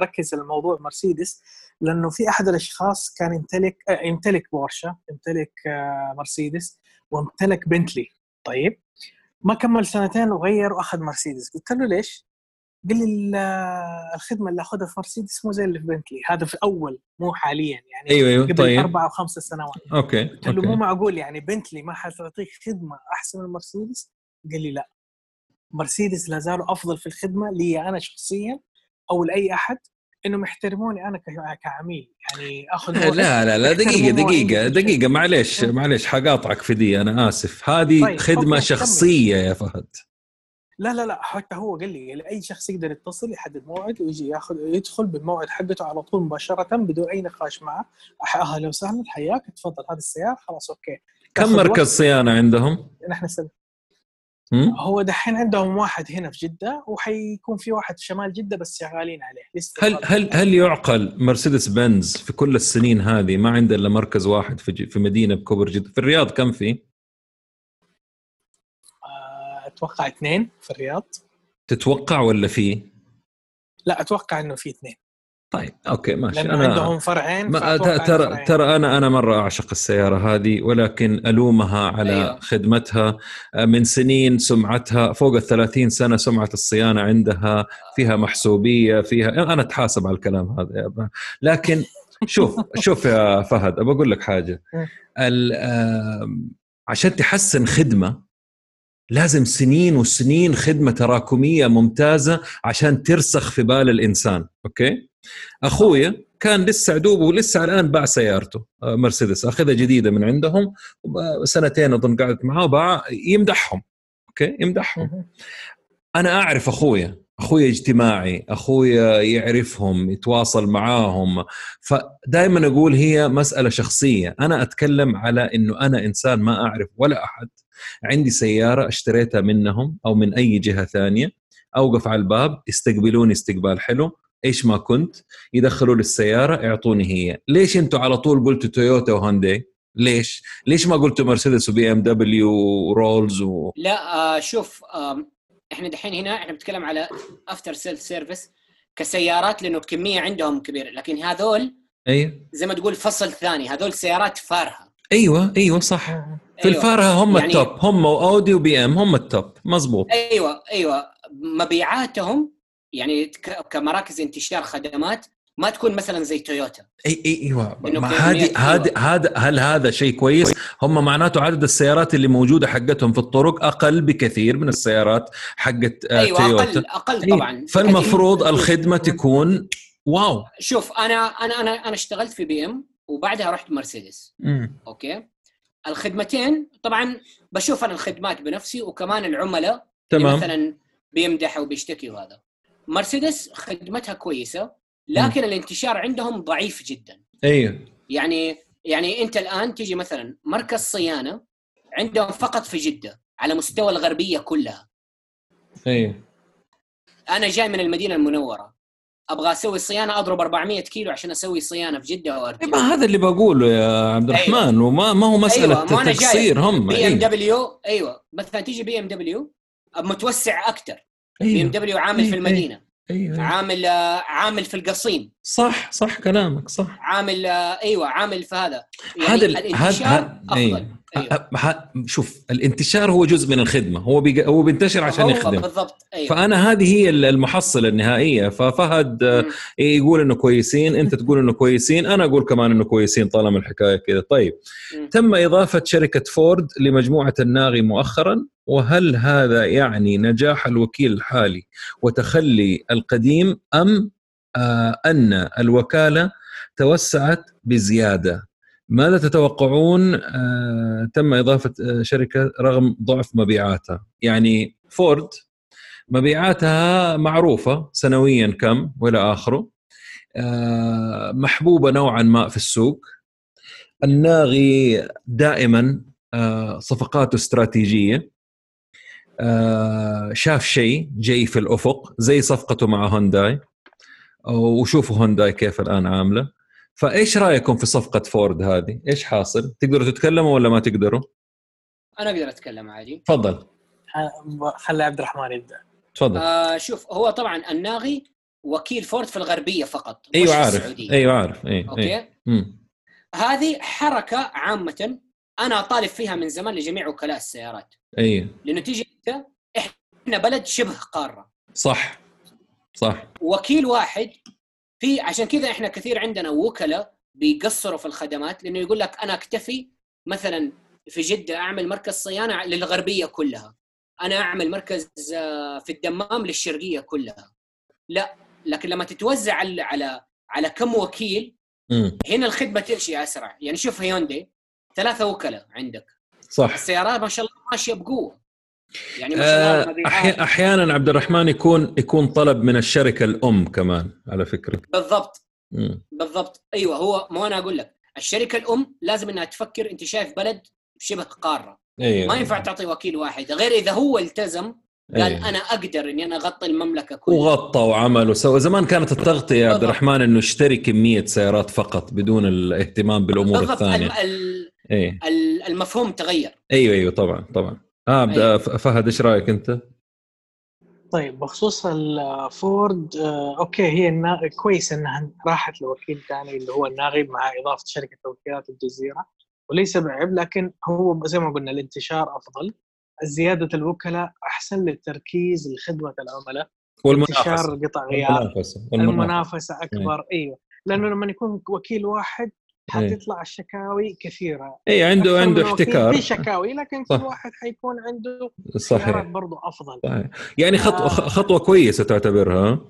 أركز الموضوع مرسيدس لأنه في أحد الأشخاص كان يمتلك آه يمتلك بورشا يمتلك آه مرسيدس وامتلك بنتلي. طيب ما كمل سنتين وغير وأخذ مرسيدس. قلت له ليش؟ قال لي الخدمة اللي أخذها في مرسيدس مو زي اللي في بنتلي. هذا في اول مو حاليا. يعني أيوه أيوه قبل طيب. أربع أو خمس سنوات. okay قلت له مو معقول يعني بنتلي ما حتعطيك خدمة أحسن من مرسيدس؟ قال لي لا. مرسيدس لا زالوا أفضل في الخدمة لي أنا شخصيا أو لأي أحد إنهم يحترموني أنا كعميل. يعني آخذ لا لا لا دقيقة دقيقة دقيقة معلش معلش حقاطعك في دي أنا آسف. هذه طيب خدمة شخصية يا فهد. لا لا لا حتى هو قال لي أي شخص يقدر يتصل يحدد موعد ويجي ياخذ يدخل بالموعد حقته على طول مباشرة بدون أي نقاش معه. أهلا وسهلا حياك تفضل هذه السيارة خلاص أوكي. كم مركز صيانة عندهم؟ نحن سنة. هو دحين عندهم واحد هنا في جدة وحيكون في واحد في شمال جدة بس شغالين عليه لسه هل هل هل يعقل مرسيدس بنز في كل السنين هذه ما عنده إلا مركز واحد في في مدينة بكبر جدة؟ في الرياض كم في؟ آه، أتوقع اثنين في الرياض. تتوقع ولا في؟ لا أتوقع إنه في اثنين. طيب أوكي ماشي. أنا عندهم فرعين ما ترى ترى أنا أنا مرة أعشق السيارة هذه ولكن ألومها على أيوه. خدمتها آه، من سنين سمعتها فوق ال 30 سنة سمعه الصيانة عندها فيها محسوبية فيها أنا أتحاسب على الكلام هذا لكن شوف <laughs> شوف يا فهد أبى أقول لك حاجة. عشان تحسن خدمة لازم سنين وسنين خدمة تراكمية ممتازة عشان ترسخ في بال الإنسان okay؟ اخويا كان لسه دوبه ولسه الآن باع سيارته آه، مرسيدس. أخذها جديدة من عندهم سنتين أظن قعدت معاه وباع يمدحهم okay؟ يمدحهم. أنا أعرف اخويا اخويا اجتماعي اخويا يعرفهم يتواصل معاهم. فدائما أقول هي مسألة شخصية. أنا أتكلم على إنه أنا إنسان ما أعرف ولا أحد. عندي سيارة اشتريتها منهم أو من أي جهة ثانية. أوقف على الباب يستقبلوني استقبال حلو. إيش ما كنت يدخلوا لي السياره يعطوني هي. ليش أنتم على طول قلتوا تويوتا وهونداي ليش؟ ليش ما قلتوا مرسيدس وبي إم دبليو ورولز و... لا آه شوف آه إحنا دحين هنا إحنا بنتكلم على after sale service كسيارات لأنه الكميه عندهم كبيرة. لكن هذول أيوه. زي ما تقول فصل ثاني. هذول سيارات فارهة. أيوه أيوه صح. في أيوة. الفارهة هم يعني ال top هم واودي وبي إم هم ال top مزبوط أيوه أيوه. مبيعاتهم يعني كمراكز انتشار خدمات ما تكون مثلا زي تويوتا. إي إي إيوه. هذه هذه هذا هل هذا شيء كويس؟ هم معناته عدد السيارات اللي موجودة حقتهم في الطرق أقل بكثير من السيارات حقت آه، أيوة تويوتا. أقل أقل طبعا فالمفروض الخدمة تكون wow. شوف أنا أنا أنا أنا اشتغلت في بي إم وبعدها رحت مرسيدس. okay؟ الخدمتين طبعا بشوف أنا الخدمات بنفسي وكمان العملاء تمام. مثلا بيمدح وبيشتكي وهذا مرسيدس خدمتها كويسة لكن م. الانتشار عندهم ضعيف جدا. أيوه. يعني يعني أنت الآن تيجي مثلا مركز صيانة عندهم فقط في جدة على مستوى الغربية كلها. أيوه. أنا جاي من المدينة المنورة. أبغى أسوي صيانة أضرب 400 كيلو عشان أسوي صيانة في جدة وأرجع. ما هذا اللي بقوله يا عبد الرحمن أيوة. وما ما هو مسألة أيوة. تقصير هم بي إم دبليو أيوه. مثلا تيجي بي إم دبليو متوسع أكثر بي ام دبليو عامل أيوه. في المدينة أيوة. عامل عامل في القصيم صح صح كلامك صح عامل أيوه عامل في هذا يعني هذا الانتشار أفضل أيوة. أيوة. شوف الانتشار هو جزء من الخدمة هو. هو بينتشر عشان يخدم بالضبط أيوة. فأنا هذه هي المحصلة النهائية ففهد م. يقول إنه كويسين أنت تقول إنه كويسين أنا أقول كمان إنه كويسين طالما الحكاية كذا طيب م. تم إضافة شركة فورد لمجموعة الناغي مؤخرا وهل هذا يعني نجاح الوكيل الحالي وتخلي القديم أم آه أن الوكالة توسعت بزيادة. ماذا تتوقعون؟ آه تم إضافة آه شركة رغم ضعف مبيعاتها. يعني فورد مبيعاتها معروفة سنويا كم وإلى آخره. آه محبوبة نوعا ما في السوق. الناغي دائما آه صفقاته استراتيجية. آه شاف شيء جاي في الأفق زي صفقته مع هونداي. وشوفوا هونداي كيف الآن عاملة. فإيش رأيكم في صفقة فورد هذه؟ إيش حاصل؟ تقدروا تتكلموا ولا ما تقدروا؟ أنا أقدر أتكلم عادي. تفضل. خلي عبد الرحمن يبدأ. تفضل. آه شوف هو طبعا الناغي وكيل فورد في الغربية فقط أيوه عارف. أيوه عارف. أيوة. أوكي؟ أيوة. هذه حركة عامة أنا أطالب فيها من زمان لجميع وكلاء السيارات. أيوه. لأنه تيجي انت إحنا بلد شبه قارة. صح. صح. وكيل واحد في عشان كذا إحنا كثير عندنا وكلاء بيقصروا في الخدمات لأنه يقول لك أنا أكتفي مثلا في جدة أعمل مركز صيانة للغربية كلها. أنا أعمل مركز آه، في الدمام للشرقية كلها. لا لكن لما تتوزع على على, على كم وكيل. هنا الخدمة تمشي أسرع. يعني شوف هيوندي ثلاثة وكلاء عندك. صح. السيارات ما شاء الله ماشية بقوة. يعني ما شاء الله آه أحيانا عبد الرحمن يكون يكون طلب من الشركة الأم كمان على فكرة. بالضبط. م. بالضبط. أيوه هو مو أنا أقول لك الشركة الأم لازم إنها تفكر أنت شايف بلد شبه قارة. أيوة. ما ينفع تعطي وكيل واحد غير إذا هو التزم قال أيوة. أنا أقدر إني أنا أغطي المملكة كلها. وغطى وعمل وسوى. زمان كانت التغطية يا عبد الرحمن إنه اشتري كمية سيارات فقط بدون الاهتمام بالأمور بالضبط. الثانية. ال... أيوة. المفهوم تغير. أيوه أيوه طبعا طبعا. آه أيوة. فهد إيش رأيك أنت؟ طيب بخصوص الفورد آه أوكي هي النا... كويس إنها راحت لوكيل ثاني اللي هو الناغب مع إضافة شركة توكيلات الجزيرة وليس بعيب لكن هو زي ما قلنا الانتشار أفضل. زيادة الوكلاء أحسن للتركيز لخدمة العملاء. والمنافسة. انتشار قطع غيار. المنافسه, المنافسة أكبر. أيه. أيوه. لأنه لما يكون وكيل واحد حتطلع الشكاوي كثيرة. اي عنده عنده احتكار في شكاوي لكن كل واحد حيكون عنده صحيح. برضه أفضل. صحيح. يعني خطوه آه. خطوة كويسة تعتبرها.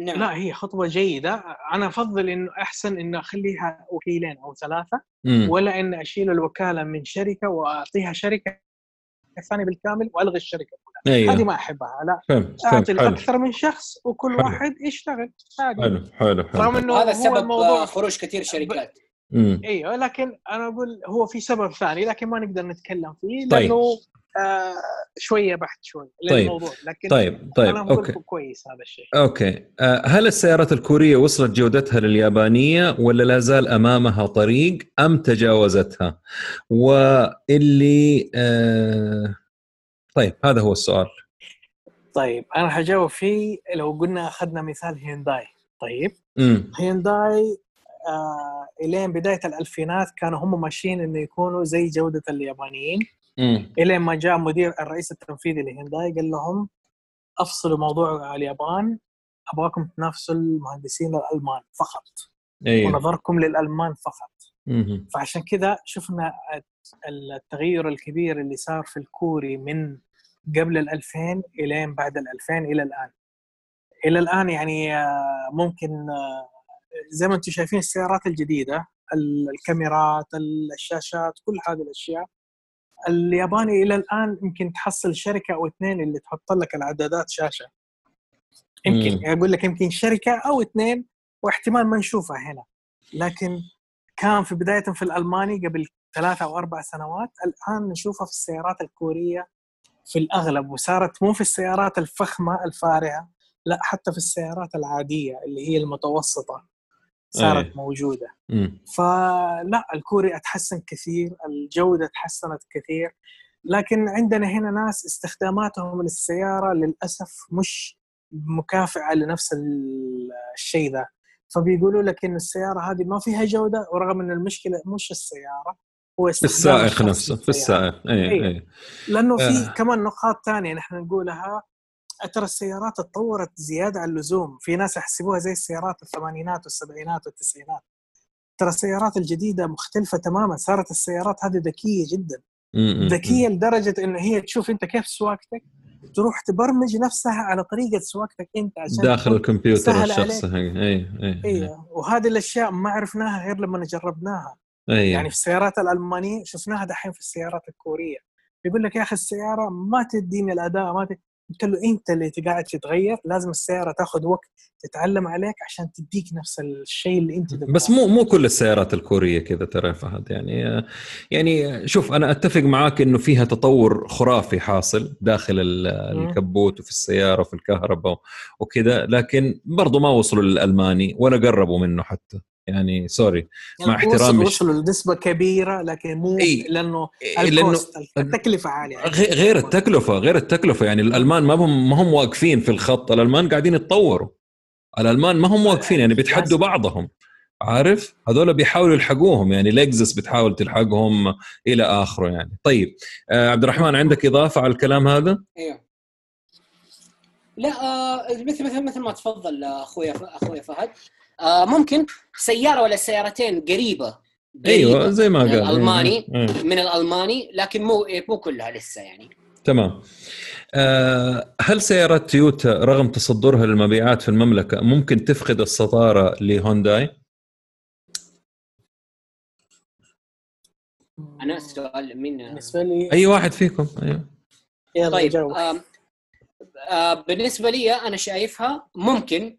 نعم. لا هي خطوة جيدة. أنا أفضل إنه أحسن إنه أخليها وكيلين أو ثلاثة م. ولا إن أشيل الوكالة من شركة وأعطيها شركة ثانية بالكامل وألغي الشركة أيوه. هذه ما أحبها. لا. فهمت أعطي أكثر من شخص وكل حلو. واحد يشتغل. عادي. حلو حلو حلو. هذا سبب خروج كثير شركات. إيوه لكن أنا أقول هو في سبب ثاني لكن ما نقدر نتكلم فيه طيب. لأنه آه شوية بحث شوي طيب. للموضوع لكن طيب طيب أنا أوكي كويس هذا الشيء أوكي آه هل السيارات الكورية وصلت جودتها لليابانية ولا لا زال أمامها طريق أم تجاوزتها؟ واللي آه طيب هذا هو السؤال طيب أنا حجاوب فيه لو قلنا أخذنا مثال هيونداي طيب مم. هيونداي آه إلين بداية الألفينات كانوا هم ماشيين إنه يكونوا زي جودة اليابانيين. إلين ما جاء مدير الرئيس التنفيذي لهيونداي قال لهم أفصلوا موضوع اليابان أبغاكم تنافسوا المهندسين الألمان فقط أيوه. ونظركم للألمان فقط مم. فعشان كذا شفنا التغير الكبير اللي صار في الكوري من قبل ال 2000 إلين بعد ال 2000 إلى الآن إلى الآن يعني آه، ممكن آه، زي ما أنتم شايفين السيارات الجديدة الكاميرات الشاشات كل هذه الأشياء الياباني إلى الآن يمكن تحصل شركة أو اثنين اللي تحط لك العدادات شاشة. يمكن أقول لك يمكن شركة أو اثنين واحتمال ما نشوفها هنا. لكن كان في بداية في الألماني قبل ثلاثة أو أربع سنوات الآن نشوفها في السيارات الكورية في الأغلب وصارت مو في السيارات الفخمة الفارهة لا حتى في السيارات العادية اللي هي المتوسطة. صارت أيه. موجودة مم. فلا الكوري أتحسن كثير الجودة تحسنت كثير لكن عندنا هنا ناس استخداماتهم للسياره للأسف مش مكافئة لنفس الشيء ذا فبيقولوا لك إن السيارة هذه ما فيها جودة ورغم إن المشكلة مش السيارة هو في السائق نفسه في السائق اي اي إيه. لأنه في آه. كمان نقاط ثانية نحن نقولها ترى السيارات تطورت زيادة عن اللزوم. في ناس يحسبوها زي السيارات الثمانينات والسبعينات والتسعينات. ترى السيارات الجديدة مختلفة تماما. صارت السيارات هذه ذكية جدا. ذكية لدرجة إنه هي تشوف أنت كيف سواقتك تروح تبرمج نفسها على طريقة سواقتك أنت عشان داخل الكمبيوتر الشخصي أي أي أي إيه. وهذه الأشياء ما عرفناها غير لما جربناها. أيه. يعني في السيارات الألمانية شفناها دحين في السيارات الكورية. يقول لك يا أخي السيارة ما تديني الأداء ما ت... قلت له أنت اللي قاعد تتغير لازم السيارة تاخذ وقت تتعلم عليك عشان تديك نفس الشيء اللي أنت دبقى. بس مو مو كل السيارات الكورية كذا ترى فهد يعني يعني شوف أنا أتفق معاك إنه فيها تطور خرافي حاصل داخل الكبوت وفي السيارة وفي الكهرباء وكذا لكن برضو ما وصلوا للألماني ولا قربوا منه حتى يعني سوري يعني مع احترامي وصلوا لنسبة كبيرة لكن مو إيه لأنه إيه لأنه التكلفة عالية غير التكلفة غير التكلفة يعني الألمان ما هم ما هم واقفين في الخط الألمان قاعدين يتطوروا. الألمان ما هم واقفين يعني بيتحدوا بعضهم عارف؟ هذول بيحاولوا يلحقوهم يعني لكزس بتحاول تلحقهم إلى آخره يعني. طيب آه عبد الرحمن عندك إضافة على الكلام هذا؟ أيوه لا آه مثل مثل مثل ما تفضل اخويا أخويا فهد. آه ممكن سيارة ولا سيارتين قريبة أيوه زي ما قال الألماني إيه. من الألماني لكن مو مو كلها لسه يعني. تمام. آه هل سيارات تويوتا رغم تصدرها للمبيعات في المملكة ممكن تفقد السطاره لهونداي؟ أنا السؤال مين بالنسبة لي أي واحد فيكم؟ أيوه. يلا طيب آه آه بالنسبة لي أنا شايفها ممكن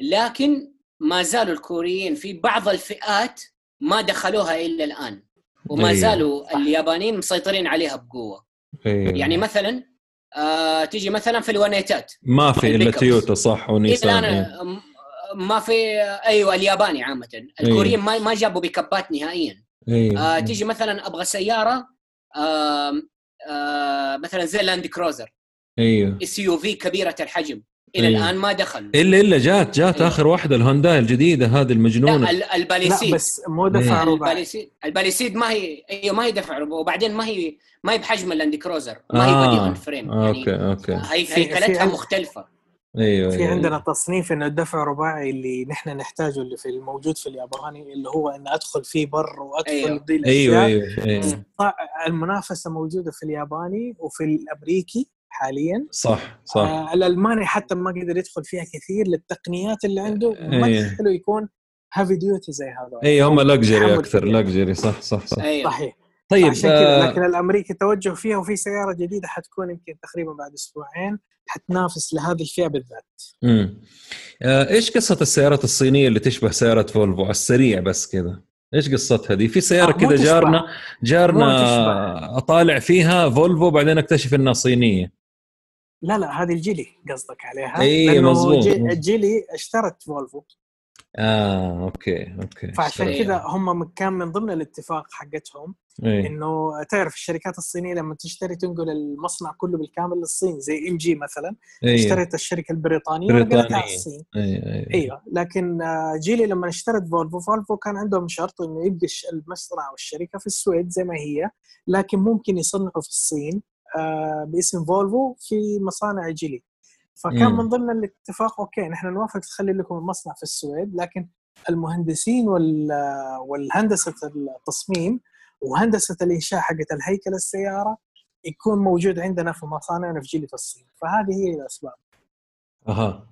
لكن ما زالوا الكوريين في بعض الفئات ما دخلوها إلا الآن. وما أيه. زالوا اليابانيين مسيطرين عليها بقوة. أيه. يعني مثلا آه تيجي مثلا في الونيتات ما في إلا تويوتا صح ونيسان أيه. ما في أيوه الياباني عامة. الكوريين ما ما جابوا بيكبات نهائيا. أيه. آه تيجي مثلا أبغى سيارة آه آه مثلا زي لاند كروزر. أيوه SUV كبيرة الحجم. إلى أيه. الآن ما دخل الا إلا جات جات أيه. آخر واحدة الهونداي الجديدة هذه المجنونة لا الباليسيد لا بس مو دفع ربع الباليسيد الباليسيد ما هي أيوه ما هي دفع ربع وبعدين ما هي ما هي بحجم اللاند كروزر ما هي آه. body on frame يعني أوكي أوكي هي هيكلتها مختلفة أيوه في أيوة. عندنا تصنيف إنه الدفع الرباعي اللي نحن نحتاجه اللي في الموجود في الياباني اللي هو إن أدخل فيه بر وأدخل أيوة. أيوة. أيوة. أيوة. المنافسة موجودة في الياباني وفي الأمريكي حاليا صح صح آه الالماني حتى ما قدر يدخل فيها كثير للتقنيات اللي عنده ما أيه. حلو يكون heavy duty زي هذا اي هم luxury أكثر luxury صح صح صح أيوه. صحيح طيب عشان كذا لكن الأمريكي توجه فيها وفي سيارة جديدة حتكون يمكن تقريبا بعد أسبوعين حتنافس لهذه الفئة بالذات. امم آه إيش قصة السيارات الصينية اللي تشبه سيارة فولفو على السريع بس كذا؟ إيش قصتها دي؟ في سيارة آه كذا جارنا جارنا أطالع فيها فولفو بعدين اكتشف إنها صينية. لا لا هذه الجيلي قصدك عليها اي مظبوط الجيلي اشترت فولفو آه أوكي أوكي فعشان كذا هم كان من ضمن الاتفاق حقتهم أيه. إنه تعرف الشركات الصينية لما تشتري تنقل المصنع كله بالكامل للصين زي ام جي مثلا أيه. اشترت الشركة البريطانية على الصين أيه. أيه. أيوه لكن جيلي لما اشترت فولفو فولفو كان عندهم شرط إنه يبقى المصنع والشركة في السويد زي ما هي لكن ممكن يصنعوا في الصين باسم فولفو في مصانع جيلي. فكان من ضمن الاتفاق أوكي نحن نوافق تخلي لكم المصنع في السويد لكن المهندسين والهندسة التصميم وهندسة الإنشاء حقت الهيكل السيارة يكون موجود عندنا في مصانعنا في جيلي في الصين. فهذه هي الأسباب. أها.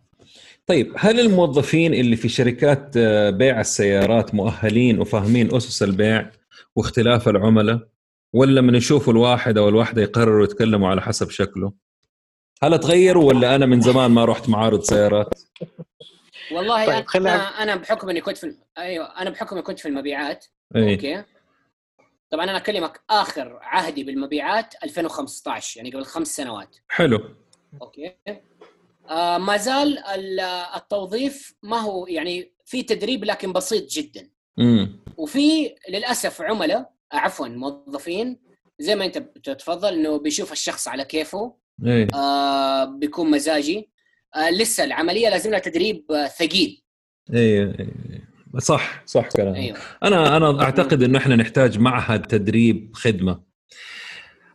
طيب هل الموظفين اللي في شركات بيع السيارات مؤهلين وفاهمين أسس البيع واختلاف العملاء؟ ولا من يشوفوا الواحد أو الواحده يقرروا يتكلموا على حسب شكله؟ هل تغيروا ولا أنا من زمان ما رحت معارض سيارات؟ والله طيب أنا أنا بحكم إني كنت في أيوه أنا بحكم إني كنت في المبيعات أي. أوكي طبعا أنا أكلمك آخر عهدي بالمبيعات 2015 يعني قبل خمس سنوات حلو أوكي آه ما زال التوظيف ما هو يعني في تدريب لكن بسيط جدا امم وفي للأسف عملاء عفوا موظفين زي ما أنت بتتفضل إنه بيشوف الشخص على كيفه إيه آه بيكون مزاجي آه لسه العملية لازم لها تدريب آه ثقيل إيه. صح صح كلام أيوه. أنا أنا أعتقد إنه إحنا نحتاج معهد تدريب خدمة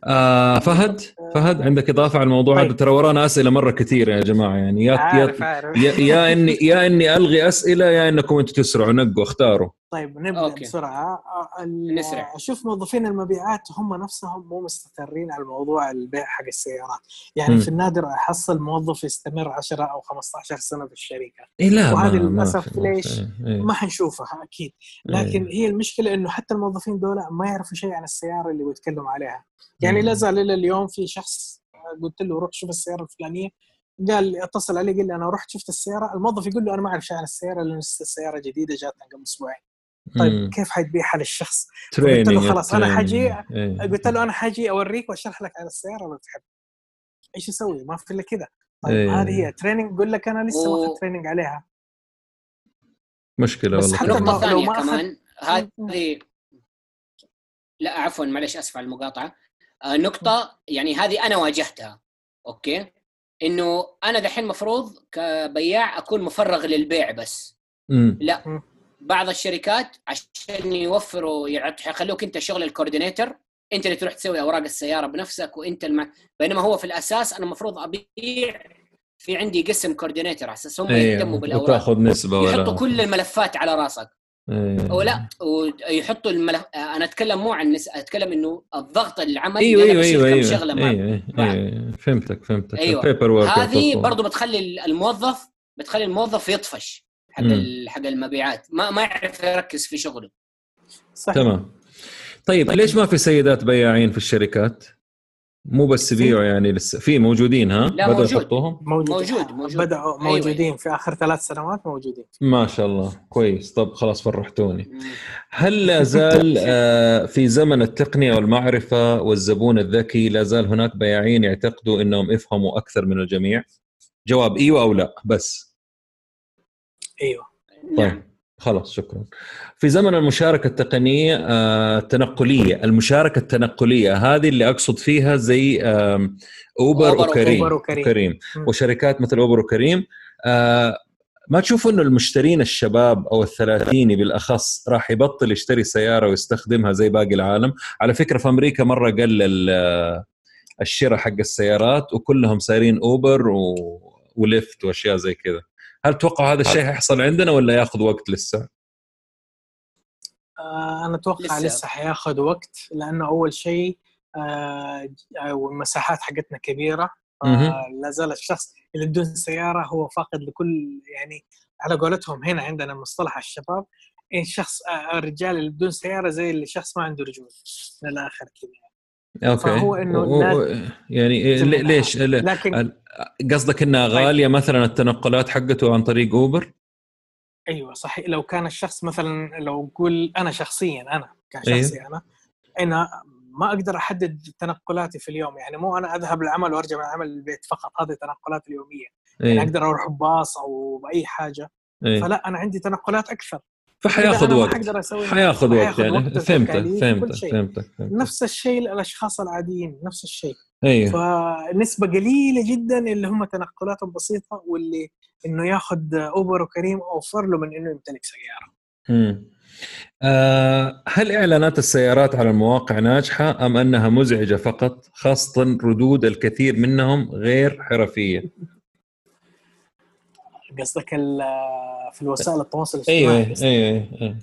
آه فهد فهد عندك إضافة على الموضوع طيب. هذا ترى ورانا أسئلة مرة كثير يا جماعة يعني يا عارف يا, عارف. يا, يا إني يا إني ألغي أسئلة يا إنكم أنتم تسرعوا نقوا اختاروا طيب نبدأ أوكي. بسرعة. نسرع. أشوف موظفين المبيعات هم نفسهم مو مستقرين على موضوع البيع حق السيارات. يعني م. في النادر أحصل موظف يستمر 10 أو 15 سنة في الشركة. إيه لا وهذه للأسف ليش؟ إيه. ما حنشوفها أكيد. لكن إيه. هي المشكلة إنه حتى الموظفين دول ما يعرفوا شيء عن السيارة اللي بيتكلموا عليها. يعني لا زال إلى اليوم في شخص قلت له روح شوف السيارة الفلانية. قال اتصل علي قال لي أنا رحت شفت السيارة. الموظف يقول له أنا ما أعرف شيء عن السيارة لأن السيارة جديدة جاتنا قبل أسبوعين. طيب مم. كيف حتبيعها للشخص؟ قلت له خلاص أنا حجي إيه. قلت له أنا حجي أوريك وأشرح لك على السيارة لو تحب إيش أسوي؟ ما في إلا كذا طيب إيه. هذه هي training يقول لك أنا لسه ما اخذت training عليها. مشكلة والله. نقطه ثانية كمان. هذه لا عفوا معلش آسف على المقاطعة. آه نقطة يعني هذه أنا واجهتها أوكي؟ إنه أنا دحين مفروض كبياع أكون مفرغ للبيع بس. م. لا. بعض الشركات عشان يوفروا يخلوك انت شغل ال coordinator انت اللي تروح تسوي أوراق السيارة بنفسك وانت الم... بينما هو في الأساس أنا المفروض أبيع في عندي قسم كوردينيتر على أساس هم أيه. يهتموا بالأوراق وتأخذ نسبة يحطوا كل الملفات على راسك أيه. أو لا ويحطوا الملف أنا أتكلم مو عن نس... أتكلم إنه الضغط العملي إيوه إيوه إيوه إيوه, شغلة أيوة. أيوة. أيوة. فهمتك فهمتك أيوه هذه برضه بتخلي الموظف بتخلي الموظف يطفش حق حق المبيعات ما ما يعرف يركز في شغله صح تمام طيب ليش ما في سيدات بياعين في الشركات؟ مو بس يبيعوا يعني لسه في موجودين ها؟ لا بدأوا موجود. يحطوهم؟ موجود موجود, موجود. بدأوا أيوة. موجودين أيوة. في آخر ثلاث سنوات موجودين ما شاء الله كويس طب خلاص فرحتوني هل لا زال <laughs> آه، في زمن التقنية والمعرفة والزبون الذكي لا زال هناك بياعين يعتقدوا إنهم يفهموا أكثر من الجميع؟ جواب إيوه أو لا بس أيوه. طيب خلاص شكرا. في زمن المشاركة التقنية آه، التنقلية المشاركة التنقلية هذه اللي أقصد فيها زي أوبر, أوبر وكريم, أوبر وكريم. وكريم. وشركات مثل أوبر وكريم آه، ما تشوفوا إنه المشترين الشباب أو الثلاثيني بالأخص راح يبطل يشتري سيارة ويستخدمها زي باقي العالم؟ على فكرة في أمريكا مرة قل الشراء حق السيارات وكلهم سايرين أوبر و... وليفت وأشياء زي كذا. هل تتوقع هذا الشيء حيحصل عندنا ولا ياخذ وقت لسه؟ آه أنا أتوقع لسه, لسه حياخذ وقت لأنه أول شيء آه والمساحات حقتنا كبيرة. آه لا زال الشخص اللي بدون سيارة هو فاقد لكل يعني على قولتهم هنا عندنا مصطلح الشباب الشخص آه الرجال اللي بدون سيارة زي اللي شخص ما عنده رجول من الآخر كذا. أوكي. فهو إنه و... يعني ليش؟ لكن قصدك انها غالية مثلا التنقلات حقته عن طريق أوبر؟ أيوه صحيح. لو كان الشخص مثلا لو نقول أنا شخصيا أنا كشخصي أيوه. أنا أنا ما أقدر أحدد تنقلاتي في اليوم. يعني مو أنا أذهب العمل وأرجع من العمل للبيت فقط. هذه تنقلات اليومية. أيوه. يعني أقدر أروح بباص أو بأي حاجة. أيوه. فلا أنا عندي تنقلات أكثر. فحياخذ وقت. حياخذ وقت يعني. فهمتك فهمتك فهمتك نفس الشيء للاشخاص العاديين نفس الشيء. أيوه. فنسبة قليلة جدا اللي هم تنقلاتهم بسيطة واللي إنه ياخذ أوبر وكريم أوفر له من إنه يمتلك سيارة. امم آه هل إعلانات السيارات على المواقع ناجحة أم أنها مزعجة فقط خاصة ردود الكثير منهم غير حرفية؟ قصدك في الوسائل التواصل الاجتماعي أيوه أيوه أيوه.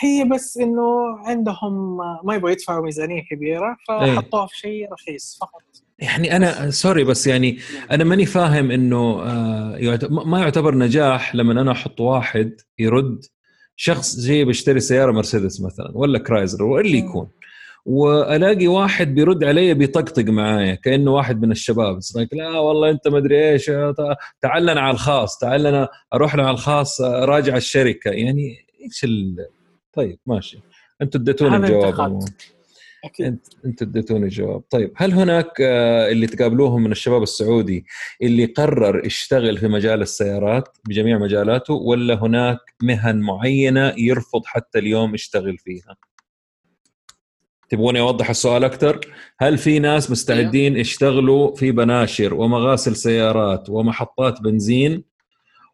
هي بس إنه عندهم ما يبغوا يدفعوا ميزانية كبيرة فحطوها في شيء رخيص فقط. يعني أنا سوري بس يعني أنا ماني فاهم إنه آه، ما يعتبر نجاح لما أنا أحط واحد يرد شخص جاي بيشتري سيارة مرسيدس مثلا ولا كرايزر ولا اللي يكون. وألاقي واحد بيرد علي بيطقطق معايا كأنه واحد من الشباب. لا والله أنت ما أدري إيش تعال لنا على الخاص تعال لنا أروح لنا على الخاص راجع الشركة. يعني إيش ال... طيب ماشي. أنتم اديتوني الجواب أكيد. أنتم اديتوني الجواب. طيب هل هناك آه، اللي تقابلوهم من الشباب السعودي اللي قرر يشتغل في مجال السيارات بجميع مجالاته ولا هناك مهن معينة يرفض حتى اليوم يشتغل فيها؟ تبغوني أوضح السؤال أكثر هل في ناس مستعدين أيوه. يشتغلوا في بناشر ومغاسل سيارات ومحطات بنزين؟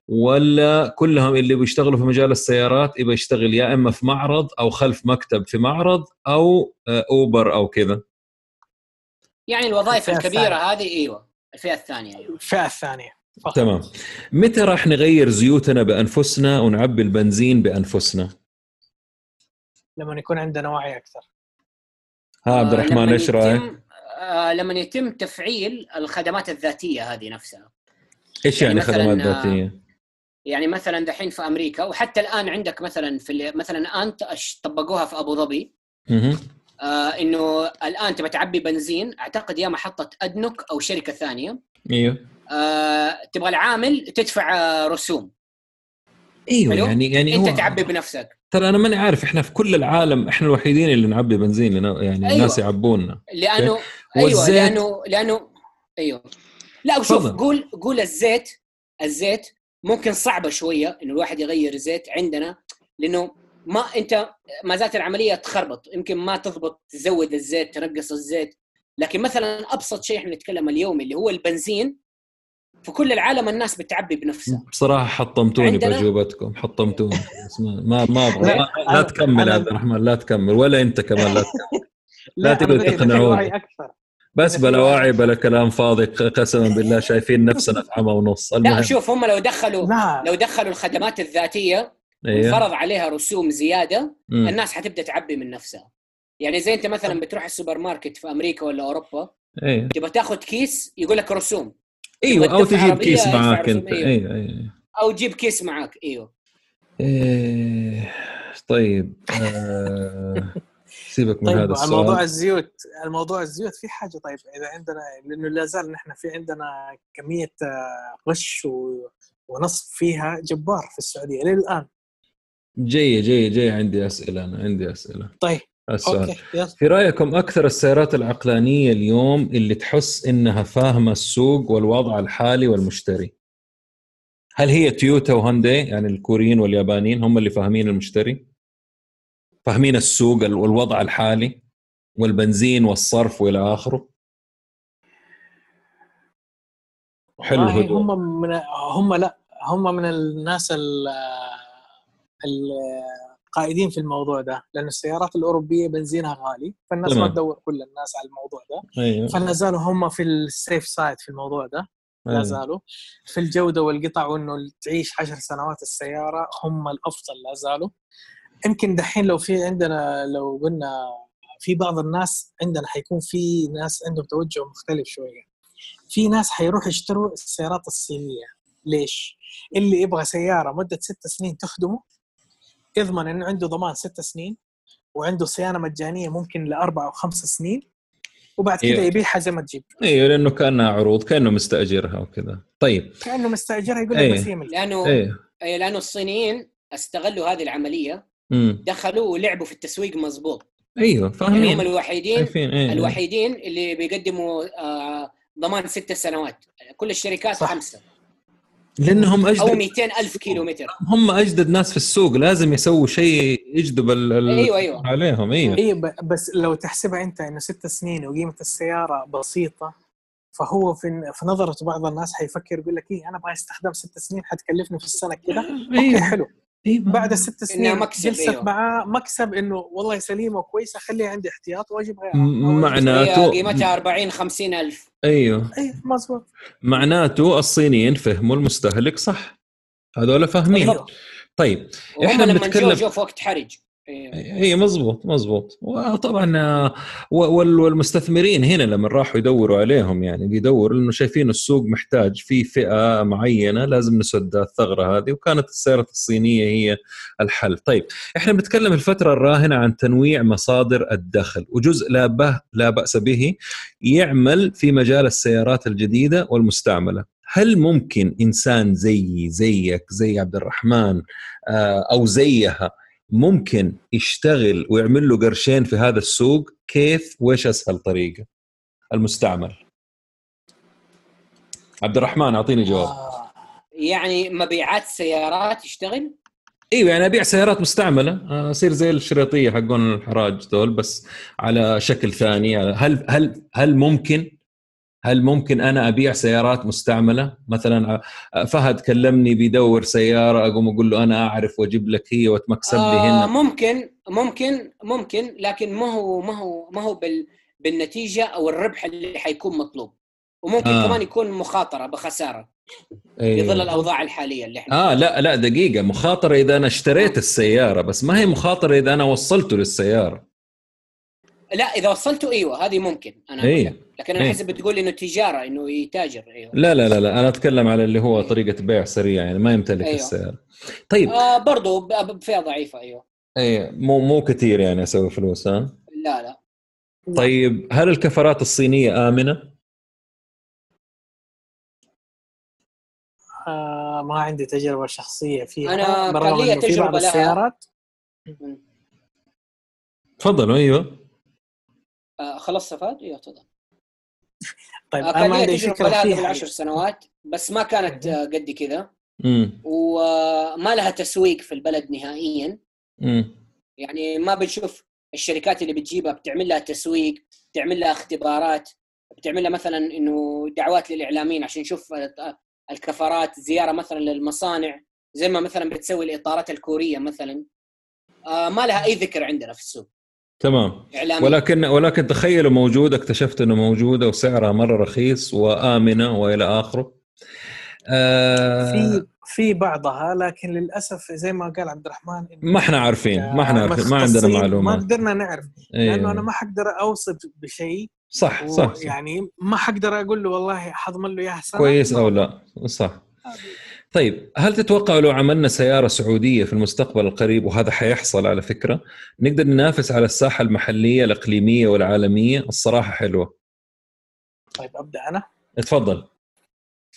ولا كلهم اللي بيشتغلوا في مجال السيارات يبغى يشتغل يا إما في معرض أو خلف مكتب في معرض أو آه، أوبر أو كذا؟ يعني الوظائف الكبيرة هذه أيوه الفئة الثانية أيوه. الفئة الثانية. فقط. تمام. متى راح نغير زيوتنا بأنفسنا ونعبي البنزين بأنفسنا؟ لما يكون عندنا وعي أكثر. ها عبد آه، الرحمن إيش رأيك؟ آه لما يتم تفعيل الخدمات الذاتية هذه نفسها. إيش يعني, يعني خدمات آه، ذاتيه؟ يعني مثلا دحين في أمريكا وحتى الآن عندك مثلا في مثلا أنت طبقوها في أبو ظبي. آه إنه الآن تبى تعبي بنزين أعتقد يا محطه ادنك أو شركة ثانية. إيوه. آه تبغى العامل تدفع آه، رسوم. أيوه حلو؟ يعني يعني أنت هو... تعبي بنفسك ترى أنا ماني عارف إحنا في كل العالم إحنا الوحيدين اللي نعبي بنزين يعني أيوة. الناس يعبونا لأنه أيوه. لأنه لأنه أيوه لا شوف قول قول الزيت الزيت ممكن صعبة شوية انه الواحد يغير زيت عندنا لأنه ما أنت ما زالت العملية تخربط يمكن ما تضبط تزود الزيت تنقص الزيت لكن مثلا أبسط شيء إحنا نتكلم اليوم اللي هو البنزين في كل العالم الناس بتعبي بنفسها. بصراحة حطمتوني عندنا... بأجوبتكم حطمتوني. ما ما أبغى. لا, لا, تكمل عبد الرحمن لا تكمل. ولا أنت كمان لا تكمل. لا, لا تقدر تقنعوني. بس بلا وعي بلا كلام فاضي قسما بالله شايفين نفسنا في عمى ونص. المهم. لا شوف هم لو دخلوا لا. لو دخلوا الخدمات الذاتية أيه. وفرض عليها رسوم زيادة م. الناس حتبدأ تعبي من نفسها. يعني زي أنت مثلا بتروح السوبر ماركت في أمريكا ولا أوروبا أيه. تبغى تاخذ كيس يقول لك رسوم. إيوه أو تجيب كيس معاك أنت. أيوه. أيوه. أو تجيب كيس معاك إيوه إيه طيب آه سيبك من <laughs> طيب هذا السؤال موضوع الزيوت الموضوع الزيوت في حاجة طيب إذا عندنا لأنه لا زال نحن في عندنا كمية آه، غش ونصب فيها جبار في السعودية إلى الان جاي جاي جاي عندي أسئلة أنا عندي أسئلة طيب السؤال. أوكي. في رأيكم أكثر السيارات العقلانية اليوم اللي تحس إنها فاهمة السوق والوضع الحالي والمشتري؟ هل هي تويوتا وهونداي يعني الكوريين واليابانيين هم اللي فاهمين المشتري؟ فاهمين السوق والوضع الحالي والبنزين والصرف وإلى آخره؟ حلو الهدوء. هم من هم لا هم من الناس القائدين في الموضوع ده لأن السيارات الأوروبية بنزينها غالي فالناس ما تدور كل الناس على الموضوع ده أيوه. فلا زالوا هم في السيف سايد في الموضوع ده لا أيوه. زالوا في الجودة والقطع وإنه تعيش عشر سنوات السيارة هم الأفضل لا زالوا يمكن دحين لو في عندنا لو قلنا في بعض الناس عندنا حيكون في ناس عندهم توجه مختلف شوية في ناس حيروحوا يشتروا السيارات الصينية ليش؟ اللي يبغى سيارة مدة ست سنين تخدمه يضمن إنه عنده ضمان ست سنين وعنده صيانة مجانية ممكن لأربع أو خمس سنين وبعد كذا إيه. يبيعها زي ما تجيب أيوه لأنه كأنها عروض كأنه مستأجرها وكذا طيب كأنه مستأجرها يقول لك أيه. لأنه أيه. لأنه الصينيين استغلوا هذه العملية مم. دخلوا ولعبوا في التسويق مزبوط أيوه فاهمين يعني هم الوحيدين أيه. الوحيدين اللي بيقدموا آه ضمان ست سنوات كل الشركات صح. خمسة لأنهم اجدد أو 200 ألف كيلو متر هم أجدد ناس في السوق لازم يسووا شيء يجذب أيوه أيوه. عليهم أيوه. أيوه بس لو تحسبها أنت إنه ست سنين وقيمة السيارة بسيطة فهو في في نظرة بعض الناس حيفكر يقول لك إيه أنا أبغى استخدام ست سنين حتكلفني في السنة كذا أيوه. okay حلو. إيه. بعد الست سنين مكسب جلست أيوه. معاه مكسب إنه والله سليمة وكويسة خليها عندي احتياط وأجيب غيرها. معناته قيمتها 40 50 ألف. أيوه. أيوه مظبوط. معناته الصينيين فهموا المستهلك صح. هذول فاهمين. طيب إحنا بنتكلم جو في وقت حرج. اي مزبوط مزبوط وطبعا آه، والمستثمرين هنا لما راحوا يدوروا عليهم يعني بيدوروا لأنه شايفين السوق محتاج في فئة معينة لازم نسد الثغرة هذه وكانت السيارات الصينية هي الحل. طيب إحنا بنتكلم الفترة الراهنة عن تنويع مصادر الدخل وجزء لا لا بأس به يعمل في مجال السيارات الجديدة والمستعملة. هل ممكن إنسان زيي زيك زي عبد الرحمن آه، أو زيها ممكن يشتغل ويعمل له قرشين في هذا السوق كيف؟ وإيش أسهل طريقة؟ المستعمل. عبد الرحمن أعطيني جواب. آه يعني مبيعات سيارات يشتغل؟ إيوه يعني أبيع سيارات مستعملة. اصير زي الشريطية حقون الحراج دول بس على شكل ثاني. هل هل هل ممكن؟ هل ممكن أنا أبيع سيارات مستعملة؟ مثلا فهد كلمني بيدور سيارة أقوم أقول له أنا أعرف وأجيب لك هي وتمكسب لي هنا. آه ممكن ممكن ممكن لكن ما هو ما هو ما هو بال بالنتيجة أو الربح اللي حيكون مطلوب. وممكن آه. كمان يكون مخاطرة بخسارة أيه. في ظل الأوضاع الحالية اللي إحنا آه لا لا دقيقة. مخاطرة إذا أنا اشتريت السيارة بس ما هي مخاطرة إذا أنا وصلته للسيارة. لا إذا وصلته أيوه هذه ممكن. أنا أيه. لكن أنا احس بتقول إنه تجارة إنه يتاجر. أيوه لا لا لا لا أنا أتكلم على اللي هو طريقة بيع سريعه يعني ما يمتلك أيوه. السياره طيب. آه برضه فئة ضعيفة أيوه. إيه مو مو كثير يعني أسوي فلوس ها؟ لا لا. طيب هل الكفرات الصينية آمنة؟ آه ما عندي تجربة شخصية فيها أنا كان لي تجربة لها. السيارات. تفضلوا أيوه. آه خلصت فاد أيوه تفضل. <laughs> طيب آه كان لي تجربة لها قبل عشر سنوات بس ما كانت آه قد كذا. وما لها تسويق في البلد نهائيا. مم. يعني ما بنشوف الشركات اللي بتجيبها بتعمل لها تسويق بتعمل لها اختبارات بتعمل لها مثلا إنه دعوات للإعلاميين عشان نشوف الكفرات زيارة مثلا للمصانع زي ما مثلا بتسوي الإطارات الكورية مثلا. آه ما لها أي ذكر عندنا في السوق. تمام. إعلامي. ولكن ولكن تخيلوا موجوده اكتشفت إنه موجوده وسعرها مرة رخيص وآمنة وإلى آخره. آه في في بعضها لكن للأسف زي ما قال عبد الرحمن ما إحنا عارفين ما إحنا عارفين ما عندنا معلومات. ما قدرنا نعرف أيوه. لأنه أنا ما حقدر أوصف بشيء. صح صح, صح. يعني ما حقدر أقول له والله حضمن له اياها كويس أو لا صح. طيب هل تتوقع لو عملنا سيارة سعودية في المستقبل القريب وهذا حيحصل على فكرة نقدر ننافس على الساحة المحلية الإقليمية والعالمية؟ الصراحة حلوة. طيب أبدأ أنا؟ اتفضل.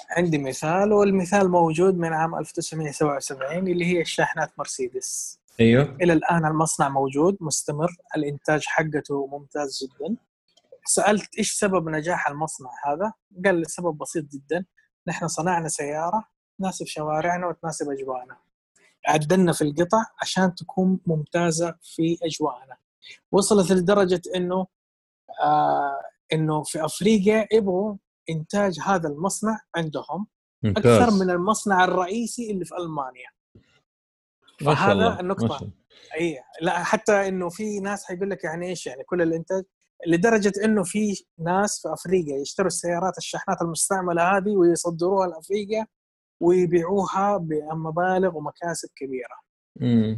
عندي مثال والمثال موجود من عام 1977 اللي هي الشاحنات مرسيدس. أيوه. إلى الآن المصنع موجود مستمر الإنتاج حقته ممتاز جدا. سألت إيش سبب نجاح المصنع هذا؟ قال لي سبب بسيط جدا. نحن صنعنا سيارة تناسب شوارعنا وتناسب أجواءنا. عدلنا في القطع عشان تكون ممتازة في أجواءنا. وصلت لدرجة إنه آه إنه في أفريقيا يبغوا إنتاج هذا المصنع عندهم ممتاز. أكثر من المصنع الرئيسي اللي في ألمانيا. فهذا النقطه اي لا حتى إنه في ناس حيقول لك يعني إيش يعني كل الإنتاج؟ لدرجة إنه في ناس في أفريقيا يشتروا السيارات الشاحنات المستعملة هذه ويصدروها لأفريقيا ويبيعوها بمبالغ ومكاسب كبيرة. امم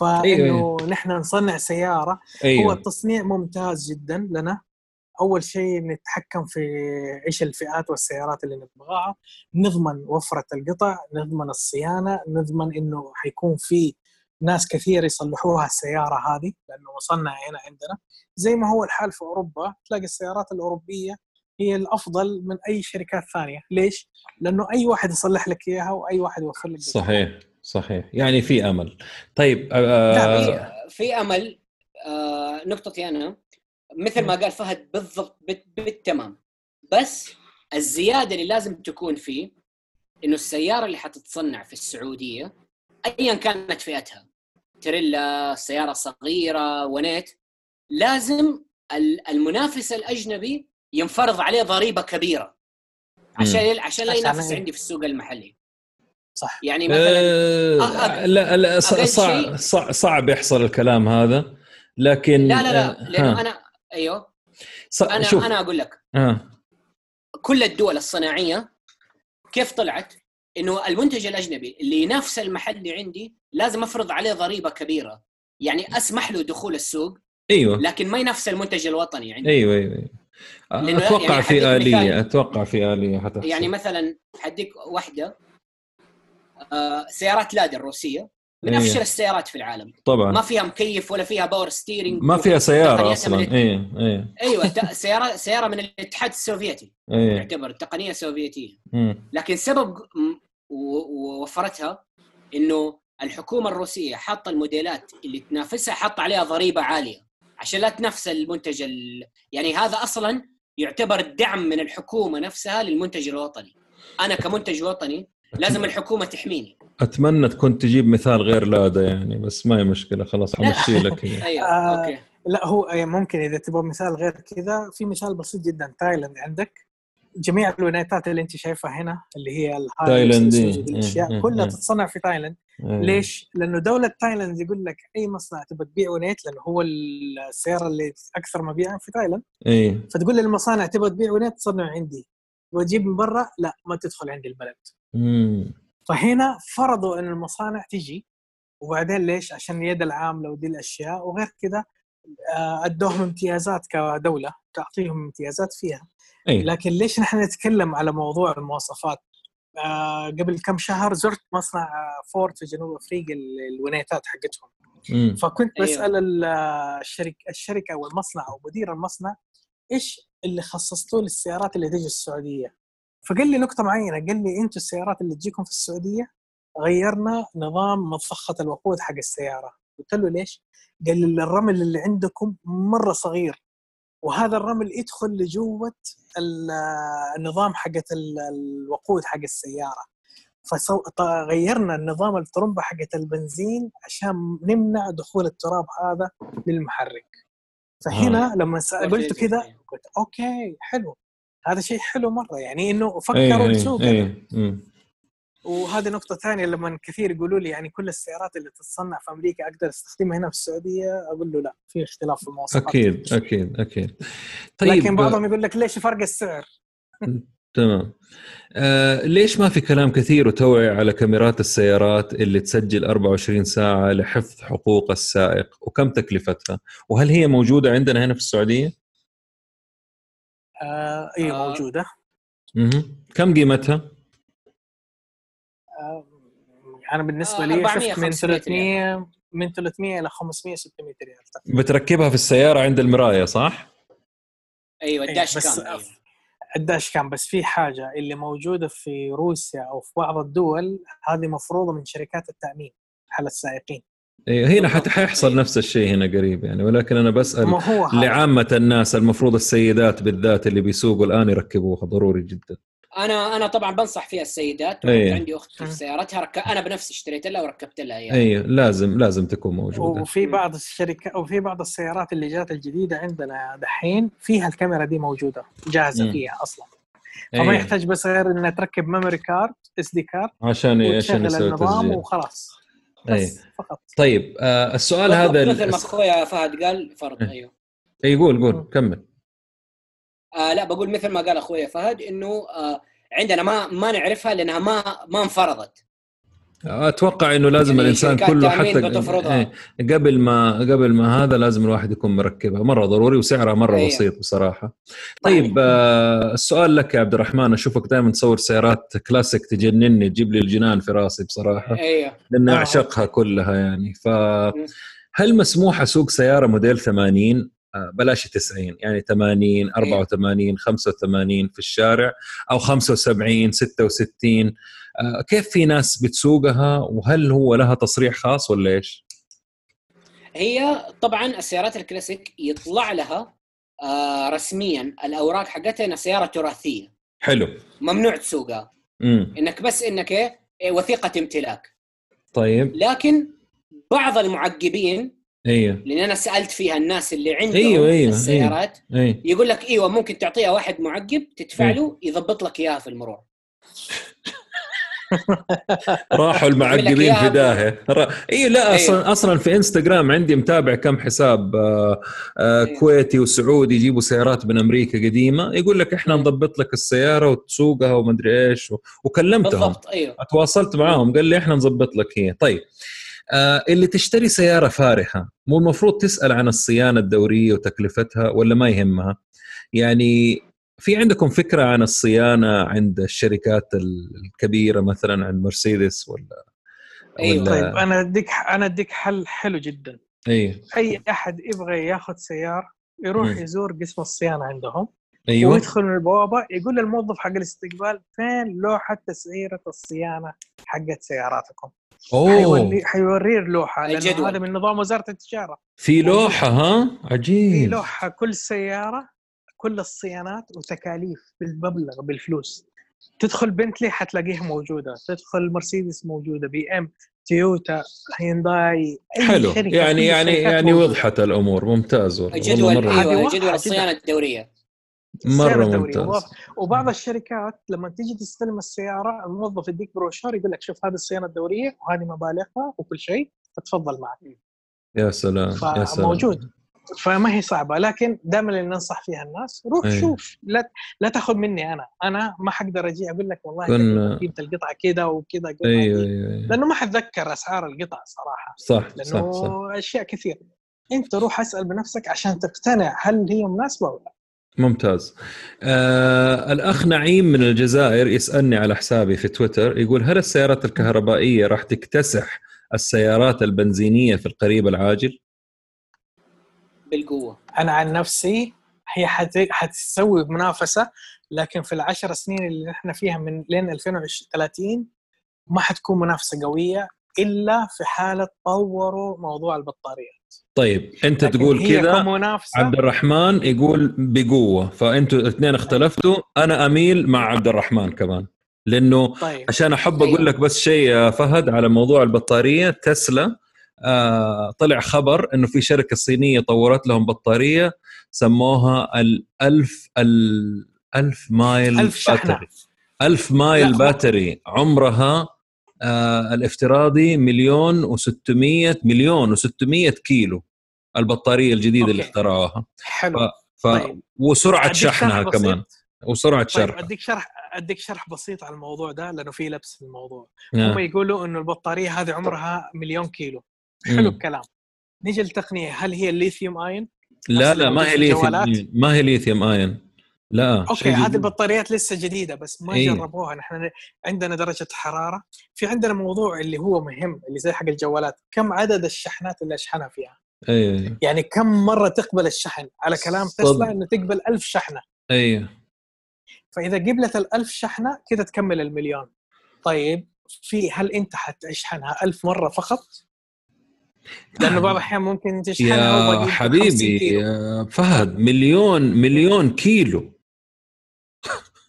فإنه أيوة. نحن نصنع سيارة أيوة. هو التصنيع ممتاز جدا لنا أول شيء نتحكم في إيش الفئات والسيارات اللي نبغاها نضمن وفرة القطع نضمن الصيانة نضمن إنه حيكون في ناس كثير يصلحوها السيارة هذه لأنه مصنع هنا عندنا زي ما هو الحال في أوروبا تلاقي السيارات الأوروبية هي الأفضل من أي شركات ثانية. ليش؟ لأنه أي واحد يصلح لك إياها وأي واحد يوفر لك صحيح صحيح. يعني في أمل. طيب آه في أمل. آه نقطتي أنا. مثل ما قال فهد بالضبط بالتمام. بس الزيادة اللي لازم تكون فيه إنه السيارة اللي حتتصنع في السعودية ايا كانت فئتها تريلا سيارة صغيرة ونيت لازم المنافس الأجنبي ينفرض عليه ضريبة كبيرة. عشان عشان لا ينافس عندي في السوق المحلي. صح. يعني مثلا أه لا لا صعب صعب يحصل الكلام هذا. لكن لا لا لا آه، لأنه أنا أيوه. أنا شوف. أنا أقول لك. آه. كل الدول الصناعية كيف طلعت؟ إنه المنتج الأجنبي اللي ينافس المحلي عندي لازم أفرض عليه ضريبة كبيرة. يعني أسمح له دخول السوق أيوه. لكن ما ينافس المنتج الوطني عندي. أيوه أيوه, أيوة. أتوقع يعني في آلية أتوقع في آلية حتحصل. يعني مثلا حديك واحدة آه سيارات لادا الروسية من إيه. أفشل السيارات في العالم. طبعا. ما فيها مكيف ولا فيها power steering ما فيها سيارة أصلا. إيه إيه. أيوه سيارة سيارة من الاتحاد السوفيتي. إيه. يعتبر تقنيه سوفيتيه مم. لكن سبب ووفرتها إنه الحكومة الروسية حاطة الموديلات اللي تنافسها حاطة عليها ضريبة عالية. عشان لا تنافس المنتج ال... يعني هذا أصلا يعتبر دعم من الحكومة نفسها للمنتج الوطني. أنا كمنتج وطني لازم الحكومة تحميني. أتمنى تكون تجيب مثال غير لادا يعني بس ما هي مشكلة خلاص حمشي لك <laughs> أيوه آه، okay. لا هو ممكن إذا تبغى مثال غير كذا في مثال بسيط جدا تايلاند عندك؟ جميع الولايات اللي انت شايفها هنا اللي هي تايلاند الأشياء إيه، كلها إيه. تتصنع في تايلاند إيه. ليش؟ لأنه دولة تايلاند يقول لك أي مصنع تبغى تبيع ونيت لأنه هو السيارة اللي أكثر مبيعا في تايلاند إيه فتقول للمصانع تبغى تبيع ونيت تصنع عندي وتجيب من برا لا ما تدخل عند البلد مم. فهنا فرضوا إن المصانع تجي وبعدين ليش؟ عشان اليد العامله ودي الأشياء وغير كذا ادوهم امتيازات كدولة تعطيهم امتيازات فيها أيه. لكن ليش نحن نتكلم على موضوع المواصفات آه قبل كم شهر زرت مصنع آه، فورد في جنوب أفريقيا الونيتات حقتهم مم. فكنت أيوه. بسأل الشركة الشركة أو المصنع أو مدير المصنع إيش اللي خصصتوه للسيارات اللي تجي السعودية فقال لي نقطة معينة قال لي أنتم السيارات اللي تجيكم في السعودية غيرنا نظام مضخة الوقود حق السيارة قلت له ليش؟ قال لي الرمل اللي عندكم مرة صغير وهذا الرمل يدخل لجوة النظام حقت الوقود حق السيارة فغيرنا النظام الترمبه حقت البنزين عشان نمنع دخول التراب هذا للمحرك فهنا آه. لما قلت كذا قلت أوكي حلو هذا شيء حلو مرة يعني إنه فكروا السوق أيه أيه. وهذه نقطة ثانية لما كثير يقولوا لي يعني كل السيارات اللي تتصنع في أمريكا أقدر أستخدمها هنا في السعودية أقول له لا في اختلاف في المواصفات أكيد أكيد أكيد طيب لكن بعضهم يقول لك ليش فرق السعر؟ <laughs> تمام آه ليش ما في كلام كثير وتوعية على كاميرات السيارات اللي تسجل 24 ساعة لحفظ حقوق السائق وكم تكلفتها وهل هي موجودة عندنا هنا في السعودية؟ آه إيه آه. موجودة كم قيمتها؟ أنا بالنسبة لي شفت من 300 من 300 إلى 500 600 ريال بتركبها في السيارة عند المراية صح؟ أيوه الداش كام؟ أيوة. الداش كام؟ بس في حاجة اللي موجودة في روسيا أو في بعض الدول هذه مفروضة من شركات التأمين على السائقين. أيوه هنا حتى حيحصل نفس الشيء هنا قريب يعني ولكن أنا بسأل لعامة الناس المفروض السيدات بالذات اللي بيسوقوا الآن يركبوها ضروري جدا. أنا أنا طبعا بنصح فيها السيدات أيه. عندي أخت في سيارتها رك... أنا بنفسي اشتريت لها وركبت لها إياها. أيوه لازم لازم تكون موجودة. وفي بعض الشركات وفي بعض السيارات اللي جات الجديدة عندنا دحين فيها الكاميرا دي موجودة جاهزة مم. فيها أصلا. فما أيه. يحتاج بس غير إنها تركب memory card SD card عشان عشان يسوي النظام وخلاص. بس أيه. فقط. طيب آه السؤال هذا مثل ما أخويا فهد قال فرض إيه. أيوه. اي قول قول كمل. آه لا بقول مثل ما قال اخويا فهد إنه آه عندنا ما ما نعرفها لأنها ما ما انفرضت. أتوقع إنه لازم يعني الإنسان كله حتى إيه قبل ما قبل ما هذا لازم الواحد يكون مركبها مرة ضروري وسعرها مرة أيه. بسيط بصراحة. طيب. آه السؤال لك يا عبد الرحمن. أشوفك دائما تصور سيارات كلاسيك تجنني تجيب لي الجنان في راسي بصراحة. لأن أعشقها كلها يعني. ف هل مسموح أسوق سيارة موديل 80 آه، بلاش 90 يعني 80 84 85 في الشارع أو 75 66 كيف في ناس بتسوقها؟ وهل هو لها تصريح خاص ولا إيش؟ هي طبعا السيارات الكلاسيك يطلع لها آه، رسميا الأوراق حقتها إنها سيارة تراثية. حلو. ممنوع تسوقها. امم إنك بس إنك إيه وثيقة امتلاك. طيب. لكن بعض المعقبين أيوه. لأن أنا سألت فيها الناس اللي عندهم أيوة أيوة السيارات أيوة. أيوة. يقول لك إيوه ممكن تعطيها واحد معقب تدفع له يضبط لك إياها في المرور. <laughs> راحوا المعقبين في داهية. اي لا أصلا أيوه. أصلا في إنستغرام عندي متابع كم حساب آه آه أيوه. كويتي وسعودي يجيبوا سيارات من أمريكا قديمة يقول لك إحنا نضبط لك السيارة وتسوقها ومدري إيش وكلمتهم. بالضبط أيوه. تواصلت معاهم قال لي إحنا نضبط لك هي. طيب. آه اللي تشتري سيارة فارهة مو المفروض تسأل عن الصيانة الدورية وتكلفتها ولا ما يهمها. يعني في عندكم فكرة عن الصيانة عند الشركات الكبيرة مثلا عن مرسيدس ولا أيوه ولا... طيب أنا أديك أنا أديك حل حلو جدا. أيوه أي أحد يبغى ياخذ سيارة يروح م. يزور قسم الصيانة عندهم أيوه. ويدخل من البوابة يقول للموظف حق الاستقبال فين لوحة تسعيرة الصيانة حقت سياراتكم؟ أوه. حيوريه اللوحه لأنه هذا من نظام وزارة التجارة. في لوحة ها؟ عجيب. في لوحة كل سيارة كل الصيانات وتكاليف بالمبلغ بالفلوس. تدخل بنتلي حتلاقيها موجودة تدخل مرسيدس موجودة بي إم تويوتا هيونداي أي حلو. شركة يعني يعني يعني وضحت الأمور ممتاز. والله جدول أيوه جدول الصيانة الدورية؟ مرة ممتاز. وبعض الشركات لما تيجي تستلم السيارة الموظف يديك بروشور يقول لك شوف هذه الصيانة الدورية وهذه مبالغها وكل شيء فتفضل معك. يا سلام يا سلام. موجود فما هي صعبة لكن دائما اللي ننصح فيها الناس روح أيه. شوف لا لا تاخذ مني أنا. أنا ما حقدر أجي أقول لك والله كن... قيمة القطعة كذا وكذا أيوه أيوه أيوه. لأنه ما حتذكر أسعار القطع صراحة. صح لأنه صح, صح. أشياء كثير أنت روح أسأل بنفسك عشان تقتنع هل هي مناسبة ولا ممتاز. آه الأخ نعيم من الجزائر يسألني على حسابي في تويتر يقول هل السيارات الكهربائية راح تكتسح السيارات البنزينية في القريب العاجل؟ بالقوة. أنا عن نفسي هي حتسوي منافسة لكن في العشر سنين اللي إحنا فيها من لين 2030 ما حتكون منافسة قوية إلا في حالة طوروا موضوع البطاريات طيب أنت تقول كذا عبد الرحمن يقول بقوة فأنتوا الاثنين اختلفتوا أنا أميل مع عبد الرحمن كمان لأنه طيب. عشان أحب أقول لك بس شيء يا فهد على موضوع البطارية تسلا آه طلع خبر إنه في شركة صينية طورت لهم بطارية سموها الألف الألف mile ألف شحنة. battery ألف mile battery عمرها آه الافتراضي مليون و600 مليون و600 كيلو البطارية الجديدة okay. اللي اخترعوها. حلو. ف... ف... طيب. وسرعة شحنها كمان. وسرعة طيب شرح. أديك شرح أديك شرح بسيط على الموضوع ده لأنه في لبس في الموضوع. آه. هم يقولوا إنه البطارية هذه عمرها مليون كيلو. حلو الكلام. نيجي للتقنيه هل هي ال lithium ion؟ لا لا ما هي ليثيوم ما هي lithium ion لا okay هذه البطاريات لسه جديدة بس ما إيه؟ جربوها. نحن عندنا درجة حرارة. في عندنا موضوع اللي هو مهم اللي زي حق الجوالات. كم عدد الشحنات اللي أشحنها فيها؟ أيوه يعني كم مرة تقبل الشحن؟ على كلام تسلا إنه تقبل ألف شحنة. أيوه فإذا قبلت الألف شحنة كذا تكمل المليون. طيب في هل أنت حتشحنها ألف مرة فقط؟ لأنه بعض الأحيان ممكن تشحنها يا حبيبي يا فهد مليون مليون كيلو.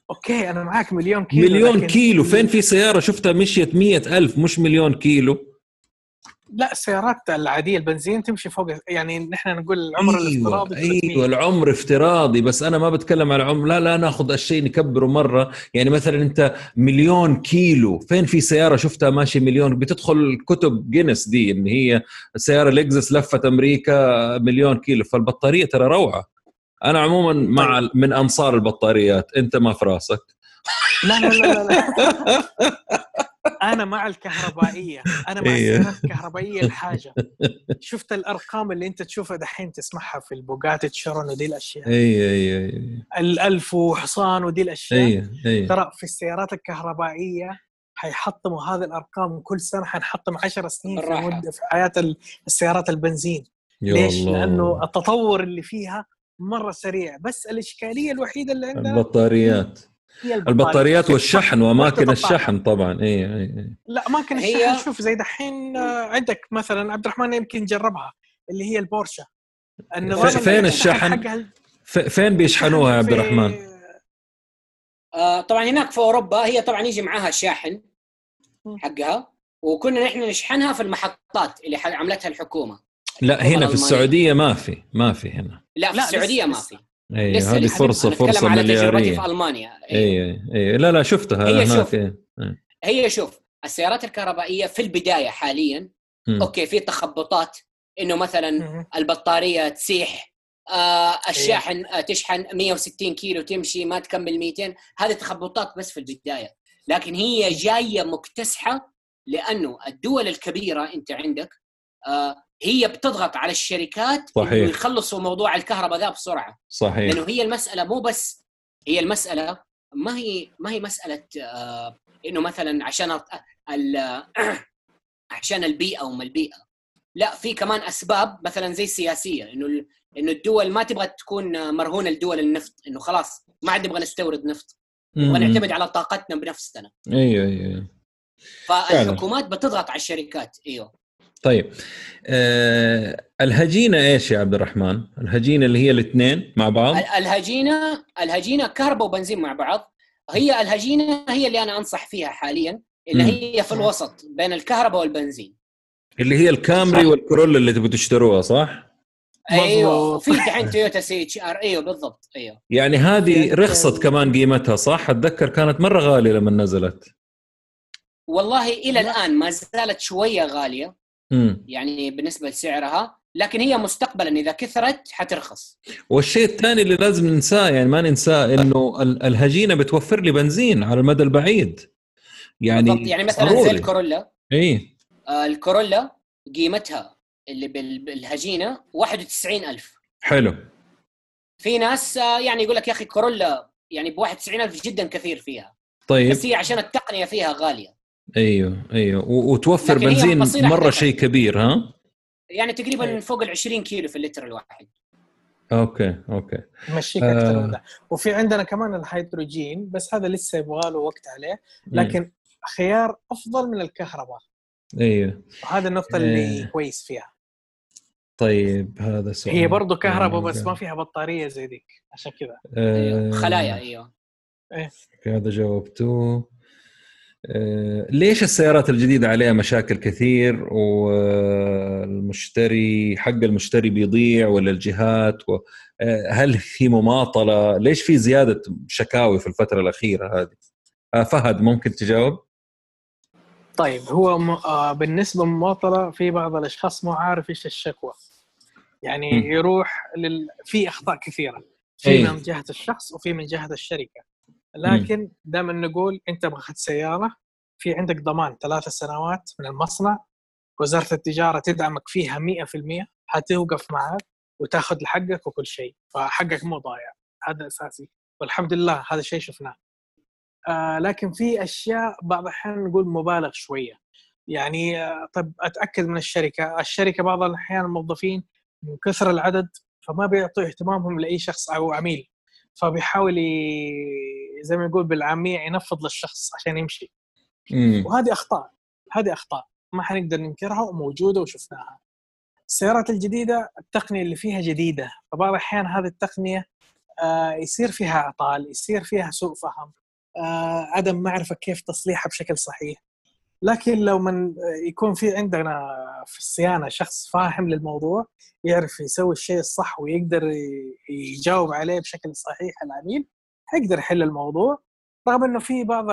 أوكي أنا معاك مليون كيلو مليون كيلو. فين في سيارة شفتها مشيت مية ألف مش مليون كيلو؟ لا السيارات العاديه البنزين تمشي فوق يعني نحن نقول العمر أيوة الافتراضي أيوه العمر افتراضي. بس أنا ما بتكلم على عمر لا لا ناخذ الشيء نكبره مرة. يعني مثلا أنت مليون كيلو فين في سيارة شفتها ماشي مليون؟ بتدخل كتب جينيس دي إن هي سيارة لكزس لفت أمريكا مليون كيلو فالبطارية ترى روعة. أنا عموما مع طيب. من أنصار البطاريات أنت ما في راسك لا لا لا, لا. <laughs> أنا مع الكهربائية أنا مع إيه. السيارات الكهربائية الحاجة شفت الأرقام اللي أنت تشوفها دحين تسمعها في البوجاتي تشيرون ودي الأشياء اي اي اي الالف وحصان ودي الأشياء اي ترى في السيارات الكهربائية حيحطموا هذه الأرقام كل سنة حنحطم 10 سنين في, مدة في حياة السيارات البنزين ليش؟ الله. لأنه التطور اللي فيها مرة سريع. بس الإشكالية الوحيدة اللي عندنا البطاريات. هي البطاريات <laughs> والشحن وأماكن الشحن طبعا. اي اي لا أماكن الشحن شوف زي دحين آه، عندك مثلا عبد الرحمن يمكن جربها اللي هي البورشة. النظام فين الشحن؟ فين بيشحنوها يا عبد الرحمن؟ آه طبعا هناك في أوروبا هي طبعا يجي معاها شاحن حقها وكنا نحن نشحنها في المحطات اللي عملتها الحكومة. لا هنا في السعودية ما في ما في هنا. لا في السعودية ما في. اي هذه فرصه فرصة تجربتي في ألمانيا. اي اي, أي. لا لا شفتها هي شوف إيه. هي شوف السيارات الكهربائية في البداية حاليا م. okay في تخبطات إنه مثلا م. البطارية تسيح آه الشاحن آه تشحن 160 كيلو تمشي ما تكمل 200 هذه تخبطات بس في البداية. لكن هي جاية مكتسحة لأنه الدول الكبيرة أنت عندك هي بتضغط على الشركات صحيح. يخلصوا موضوع الكهرباء ذا بسرعة. صحيح. لأنه هي المسألة مو بس هي المسألة ما هي ما هي مسألة آه إنه مثلا عشان <clears throat> عشان البيئة وما البيئة. لا في كمان أسباب مثلا زي السياسية إنه إنه الدول ما تبغى تكون مرهونة لدول النفط إنه خلاص ما عاد نبغى نستورد نفط. نبغى نعتمد على طاقتنا بنفسنا. أيوه أيوه فالحكومات بتضغط على الشركات إيوه. طيب. أه الهجينة إيش يا عبد الرحمن؟ الهجينة اللي هي الاثنين مع بعض؟ الهجينة الهجينة كهرباء وبنزين مع بعض. هي الهجينة هي اللي أنا أنصح فيها حاليا اللي هي في الوسط بين الكهرباء والبنزين. اللي هي الكامري والكورولا اللي تبي تشتروها صح؟ أيوه في دحين تويوتا سي إتش آر أيوه بالضبط أيوه. يعني هذه رخصت كمان قيمتها صح؟ أتذكر كانت مرة غالية لما نزلت. والله إلى الآن ما زالت شوية غالية. مم. يعني بالنسبة لسعرها لكن هي مستقبلا إذا كثرت حترخص. والشيء الثاني اللي لازم ننساه يعني ما ننساه إنه الهجينة بتوفر لي بنزين على المدى البعيد. يعني بالضبط يعني مثلا ضروري. زي الكورولا اي آه الكورولا قيمتها اللي بالهجينة 91000 حلو. في ناس آه يعني يقول لك يا أخي كورولا يعني ب 91000 جدا كثير فيها. طيب. بس هي عشان التقنية فيها غالية. أيوه أيوه. وتوفر بنزين مرة شيء كبير ها؟ يعني تقريبا أيوه. فوق ال 20 كيلو في اللتر الواحد. okay okay. مشيك آه. أكثر من ده وفي عندنا كمان الهيدروجين بس هذا لسه يبغى له وقت عليه. لكن م. خيار أفضل من الكهرباء. أيوه. وهذا النقطة اللي إيه. كويس فيها. طيب هذا سؤال. هي برضه كهرباء بس ما فيها بطارية زي ذيك. عشان كذا. آه. خلايا أيوه. إيه. هذا جاوبته آه، ليش السيارات الجديدة عليها مشاكل كثير؟ والمشتري حق المشتري بيضيع ولا الجهات؟ و... آه، هل في مماطلة؟ ليش في زيادة شكاوي في الفترة الأخيرة هذه؟ آه، فهد ممكن تجاوب؟ طيب هو م... بالنسبة للمماطلة في بعض الأشخاص ما عارف إيش الشكوى. يعني م. يروح لل... في أخطاء كثيرة. في إيه. من جهة الشخص وفي من جهة الشركة. لكن دائما نقول أنت اخذت سيارة في عندك ضمان ثلاث سنوات من المصنع وزارة التجارة تدعمك فيها 100% حتوقف معك وتاخذ حقك وكل شيء فحقك مو ضايع هذا أساسي والحمد لله هذا الشيء شفناه. آه لكن في أشياء بعض الأحيان نقول مبالغ شوية. يعني آه طب أتأكد من الشركة الشركة بعض الأحيان الموظفين من كثر العدد فما بيعطوا اهتمامهم لأي شخص أو عميل. فبيحاول زي ما يقول بالعامية ينفض للشخص عشان يمشي. مم. وهذه أخطاء هذه أخطاء ما حنقدر ننكرها وموجودة وشفناها. السيارات الجديدة التقنية اللي فيها جديدة. فبعض الأحيان هذه التقنية آه يصير فيها اعطال يصير فيها سوء فهم آه عدم معرفة كيف تصليحها بشكل صحيح. لكن لو من يكون في عندنا في الصيانة شخص فاهم للموضوع يعرف يسوي الشيء الصح ويقدر يجاوب عليه بشكل صحيح العميل حيقدر يحل الموضوع. رغم إنه في بعض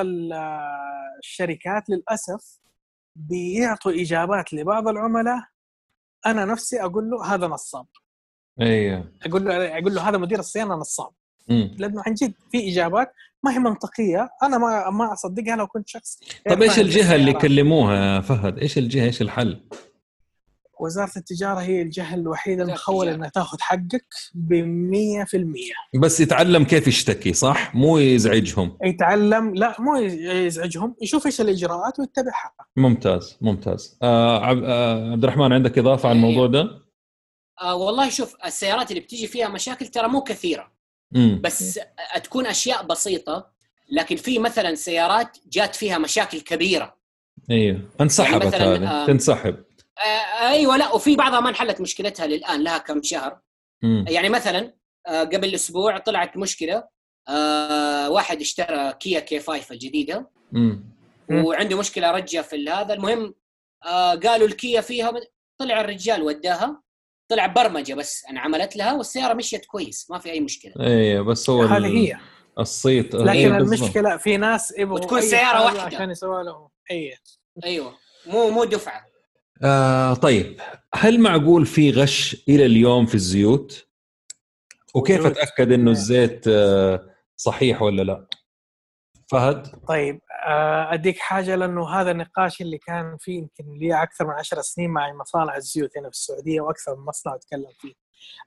الشركات للأسف بيعطوا إجابات لبعض العملاء أنا نفسي أقول له هذا نصاب. أيوه أقول له أقول له هذا مدير الصيانة نصاب. لأنه عن جد في إجابات ما هي منطقية. أنا ما ما أصدقها لو كنت شخص طيب إيش الجهة اللي كلموها فهد؟ إيش الجهة؟ إيش الحل؟ وزارة التجارة هي الجهة الوحيدة المخولة إنها تاخذ حقك ب 100% بس يتعلم كيف يشتكي صح؟ مو يزعجهم. يتعلم لا مو يزعجهم يشوف إيش الإجراءات ويتبعها. ممتاز ممتاز. آه عبد الرحمن عندك إضافة على الموضوع ده؟ آه والله شوف السيارات اللي بتيجي فيها مشاكل ترى مو كثيرة. مم. بس تكون أشياء بسيطة لكن في مثلا سيارات جات فيها مشاكل كبيرة. أيوه انسحبت يعني هذه آه تنسحب. آه أيوه لا وفي بعضها ما انحلت مشكلتها للآن لها كم شهر. مم. يعني مثلا آه قبل أسبوع طلعت مشكلة آه واحد اشترى كيا كي 5 الجديده. وعنده مشكلة رجة في هذا. المهم آه قالوا الكيا فيها طلع الرجال وداها. طلع برمجة بس انعملت لها والسيارة مشيت كويس ما في أي مشكلة. إيه بس هو هذه هي. الصيت. لكن إيه المشكلة في ناس يبغوا وتكون سيارة واحدة. عشان يسووا لهم. اي أيوه. مو مو دفعة. آه طيب. هل معقول في غش إلى اليوم في الزيوت؟ وكيف أتأكد إنه الزيت آه صحيح ولا لا؟ فهد؟ طيب آه، أديك حاجة لأنه هذا النقاش اللي كان فيه يمكن لي أكثر من عشر سنين مع مصانع الزيوت هنا في السعودية وأكثر من مصنع أتكلم فيه.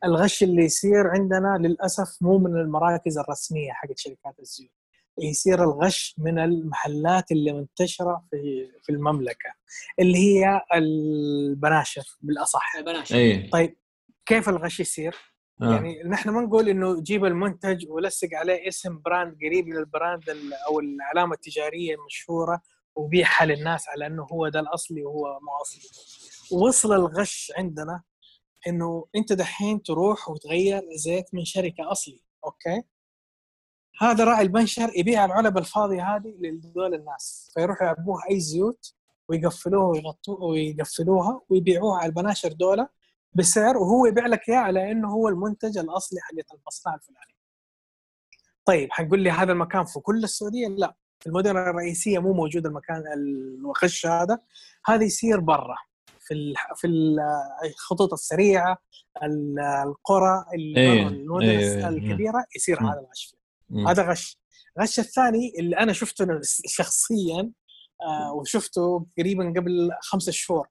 الغش اللي يصير عندنا للأسف مو من المراكز الرسمية حقت شركات الزيوت. يصير الغش من المحلات اللي منتشرة في في المملكة اللي هي البناشر بالأصح. البناشر. أيه. طيب كيف الغش يصير؟ آه. يعني نحن ما نقول إنه جيب المنتج ولصق عليه اسم brand قريب من ال brand أو العلامة التجارية المشهورة وبيعها للناس على إنه هو ده الأصلي وهو مو أصلي. وصل الغش عندنا إنه أنت دحين تروح وتغير زيت من شركة أصلي، أوكي؟ هذا راعي البنشر يبيع العلب الفاضيه هذه لدول الناس فيروحوا يعبوها أي زيوت ويقفلوها ويغطوها ويقفلوها ويبيعوها على البناشر دولة بسعر وهو يبيع لك إياه على إنه هو المنتج الأصلي حق المصنع الفلاني. طيب حنقول لي هذا المكان في كل السعودية؟ لا في المدن الرئيسية مو موجود المكان الغش هذا. هذا يصير برا في في الخطوط السريعة القرى إيه، المدن إيه،, إيه الكبيرة يصير هذا الغش هذا غش. الغش الثاني اللي أنا شفته شخصيا آه وشفته تقريبا قبل خمسة شهور.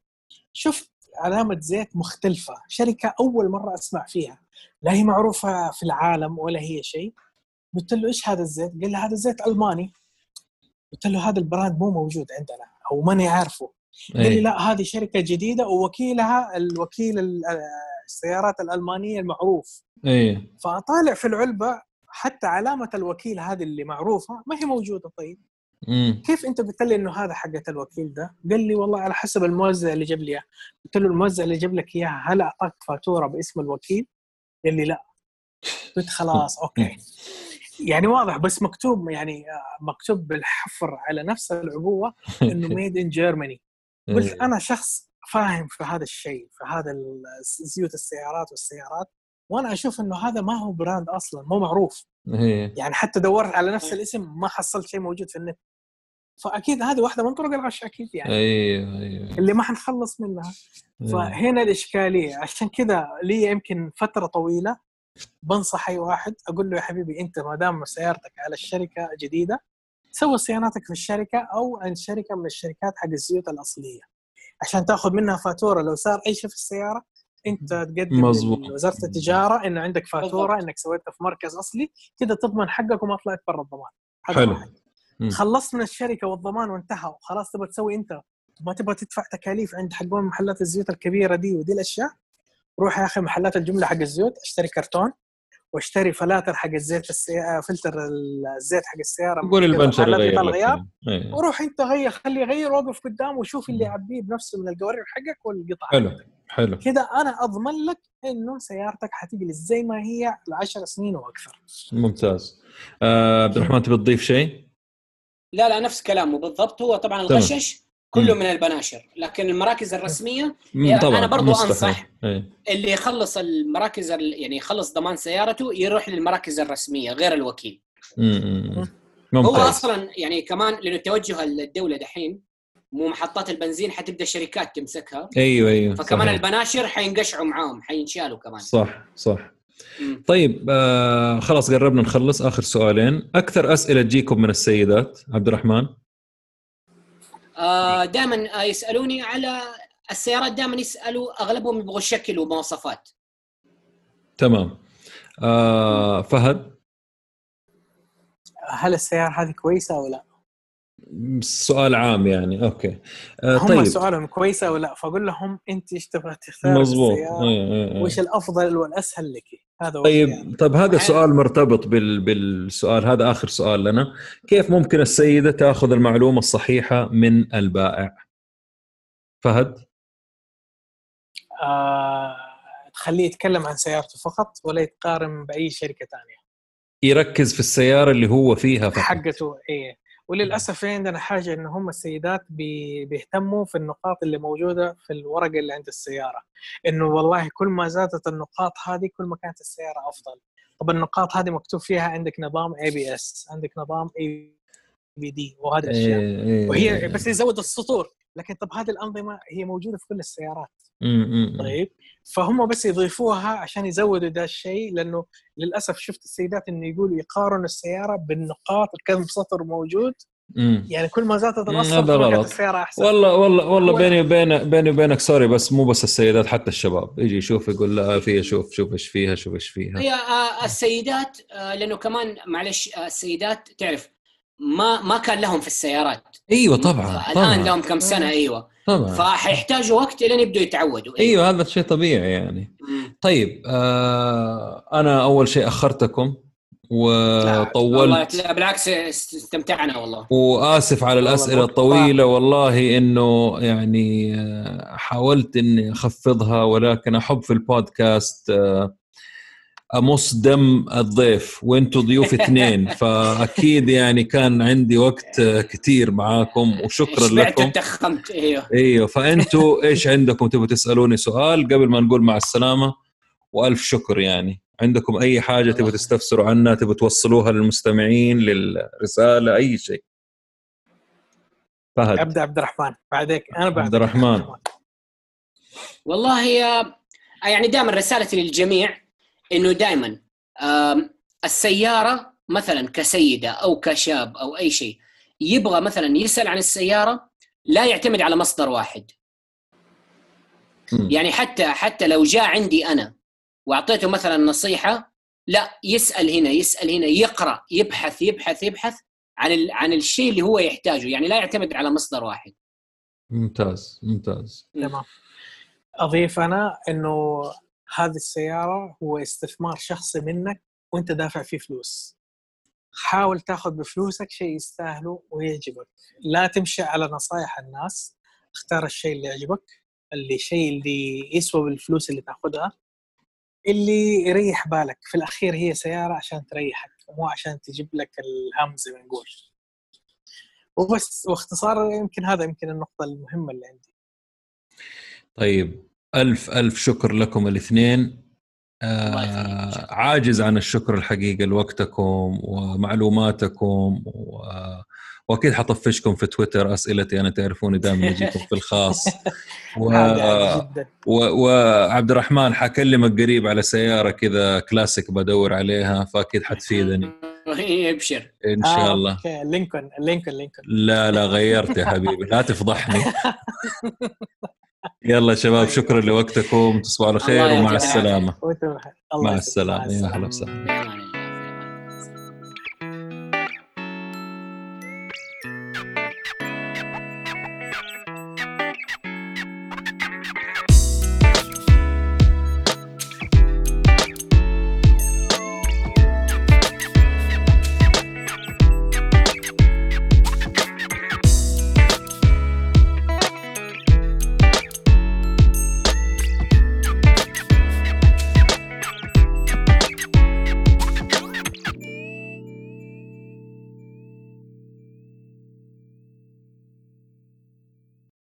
شفت علامة زيت مختلفة. شركة أول مرة أسمع فيها. لا هي معروفة في العالم ولا هي شيء. قلت له إيش هذا الزيت؟ قال لي هذا زيت ألماني. قلت له هذا ال brand مو موجود عندنا أو ماني عارفه. قال لي إيه. لا هذه شركة جديدة ووكيلها الوكيل السيارات الألمانية المعروف. إيه. فأطالع في العلبة حتى علامة الوكيل هذه اللي معروفة ما هي موجودة طيب. مم. كيف أنت قلت لي إنه هذا حقة الوكيل ده؟ قال لي والله على حسب الموزع اللي جاب لي إياه قلت له الموزع اللي جاب لك إياها هل أعطاك فاتورة باسم الوكيل؟ قال لي لا قلت خلاص okay يعني واضح بس مكتوب يعني مكتوب بالحفر على نفس العبوة <laughs> إنه made in Germany قلت إيه. أنا شخص فاهم في هذا الشيء في هذا زيوت السيارات والسيارات وأنا أشوف إنه هذا ما هو brand أصلا مو معروف. إيه. يعني حتى دورت على نفس الاسم ما حصلت شيء موجود في النت. فأكيد هذه واحدة من طرق الغش أكيد يعني. أيوه أيوه اللي ما حنخلص منها. أيوه. فهنا الإشكالية. عشان كذا لي يمكن فترة طويلة بنصح أي واحد أقول له يا حبيبي أنت ما دام سيارتك على الشركة جديدة سوي صيانتك في الشركة أو عند شركة من الشركات حق الزيوت الأصلية. عشان تأخذ منها فاتورة لو صار أي شيء في السيارة أنت تقدم مزبوط. وزارة التجارة انه عندك فاتورة إنك سويتها في مركز أصلي كذا تضمن حقك وما طلعت برا الضمان. حلو. خلصت من الشركة والضمان وانتهى وخلاص تبغى تسوي أنت. ما تبغى تدفع تكاليف عند حقون محلات الزيوت الكبيرة دي ودي الأشياء؟ روح يا أخي محلات الجملة حق الزيوت اشتري كرتون واشتري فلاتر حق الزيت السيارة فلتر الزيت حق السيارة قول البنشر غير إيه. وروح أنت غير خليه يغير وقف قدام وشوف اللي يعبيه بنفسه من القوارير حقك والقطع. حلو. حلو. كذا أنا أضمن لك إنه سيارتك حتجلس زي ما هي ل سنين وأكثر ممتاز. آه عبد الرحمن تبي تضيف شيء؟ لا لا نفس كلامه بالضبط. هو طبعا الغشش كله من البناشر لكن المراكز الرسمية طبعا أنا برضو مستحيل. أنصح إيه. اللي يخلص المراكز يعني يخلص ضمان سيارته يروح للمراكز الرسمية غير الوكيل. ممتاز. هو أصلا يعني كمان لأنه توجه الدولة دحين مو محطات البنزين حتبدأ الشركات تمسكها. أيوه أيوه فكمان صحيح. البناشر حينقشعوا معاهم حينشالوا كمان. صح صح. طيب آه خلاص قربنا نخلص آخر سؤالين. أكثر أسئلة تجيكم من السيدات عبد الرحمن؟ آه دائما يسألوني على السيارات دائما يسألوا أغلبهم يبغوا شكل ومواصفات تمام. آه فهد؟ هل السيارة هذه كويسة أو لا؟ سؤال عام يعني. أوكي. آه هم طيب. سؤالهم كويسة ولا فأقول لهم أنت إيش تبغى تختار مظبوط. إيه، إيه. وايش الأفضل والأسهل لك؟ هذا طيب يعني. طيب هذا سؤال مرتبط بال... بالسؤال هذا آخر سؤال لنا. كيف ممكن السيدة تأخذ المعلومة الصحيحة من البائع؟ فهد؟ آه... تخليه يتكلم عن سيارته فقط ولا يتقارن بأي شركة ثانية؟ يركز في السيارة اللي هو فيها فقط. حقته إيه. وللأسف في عندنا حاجة إن هم السيدات بيهتموا في النقاط اللي موجودة في الورقه اللي عند السيارة. إنه والله كل ما زادت النقاط هذه كل ما كانت السيارة أفضل. طب النقاط هذه مكتوب فيها عندك نظام ABS عندك نظام EBD وهذه الأشياء. إيه إيه وهي إيه. بس يزود السطور. لكن طب هذه الأنظمة هي موجودة في كل السيارات. طيب فهم بس يضيفوها عشان يزودوا ده الشيء لأنه للأسف شفت السيدات إنه يقولوا يقارنوا السيارة بالنقاط كم سطر موجود. مم. يعني كل ما زادت الأسطر غلط. السيارة أحسن. والله والله والله بيني وبين بيني وبينك sorry بس مو بس السيدات حتى الشباب. يجي يشوف يقول لا فيها شوف شوف إيش فيها شوف إيش فيها. هي آه، السيدات آه، لأنه كمان معلش آه، السيدات تعرف ما ما كان لهم في السيارات. أيوه طبعا الآن طبعا. لهم كم سنة أيوه. طبعا. فحيحتاجوا وقت لين يبدوا يتعودوا. أيوه, أيوة هذا شيء طبيعي يعني. مم. طيب آه أنا أول شيء أخرتكم وطولت. لا بالعكس استمتعنا والله. وآسف على الأسئلة الطويلة. والله إنه يعني آه، حاولت إني أخفضها ولكن أحب في البودكاست آه، أمص دم الضيف. وأنتم ضيوف اثنين؟ <laughs> فأكيد يعني كان عندي وقت كثير معاكم وشكرا لكم. تخمت إيوه. إيوه فانتم إيش عندكم تبغوا تسألوني سؤال قبل ما نقول مع السلامة؟ وألف شكر يعني. عندكم أي حاجة تبغوا تستفسروا عنها تبغوا توصلوها للمستمعين للرسالة أي شيء. فهد. أبدأ عبد الرحمن. بعدك. أنا بعد عبد الرحمن. والله يعني دائما رسالتي للجميع إنه دائما السيارة مثلا كسيدة أو كشاب أو أي شيء يبغى مثلا يسأل عن السيارة لا يعتمد على مصدر واحد. يعني حتى حتى لو جاء عندي أنا وأعطيته مثلا نصيحة لا يسأل هنا يسأل هنا يقرأ يبحث يبحث يبحث عن عن الشيء اللي هو يحتاجه يعني لا يعتمد على مصدر واحد. ممتاز ممتاز. تمام. أضيف أنا إنه هذه السيارة هو استثمار شخصي منك وانت دافع فيه فلوس. حاول تاخذ بفلوسك شيء يستاهله ويعجبك. لا تمشي على نصائح الناس اختار الشيء اللي يعجبك اللي الشيء اللي يسوى بالفلوس اللي تاخذها. اللي يريح بالك في الأخير هي سيارة عشان تريحك مو عشان تجيب لك الهم زي ما نقول. وبس واختصار يمكن هذا يمكن النقطة المهمة اللي عندي. طيب ألف ألف شكر لكم الاثنين. آه عاجز عن الشكر الحقيقة لوقتكم ومعلوماتكم و... وأكيد حطفشكم في تويتر أسئلتي أنا تعرفوني دائما اجيكم في الخاص. <laughs> و... و... وعبد الرحمن حكلمك قريب على سيارة كذا كلاسيك بدور عليها فأكيد حتفيدني. <laughs> ابشر إن شاء الله. آه، لينكولن لينكولن لينكولن. لا لا غيرت يا حبيبي. لا تفضحني. <laughs> يلا شباب شكرا لوقتكم تصبحوا على خير ومع السلامة. مع السلامة. يا أهلا وسهلا.